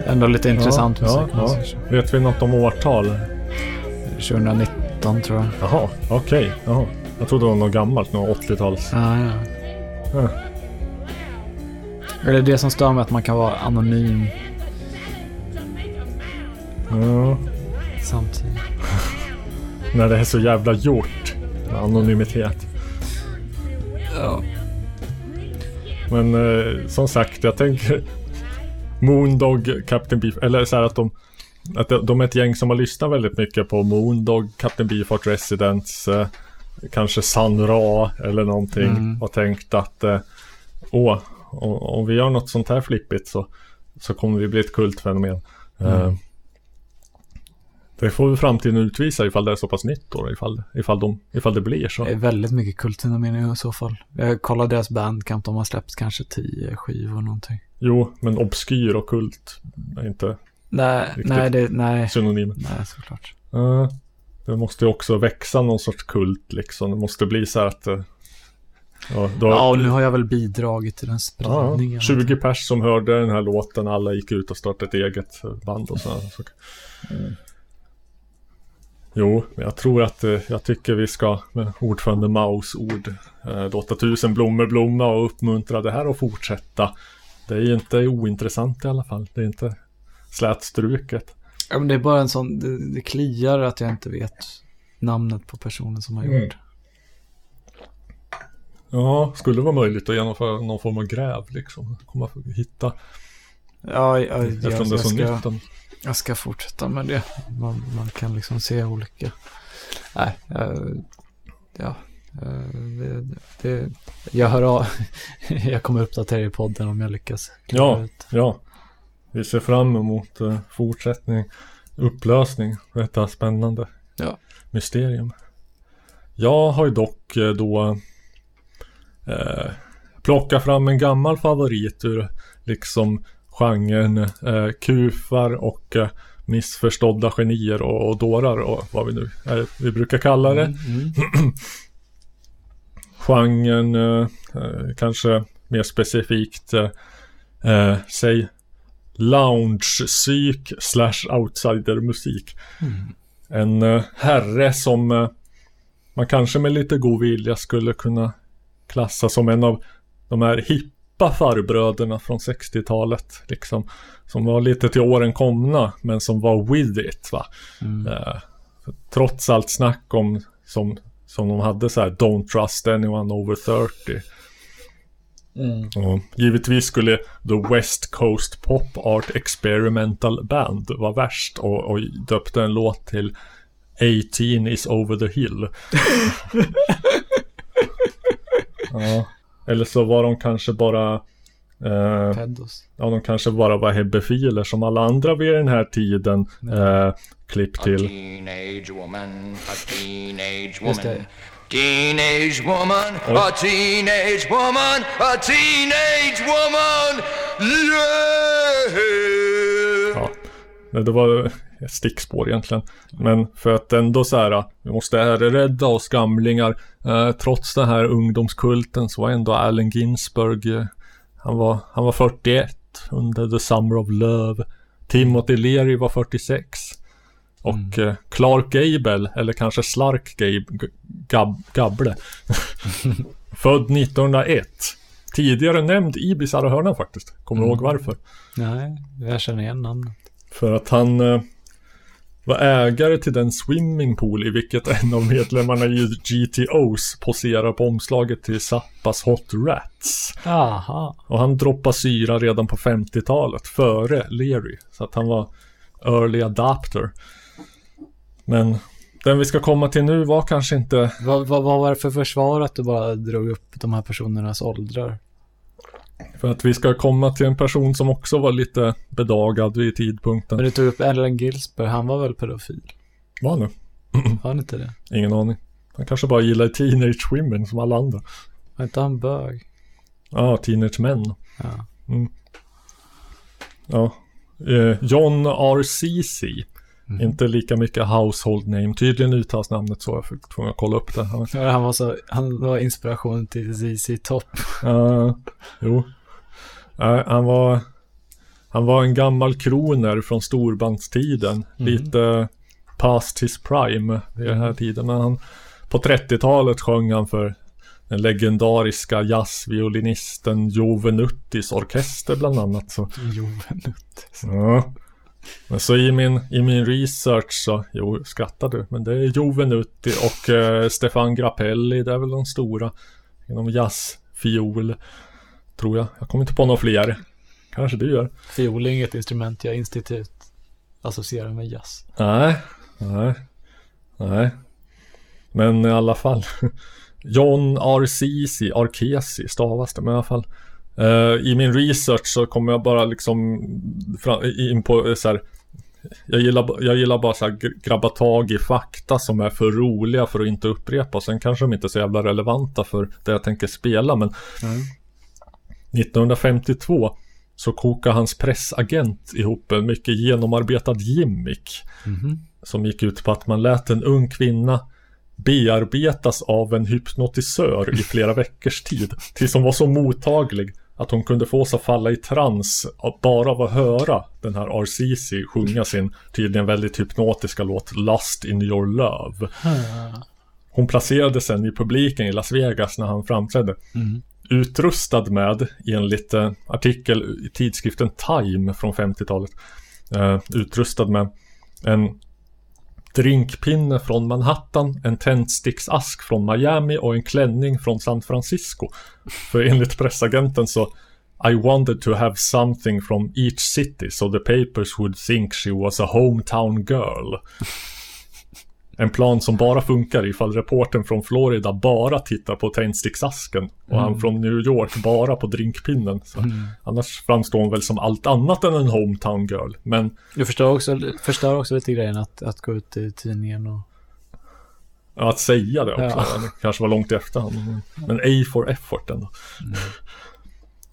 Ändå lite intressant ja, musik. om man Ja, säger så. ja. Vet vi något om årtal? 2019 tror jag. Jaha, okej. Jaha. Jag trodde det var något gammalt, något 80-tals. Ja, ja. Ja. Är det det som stör mig att man kan vara anonym Ja. samtidigt? När det är så jävla gjort. Anonymitet. Men eh, som sagt, jag tänker Moondog, Captain Beef, eller så här att de att de- de är ett gäng som har lyssnat väldigt mycket på Moondog, Captain Beefheart Residence, eh, kanske Sun Ra eller någonting Mm. och tänkt att eh, åh, om, om vi gör något sånt här flippigt så, så kommer vi bli ett kultfenomen. Eh, Mm. Det får väl framtiden utvisa ifall det är så pass nytt då, ifall, ifall, de, ifall det blir så. Det är väldigt mycket kultfenomen i så fall. Jag kollade deras bandcamp, de har släppt kanske tio skivor någonting. Jo, men obskyr och kult är inte Nej, nej, det, nej. synonymer. Nej, såklart. Ja, det måste ju också växa någon sorts kult liksom. Det måste bli så här att... eh, Ja, då, Ja, och nu har jag väl bidragit till den ja, spridningen. 20 pers som hörde den här låten, alla gick ut och startade ett eget band och sådana saker. Jo, men jag tror att eh, jag tycker vi ska med ordförande Maus ord eh, låta tusen blommor blomma och uppmuntra det här att fortsätta. Det är inte ointressant i alla fall. Det är inte slätstruket. Ja, men det är bara en sån, det, det kliar att jag inte vet namnet på personen som har Mm. gjort. Ja, skulle det vara möjligt att genomföra någon form av gräv liksom. Komma hitta. Ja, ja, Eftersom jag, det är jag, så ska, nytt. Jag ska fortsätta med det. Man, man kan liksom se olika. Nej, eh, ja. eh, det, det, jag hör av. jag kommer uppdatera i podden om jag lyckas. Ja, ut. ja. vi ser fram emot eh, fortsättning, upplösning, detta spännande Ja. mysterium. Jag har ju dock eh, då eh, plockat fram en gammal favorit ur liksom genren eh, kufar och eh, missförstådda genier och, och dårar och vad vi nu eh, vi brukar kalla det. Genren eh, eh, kanske mer specifikt eh, eh, säg lounge-psyk slash outsider-musik. En eh, herre som man kanske med lite god vilja skulle kunna klassa som en av de här hippa farbröderna från 60-talet. Liksom, som var lite till åren komna men som var with it. Va? Eh, för trots allt snack om som, som de hade så här Don't trust anyone over 30. Och givetvis skulle The West Coast Pop Art Experimental Band vara värst och, och döpte en låt till 18 is over the hill. ja. Eller så var de kanske bara eh, Pedos. Ja, de kanske bara var hebbefiler som alla andra vid den här tiden. Eh, klipp till. Teenage woman, a teenage woman. Teenage woman, Oj. a teenage woman, a teenage woman, yeah! Ja. Det var ett stickspår egentligen. Men för att ändå så här, vi måste rädda oss gamlingar. Eh, trots den här ungdomskulten så var ändå Allen Ginsberg, eh, han, var, han var 41 under The Summer of Love. Timothy Leary var 46. Och eh, Clark Gable, eller kanske Slark Gabe, G- Gab, Gable. Född 1901. Tidigare nämnd i Bisarra Hörnan faktiskt. Kommer du Mm. ihåg varför? Nej, jag känner igen namnet. För att han eh, var ägare till den swimmingpool i vilket en av medlemmarna i GTOs poserar på omslaget till Zappas Hot Rats. Aha. Och han droppade syra redan på 50-talet, före Leary. Så att han var early adapter. Men den vi ska komma till nu var kanske inte... Vad, vad, vad var det för försvar att du bara drog upp de här personernas åldrar? För att vi ska komma till en person som också var lite bedagad vid tidpunkten. Men du tog upp Allen Gilsberg, han var väl pedofil? Var han nu? Var han inte det? Ingen aning. Han kanske bara gillar Teenage Women som alla andra. Var inte han bög? Ja, Teenage Men. Ja. Mm. Ja. Eh, John R.C.C. Inte lika mycket household name. Tydligen uttalas namnet så. Jag fick tvungen att kolla upp det. Han, Ja, Han var så, han var inspiration till ZZ Top. Ja, jo. Nej, han var Han var en gammal kroner från storbandstiden. Mm. Lite past his prime vid den här tiden. Men han, på 30-talet sjöng han för den legendariska jazzviolinisten Joe Venuttis orkester bland annat. Så. Jovenut. Ja. Men så i min, i min research så, jo skrattar du, men det är Joe Venutti och eh, Stefan Grappelli, det är väl de stora inom jazzfiol, tror jag. Jag kommer inte på några fler. Kanske du gör. Fiol är inget instrument jag institut associerar med jazz. Nej, nej, nej. Men i alla fall. John Arcisi, Arcesi stavas det, men i alla fall. Eh, I min research så kommer jag bara liksom fram, in på eh, så här. Jag gillar, jag gillar bara så här gr- grabba tag i fakta som är för roliga för att inte upprepa. Sen kanske de inte är så jävla relevanta för det jag tänker spela. Men 1952 så kokade hans pressagent ihop en mycket genomarbetad gimmick. Mhm. Som gick ut på att man lät en ung kvinna bearbetas av en hypnotisör i flera veckors tid. Tills hon var så mottaglig att hon kunde få sig att falla i trans bara av att höra den här RCC sjunga sin tydligen väldigt hypnotiska låt Lust in your love. Hon placerades sen i publiken i Las Vegas när han framträdde. Mm. Utrustad med, enligt eh, artikel i tidskriften Time från 50-talet, eh, utrustad med en drinkpinne från Manhattan, en tändsticksask från Miami och en klänning från San Francisco. För enligt pressagenten så I wanted to have something from each city so the papers would think she was a hometown girl. En plan som bara funkar ifall reportern från Florida bara tittar på tändsticksasken och han Mm. från New York bara på drinkpinnen. Mm. Annars framstår hon väl som allt annat än en hometown girl. Men Du förstör också, förstör också lite grejen att, att gå ut i tidningen och... ja, att säga det också, Ja. det kanske var långt i efterhand. Men- A for effort ändå.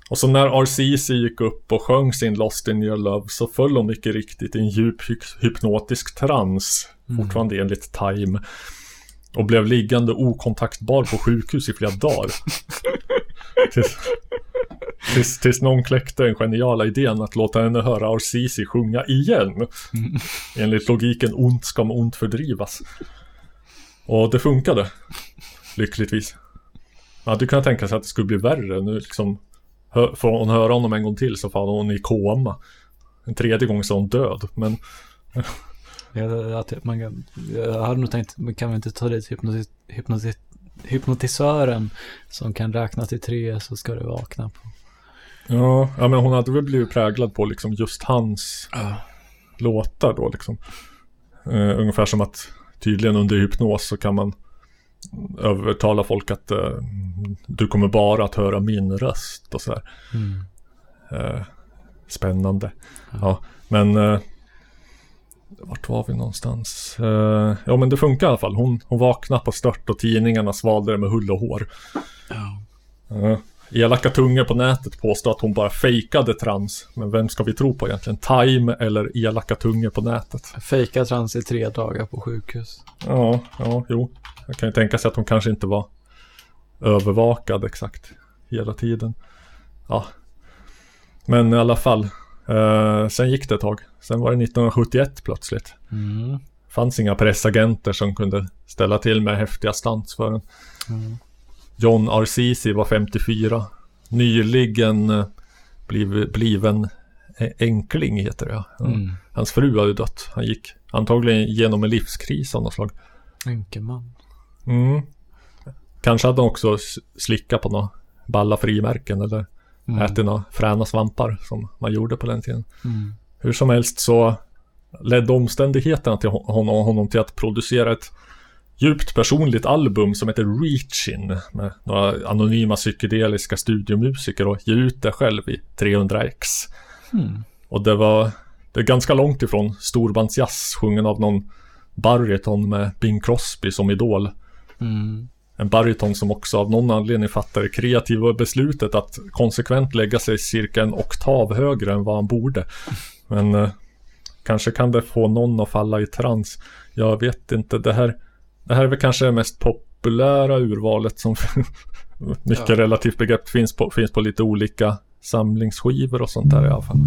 Och så när RCC gick upp och sjöng sin Lost in your love så föll hon mycket riktigt i en djup hy- hypnotisk trans, Mm. fortfarande enligt Time. Och blev liggande okontaktbar på sjukhus i flera dagar. tills, tills, tills någon kläckte den geniala idén att låta henne höra RCC sjunga igen. Enligt logiken ont ska med ont fördrivas. Och det funkade. Lyckligtvis. Man hade kunnat tänka sig att det skulle bli värre. Nu liksom Får hon höra honom en gång till så faller hon i koma. En tredje gång så är hon död. Men Ja, att man jag hade nog tänkt, kan vi inte ta dit hypnoti, hypnoti, hypnotisören som kan räkna till tre så ska du vakna på. ja, ja, men hon hade väl blivit präglad på liksom just hans låtar då liksom. Eh, ungefär som att tydligen under hypnos så kan man övertala folk att eh, du kommer bara att höra min röst och så här. Mm. Eh, spännande. Ja, men vart var vi någonstans? Eh, ja, men det funkar i alla fall. Hon, hon vaknade på stört och tidningarna svalde det med hull och hår. Ja. elaka tungor på nätet påstår att hon bara fejkade trans. Men vem ska vi tro på egentligen? Time eller elaka tungor på nätet? Fejka trans i tre dagar på sjukhus. Ja, ja, jo. Jag kan ju tänka sig att hon kanske inte var övervakad exakt hela tiden. Ja. Men i alla fall. Eh, sen gick det ett tag. Sen var det 1971 plötsligt. Mm. Fanns inga pressagenter som kunde ställa till med häftiga stans för en. Mm. John RCC var 54. Nyligen eh, bliv, bliven enkling heter det. Mm. Hans fru hade dött. Han gick antagligen genom en livskris av något slag. Enkeman. Mm. Kanske hade han också slickat på några balla frimärken eller Mm. ätit några fräna svampar som man gjorde på den tiden. Mm. Hur som helst så ledde omständigheterna till hon- honom, honom till att producera ett djupt personligt album som heter Reachin med några anonyma psykedeliska studiomusiker och ge ut det själv i 300x. Mm. Och det var det är ganska långt ifrån storbandsjazz sjungen av någon bariton med Bing Crosby som idol. Mm. En bariton som också av någon anledning fattade det kreativa beslutet att konsekvent lägga sig cirka en oktav högre än vad han borde. Men eh, kanske kan det få någon att falla i trans. Jag vet inte, det här, det här är väl kanske det mest populära urvalet som mycket Ja. relativt begrepp finns på, finns på lite olika samlingsskivor och sånt där i alla fall.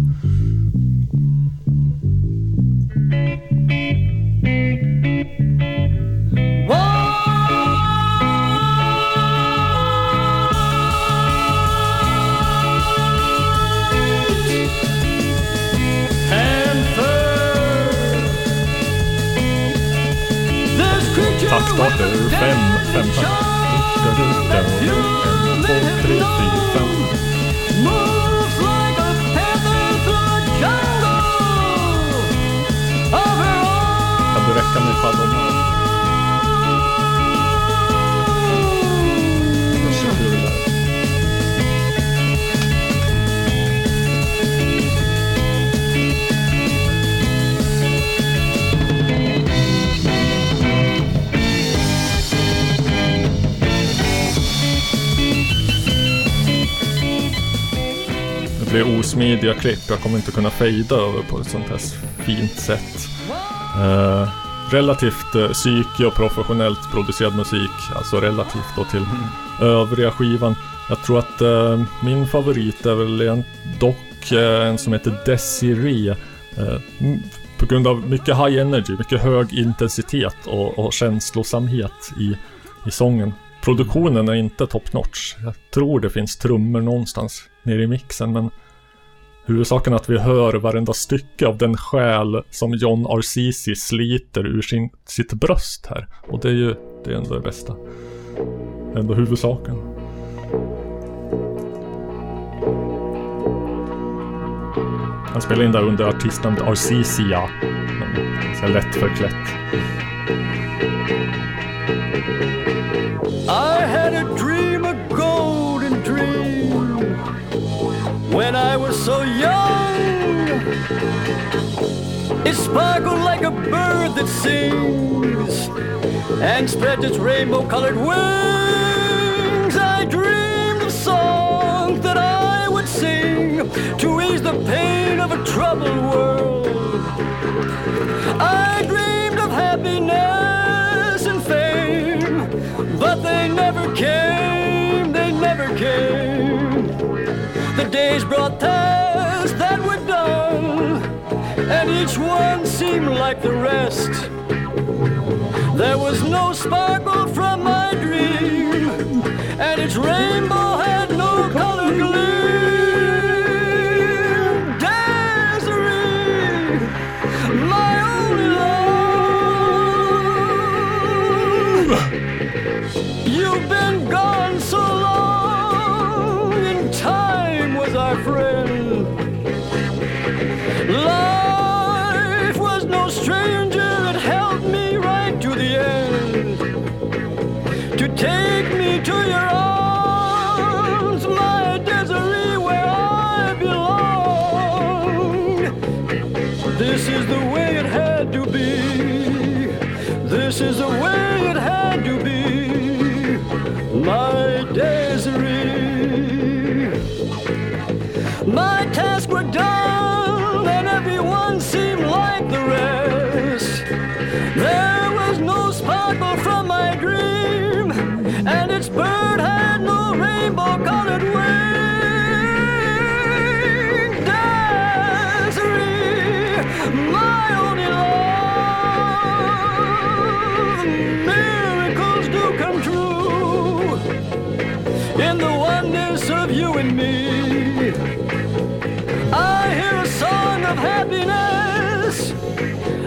Taktarter, fem, fem takt. En, två, tre, fyra, fem. Kan du räcka med fallon? Det blir osmidiga klipp. Jag kommer inte kunna fejda över på ett sånt här fint sätt. Eh, relativt eh, psykig och professionellt producerad musik. Alltså relativt då till övriga skivan. Jag tror att eh, min favorit är väl en, dock eh, en som heter Desiree. Eh, på grund av mycket high energy, mycket hög intensitet och, och känslosamhet i, i sången. Produktionen är inte top notch. Jag tror det finns trummor någonstans nere i mixen men huvudsaken är att vi hör varenda stycke av den själ som John Arcisi sliter ur sin, sitt bröst här. Och det är ju det är ändå det bästa. Ändå huvudsaken. Han spelar in där under artistnamnet Arcisia. Så lätt förklätt. I had a dream, when I was so young. It sparkled like a bird that sings and spreads its rainbow colored wings. I dreamed of songs that I would sing to ease the pain of a troubled world. I dreamed of happiness days brought tasks that were done, and each one seemed like the rest. There was no sparkle from my dream, and its rainbow of happiness.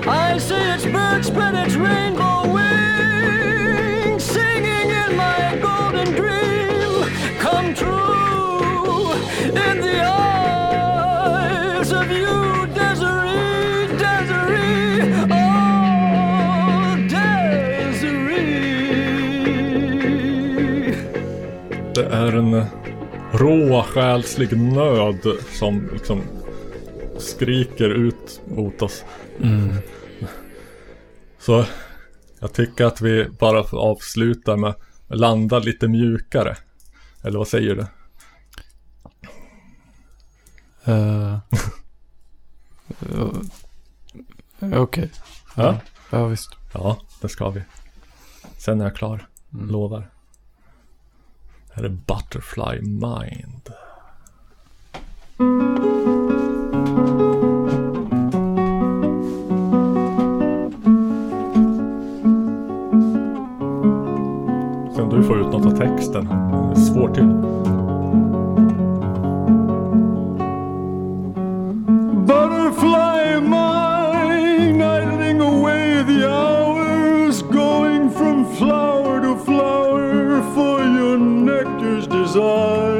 I see its bird spread its rainbow wings, singing in my golden dream come true in the eyes of you, Desiree, Desiree, oh, Desiree. Det är en rå själslig nöd som liksom skriker ut mot oss. Mm. Så jag tycker att vi bara får avsluta med att landa lite mjukare. Eller vad säger du? Eh, Okej. Ja. Ja, visst. Ja, det ska vi. Sen är jag klar. Lovar. Här är Butterfly Mind. Sen du får ut något av texten. Svårt till. Butterfly mine, idling away the hours, going from flower to flower for your nectar's desire.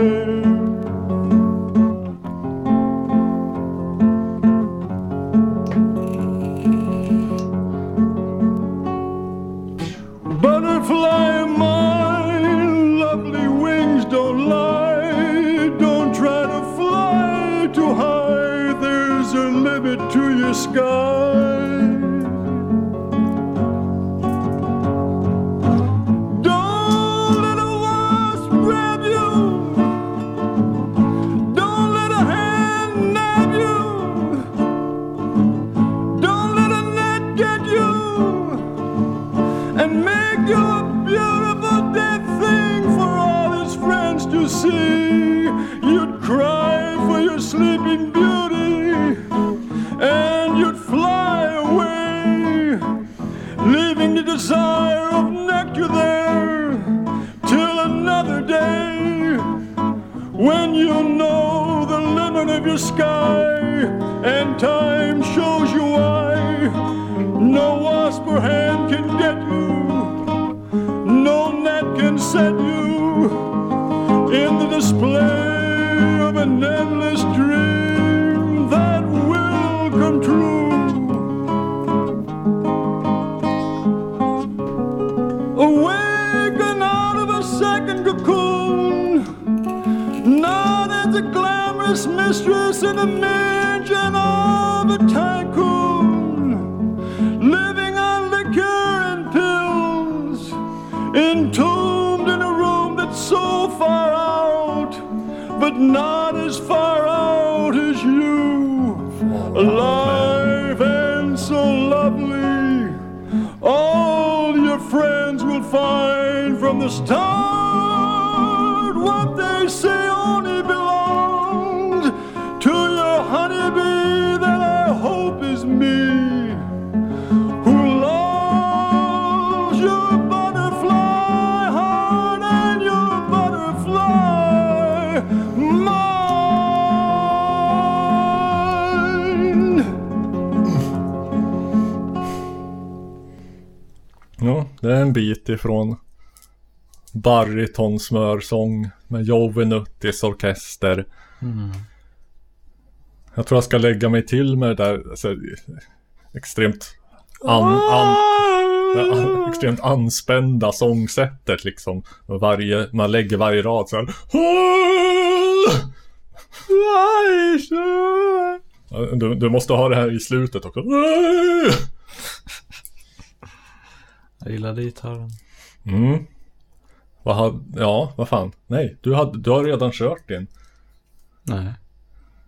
Of your sky and time shows you why. No wasp or hand can get you no net can set you in the display of an endless dream mistress in a mansion of a tycoon, living on liquor and pills, entombed in a room that's so far out, but not as far out as you. Alive and so lovely, all your friends will find from the start en bit ifrån barytonsmörsång med Joe Nuttis orkester. Mm. Jag tror jag ska lägga mig till med det där alltså, extremt an, an, ja, extremt anspända sångsättet liksom. Varje, man lägger varje rad så här. Du, du måste ha det här i slutet också. Jag gillade gitarren. Mm. Vad har, ja, vad fan. Nej, du, hade, du har redan kört din. Nej.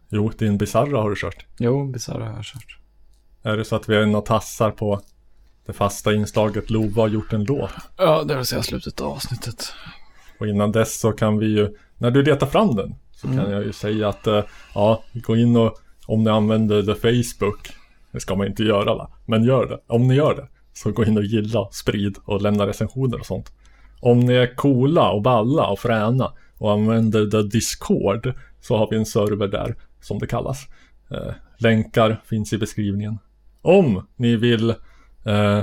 Jo, din Bizarra har du kört. Jo, Bizarra har jag kört. Är det så att vi är och tassar på det fasta inslaget Lova har gjort en låt? Ja, det vill säga slutet av avsnittet. Och innan dess så kan vi ju, när du letar fram den, så kan Mm. jag ju säga att, eh, ja, gå in och, om ni använder Facebook, det ska man inte göra va, men gör det. Om ni gör det, så gå in och gilla, sprid och lämna recensioner och sånt. Om ni är coola och balla och fräna och använder the Discord, så har vi en server där, som det kallas. Eh, länkar finns i beskrivningen. Om ni vill eh,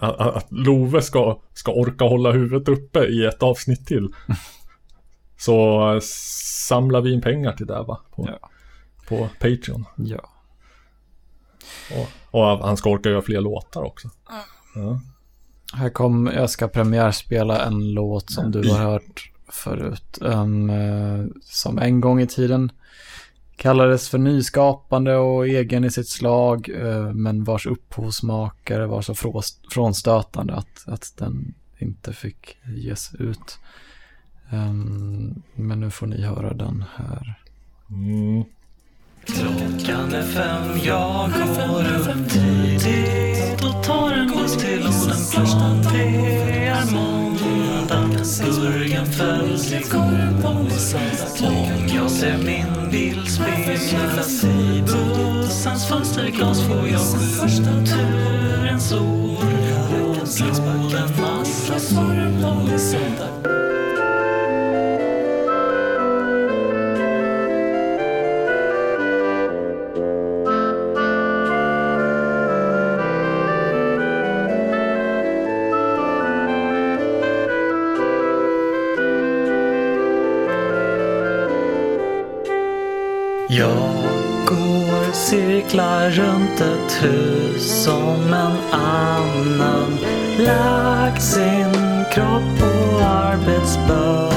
att, Love ska, ska orka hålla huvudet uppe i ett avsnitt till. Så eh, samlar vi in pengar till det va? På, på Patreon. Ja. Och, och han ska orka göra fler låtar också. Ja. Här kom, jag ska premiärspela en låt som du har hört förut. Um, eh, som en gång i tiden kallades för nyskapande och egen i sitt slag. eh, men vars upphovsmakare var så frånstötande att, att den inte fick ges ut. Um, men nu får ni höra den här. Mm. Klockan är fem, jag går upp tidigt och tar en buss till Odenplan. Det är måndag, burgen i igång. Om jag ser min bild speglas i bussens fönsterglas får jag skjuta turens ord. Och blå en massa söndag. Cirklar runt ett hus som en annan lagt sin kropp på arbetsbördan.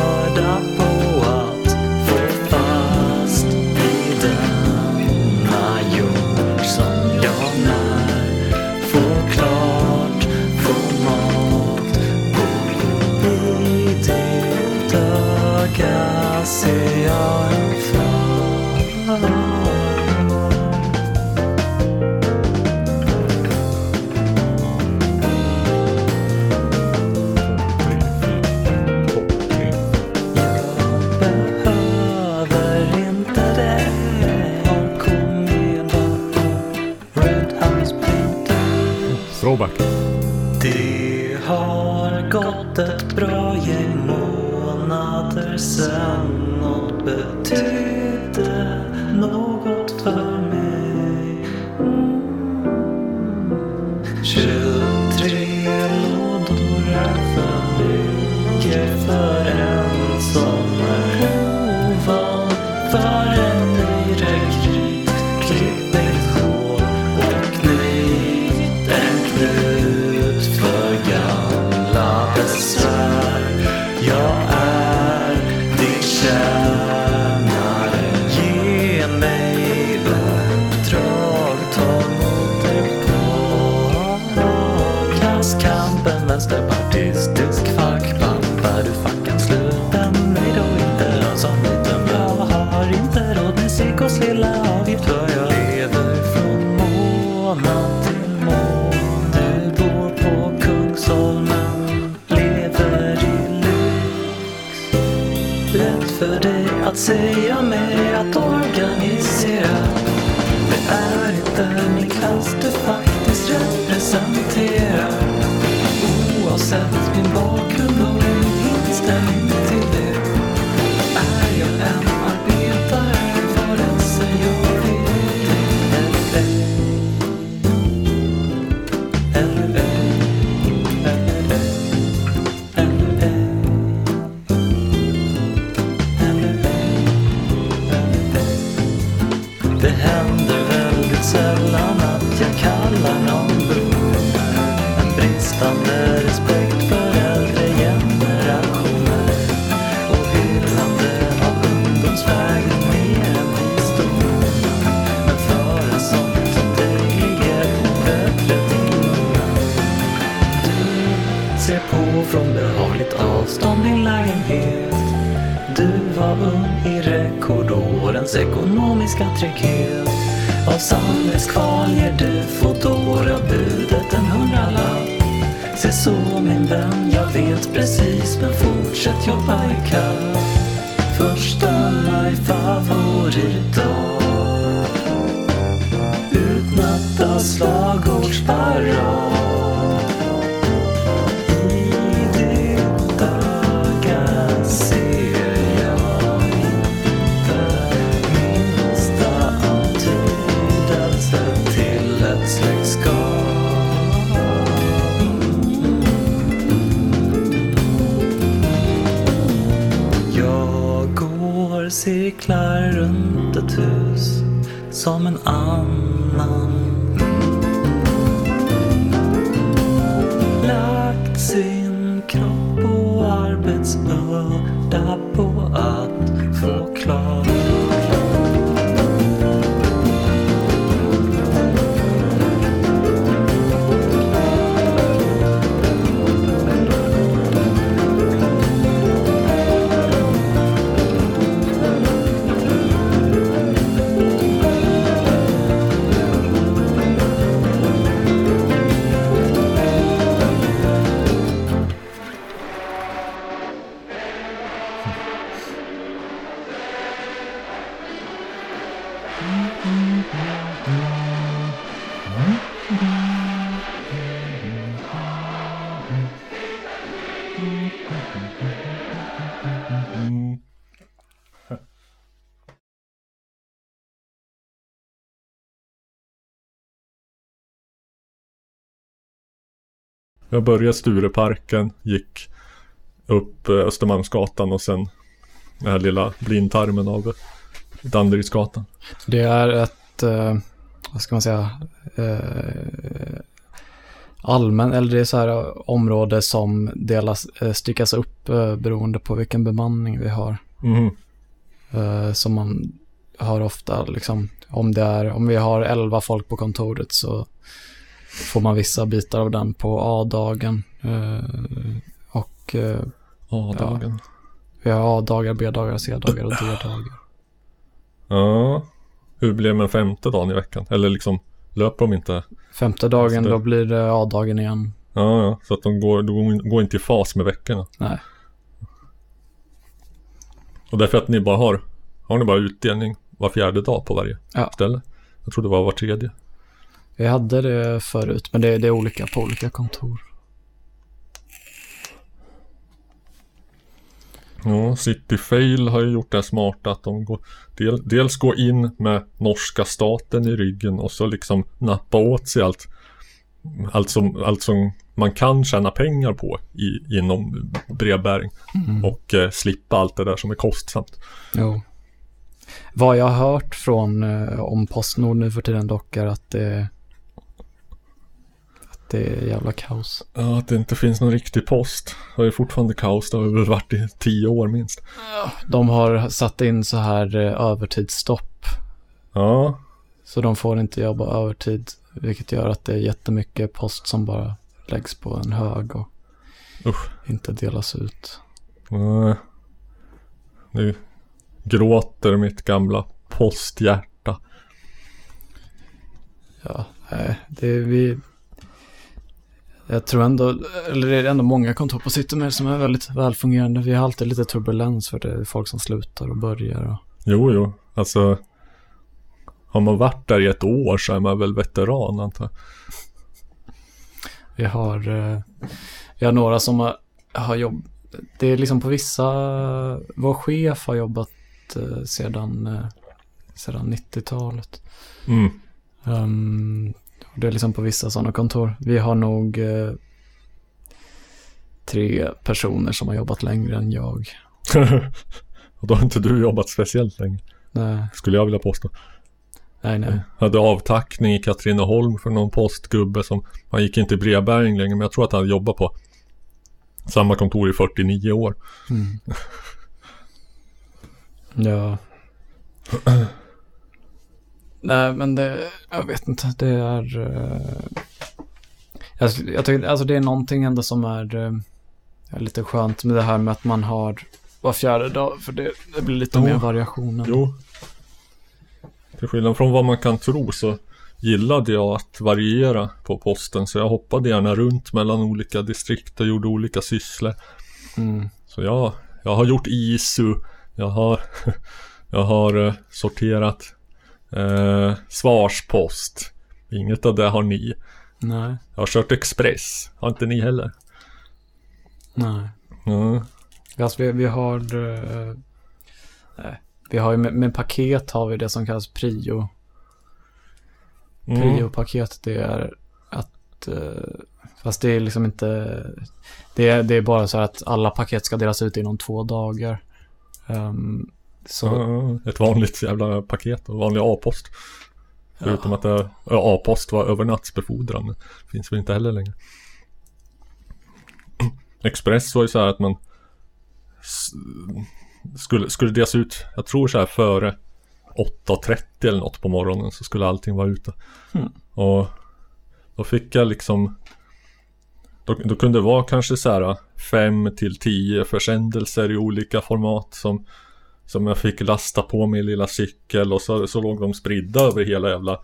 Har gått ett bra betala avgift för jag lever från månad till månad. Du bor på Kungsholmen, lever i lyx. Lätt för dig att säga mig att organisera. Det är inte min klass du faktiskt representerar. Oavsett min bakgrund och min inställning ekonomiska Av Av samvetskval ger du Foodora-budet en hundralapp. Se så min vän, jag vet precis men fortsätt jobba ikapp. Jag började Stureparken, gick upp eh, Östermalmsgatan och sen den här lilla blindtarmen av Danderydsgatan. Det är ett, eh, vad ska man säga, eh, allmän, eller det är så här eh, område som delas, styckas upp eh, beroende på vilken bemanning vi har. Eh, som man har ofta liksom, om det är, om vi har 11 folk på kontoret så får man vissa bitar av den på A-dagen. Eh, och eh, A-dagen. Ja, vi har A-dagar, B-dagar, C-dagar och D-dagar. Ja. Hur blev med femte dagen i veckan? Eller liksom löper de inte? Femte dagen, Så det- då blir det A-dagen igen. Ja, ja. Så att de går, de går inte i fas med veckorna. Nej. Och därför att ni bara har, har ni bara utdelning var fjärde dag på varje Ja. ställe? Jag tror det var var tredje. Vi hade det förut, men det, det är olika på olika kontor. Ja, City Fail har ju gjort det smarta att de går, del, dels går in med norska staten i ryggen och så liksom nappa åt sig allt, allt, som, allt som man kan tjäna pengar på i, inom brevbäring Mm. och eh, slippa allt det där som är kostsamt. Jo. Vad jag har hört från eh, om Postnord nu för tiden dock är att det, att det är jävla kaos. Ja, att det inte finns någon riktig post. Det är fortfarande kaos, det har väl varit i tio år minst. De har satt in så här eh, övertidsstopp. Ja. Så de får inte jobba övertid, vilket gör att det är jättemycket post som bara läggs på en hög och Usch. inte delas ut. Nej. Nu gråter mitt gamla posthjärta. Ja, nej, det är vi... Jag tror ändå, eller det är ändå många kontor på Citymail som är väldigt välfungerande. Vi har alltid lite turbulens för det är folk som slutar och börjar. Och... Jo, jo. Alltså. Har man varit där i ett år så är man väl veteran antar jag. Vi har, eh, vi har några som har, har jobb. Det är liksom på vissa, vår chef har jobbat eh, sedan, eh, sedan 90-talet. Mm. Och det är liksom på vissa sådana kontor. Vi har nog eh, tre personer som har jobbat längre än jag. Och då har inte du jobbat speciellt länge. Nej. Skulle jag vilja påstå. Nej, nej. Jag hade avtackning i Katrineholm för någon postgubbe som, han gick inte i brevbäring längre men jag tror att han hade jobbat på samma kontor i 49 år. Mm. Ja. Nej, men det, jag vet inte, det är... eh, jag, jag tycker, alltså det är någonting ändå som är, är lite skönt med det här med att man har var fjärde dag, för det, det blir lite Jo. mer variation. Jo. Till skillnad från vad man kan tro så gillade jag att variera på posten så jag hoppade gärna runt mellan olika distrikt och gjorde olika sysslor. Mm. Så jag, jag har gjort ISU, jag har, jag har eh, sorterat eh, svarspost. Inget av det har ni. Nej. Jag har kört Express, har inte ni heller? Nej. Mm. Alltså vi, vi har... nej, vi har ju med, med paket har vi det som kallas prio. Mm. Prio-paket det är att... eh, fast det är liksom inte... Det är, det är bara så här att alla paket ska delas ut inom två dagar. Ehm, så... Ja, Ett vanligt jävla paket och vanlig A-post. Förutom att det, ja, A-post var övernattsbefordran. Det finns väl inte heller längre. Express var ju så här att man skulle, skulle delas ut, jag tror så här före 8.30 eller något på morgonen så skulle allting vara ute. Mm. Och då fick jag liksom då, då kunde det vara kanske så här 5 till 10 försändelser i olika format som som jag fick lasta på min lilla cykel och så, så låg de spridda över hela jävla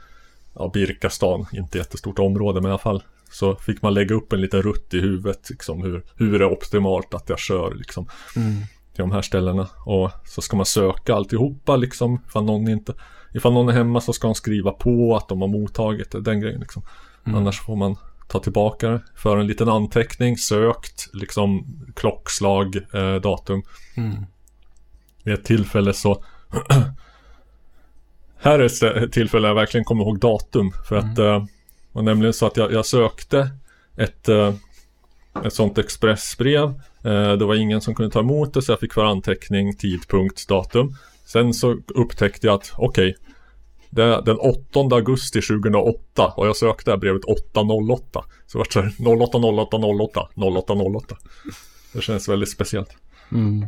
ja, Birkastan, inte jättestort område men i alla fall så fick man lägga upp en liten rutt i huvudet liksom hur, hur är det optimalt att jag kör liksom Mm. till de här ställena och så ska man söka alltihopa liksom ifall någon inte ifall någon är hemma så ska de skriva på att de har mottagit det, den grejen liksom Mm. annars får man ta tillbaka det för en liten anteckning sökt liksom klockslag eh, datum Mm. Vid ett tillfälle så Här är ett tillfälle jag verkligen kommer ihåg datum för att eh, det var nämligen så att jag, jag sökte ett eh, ett sånt expressbrev. Eh, Det var ingen som kunde ta emot det så jag fick för anteckning tidpunkt datum Sen så upptäckte jag att okej Det är den 8 augusti 2008 och jag sökte det här brevet 808 Så det var så här 08 08 08 08 08 Det känns väldigt speciellt. Mm.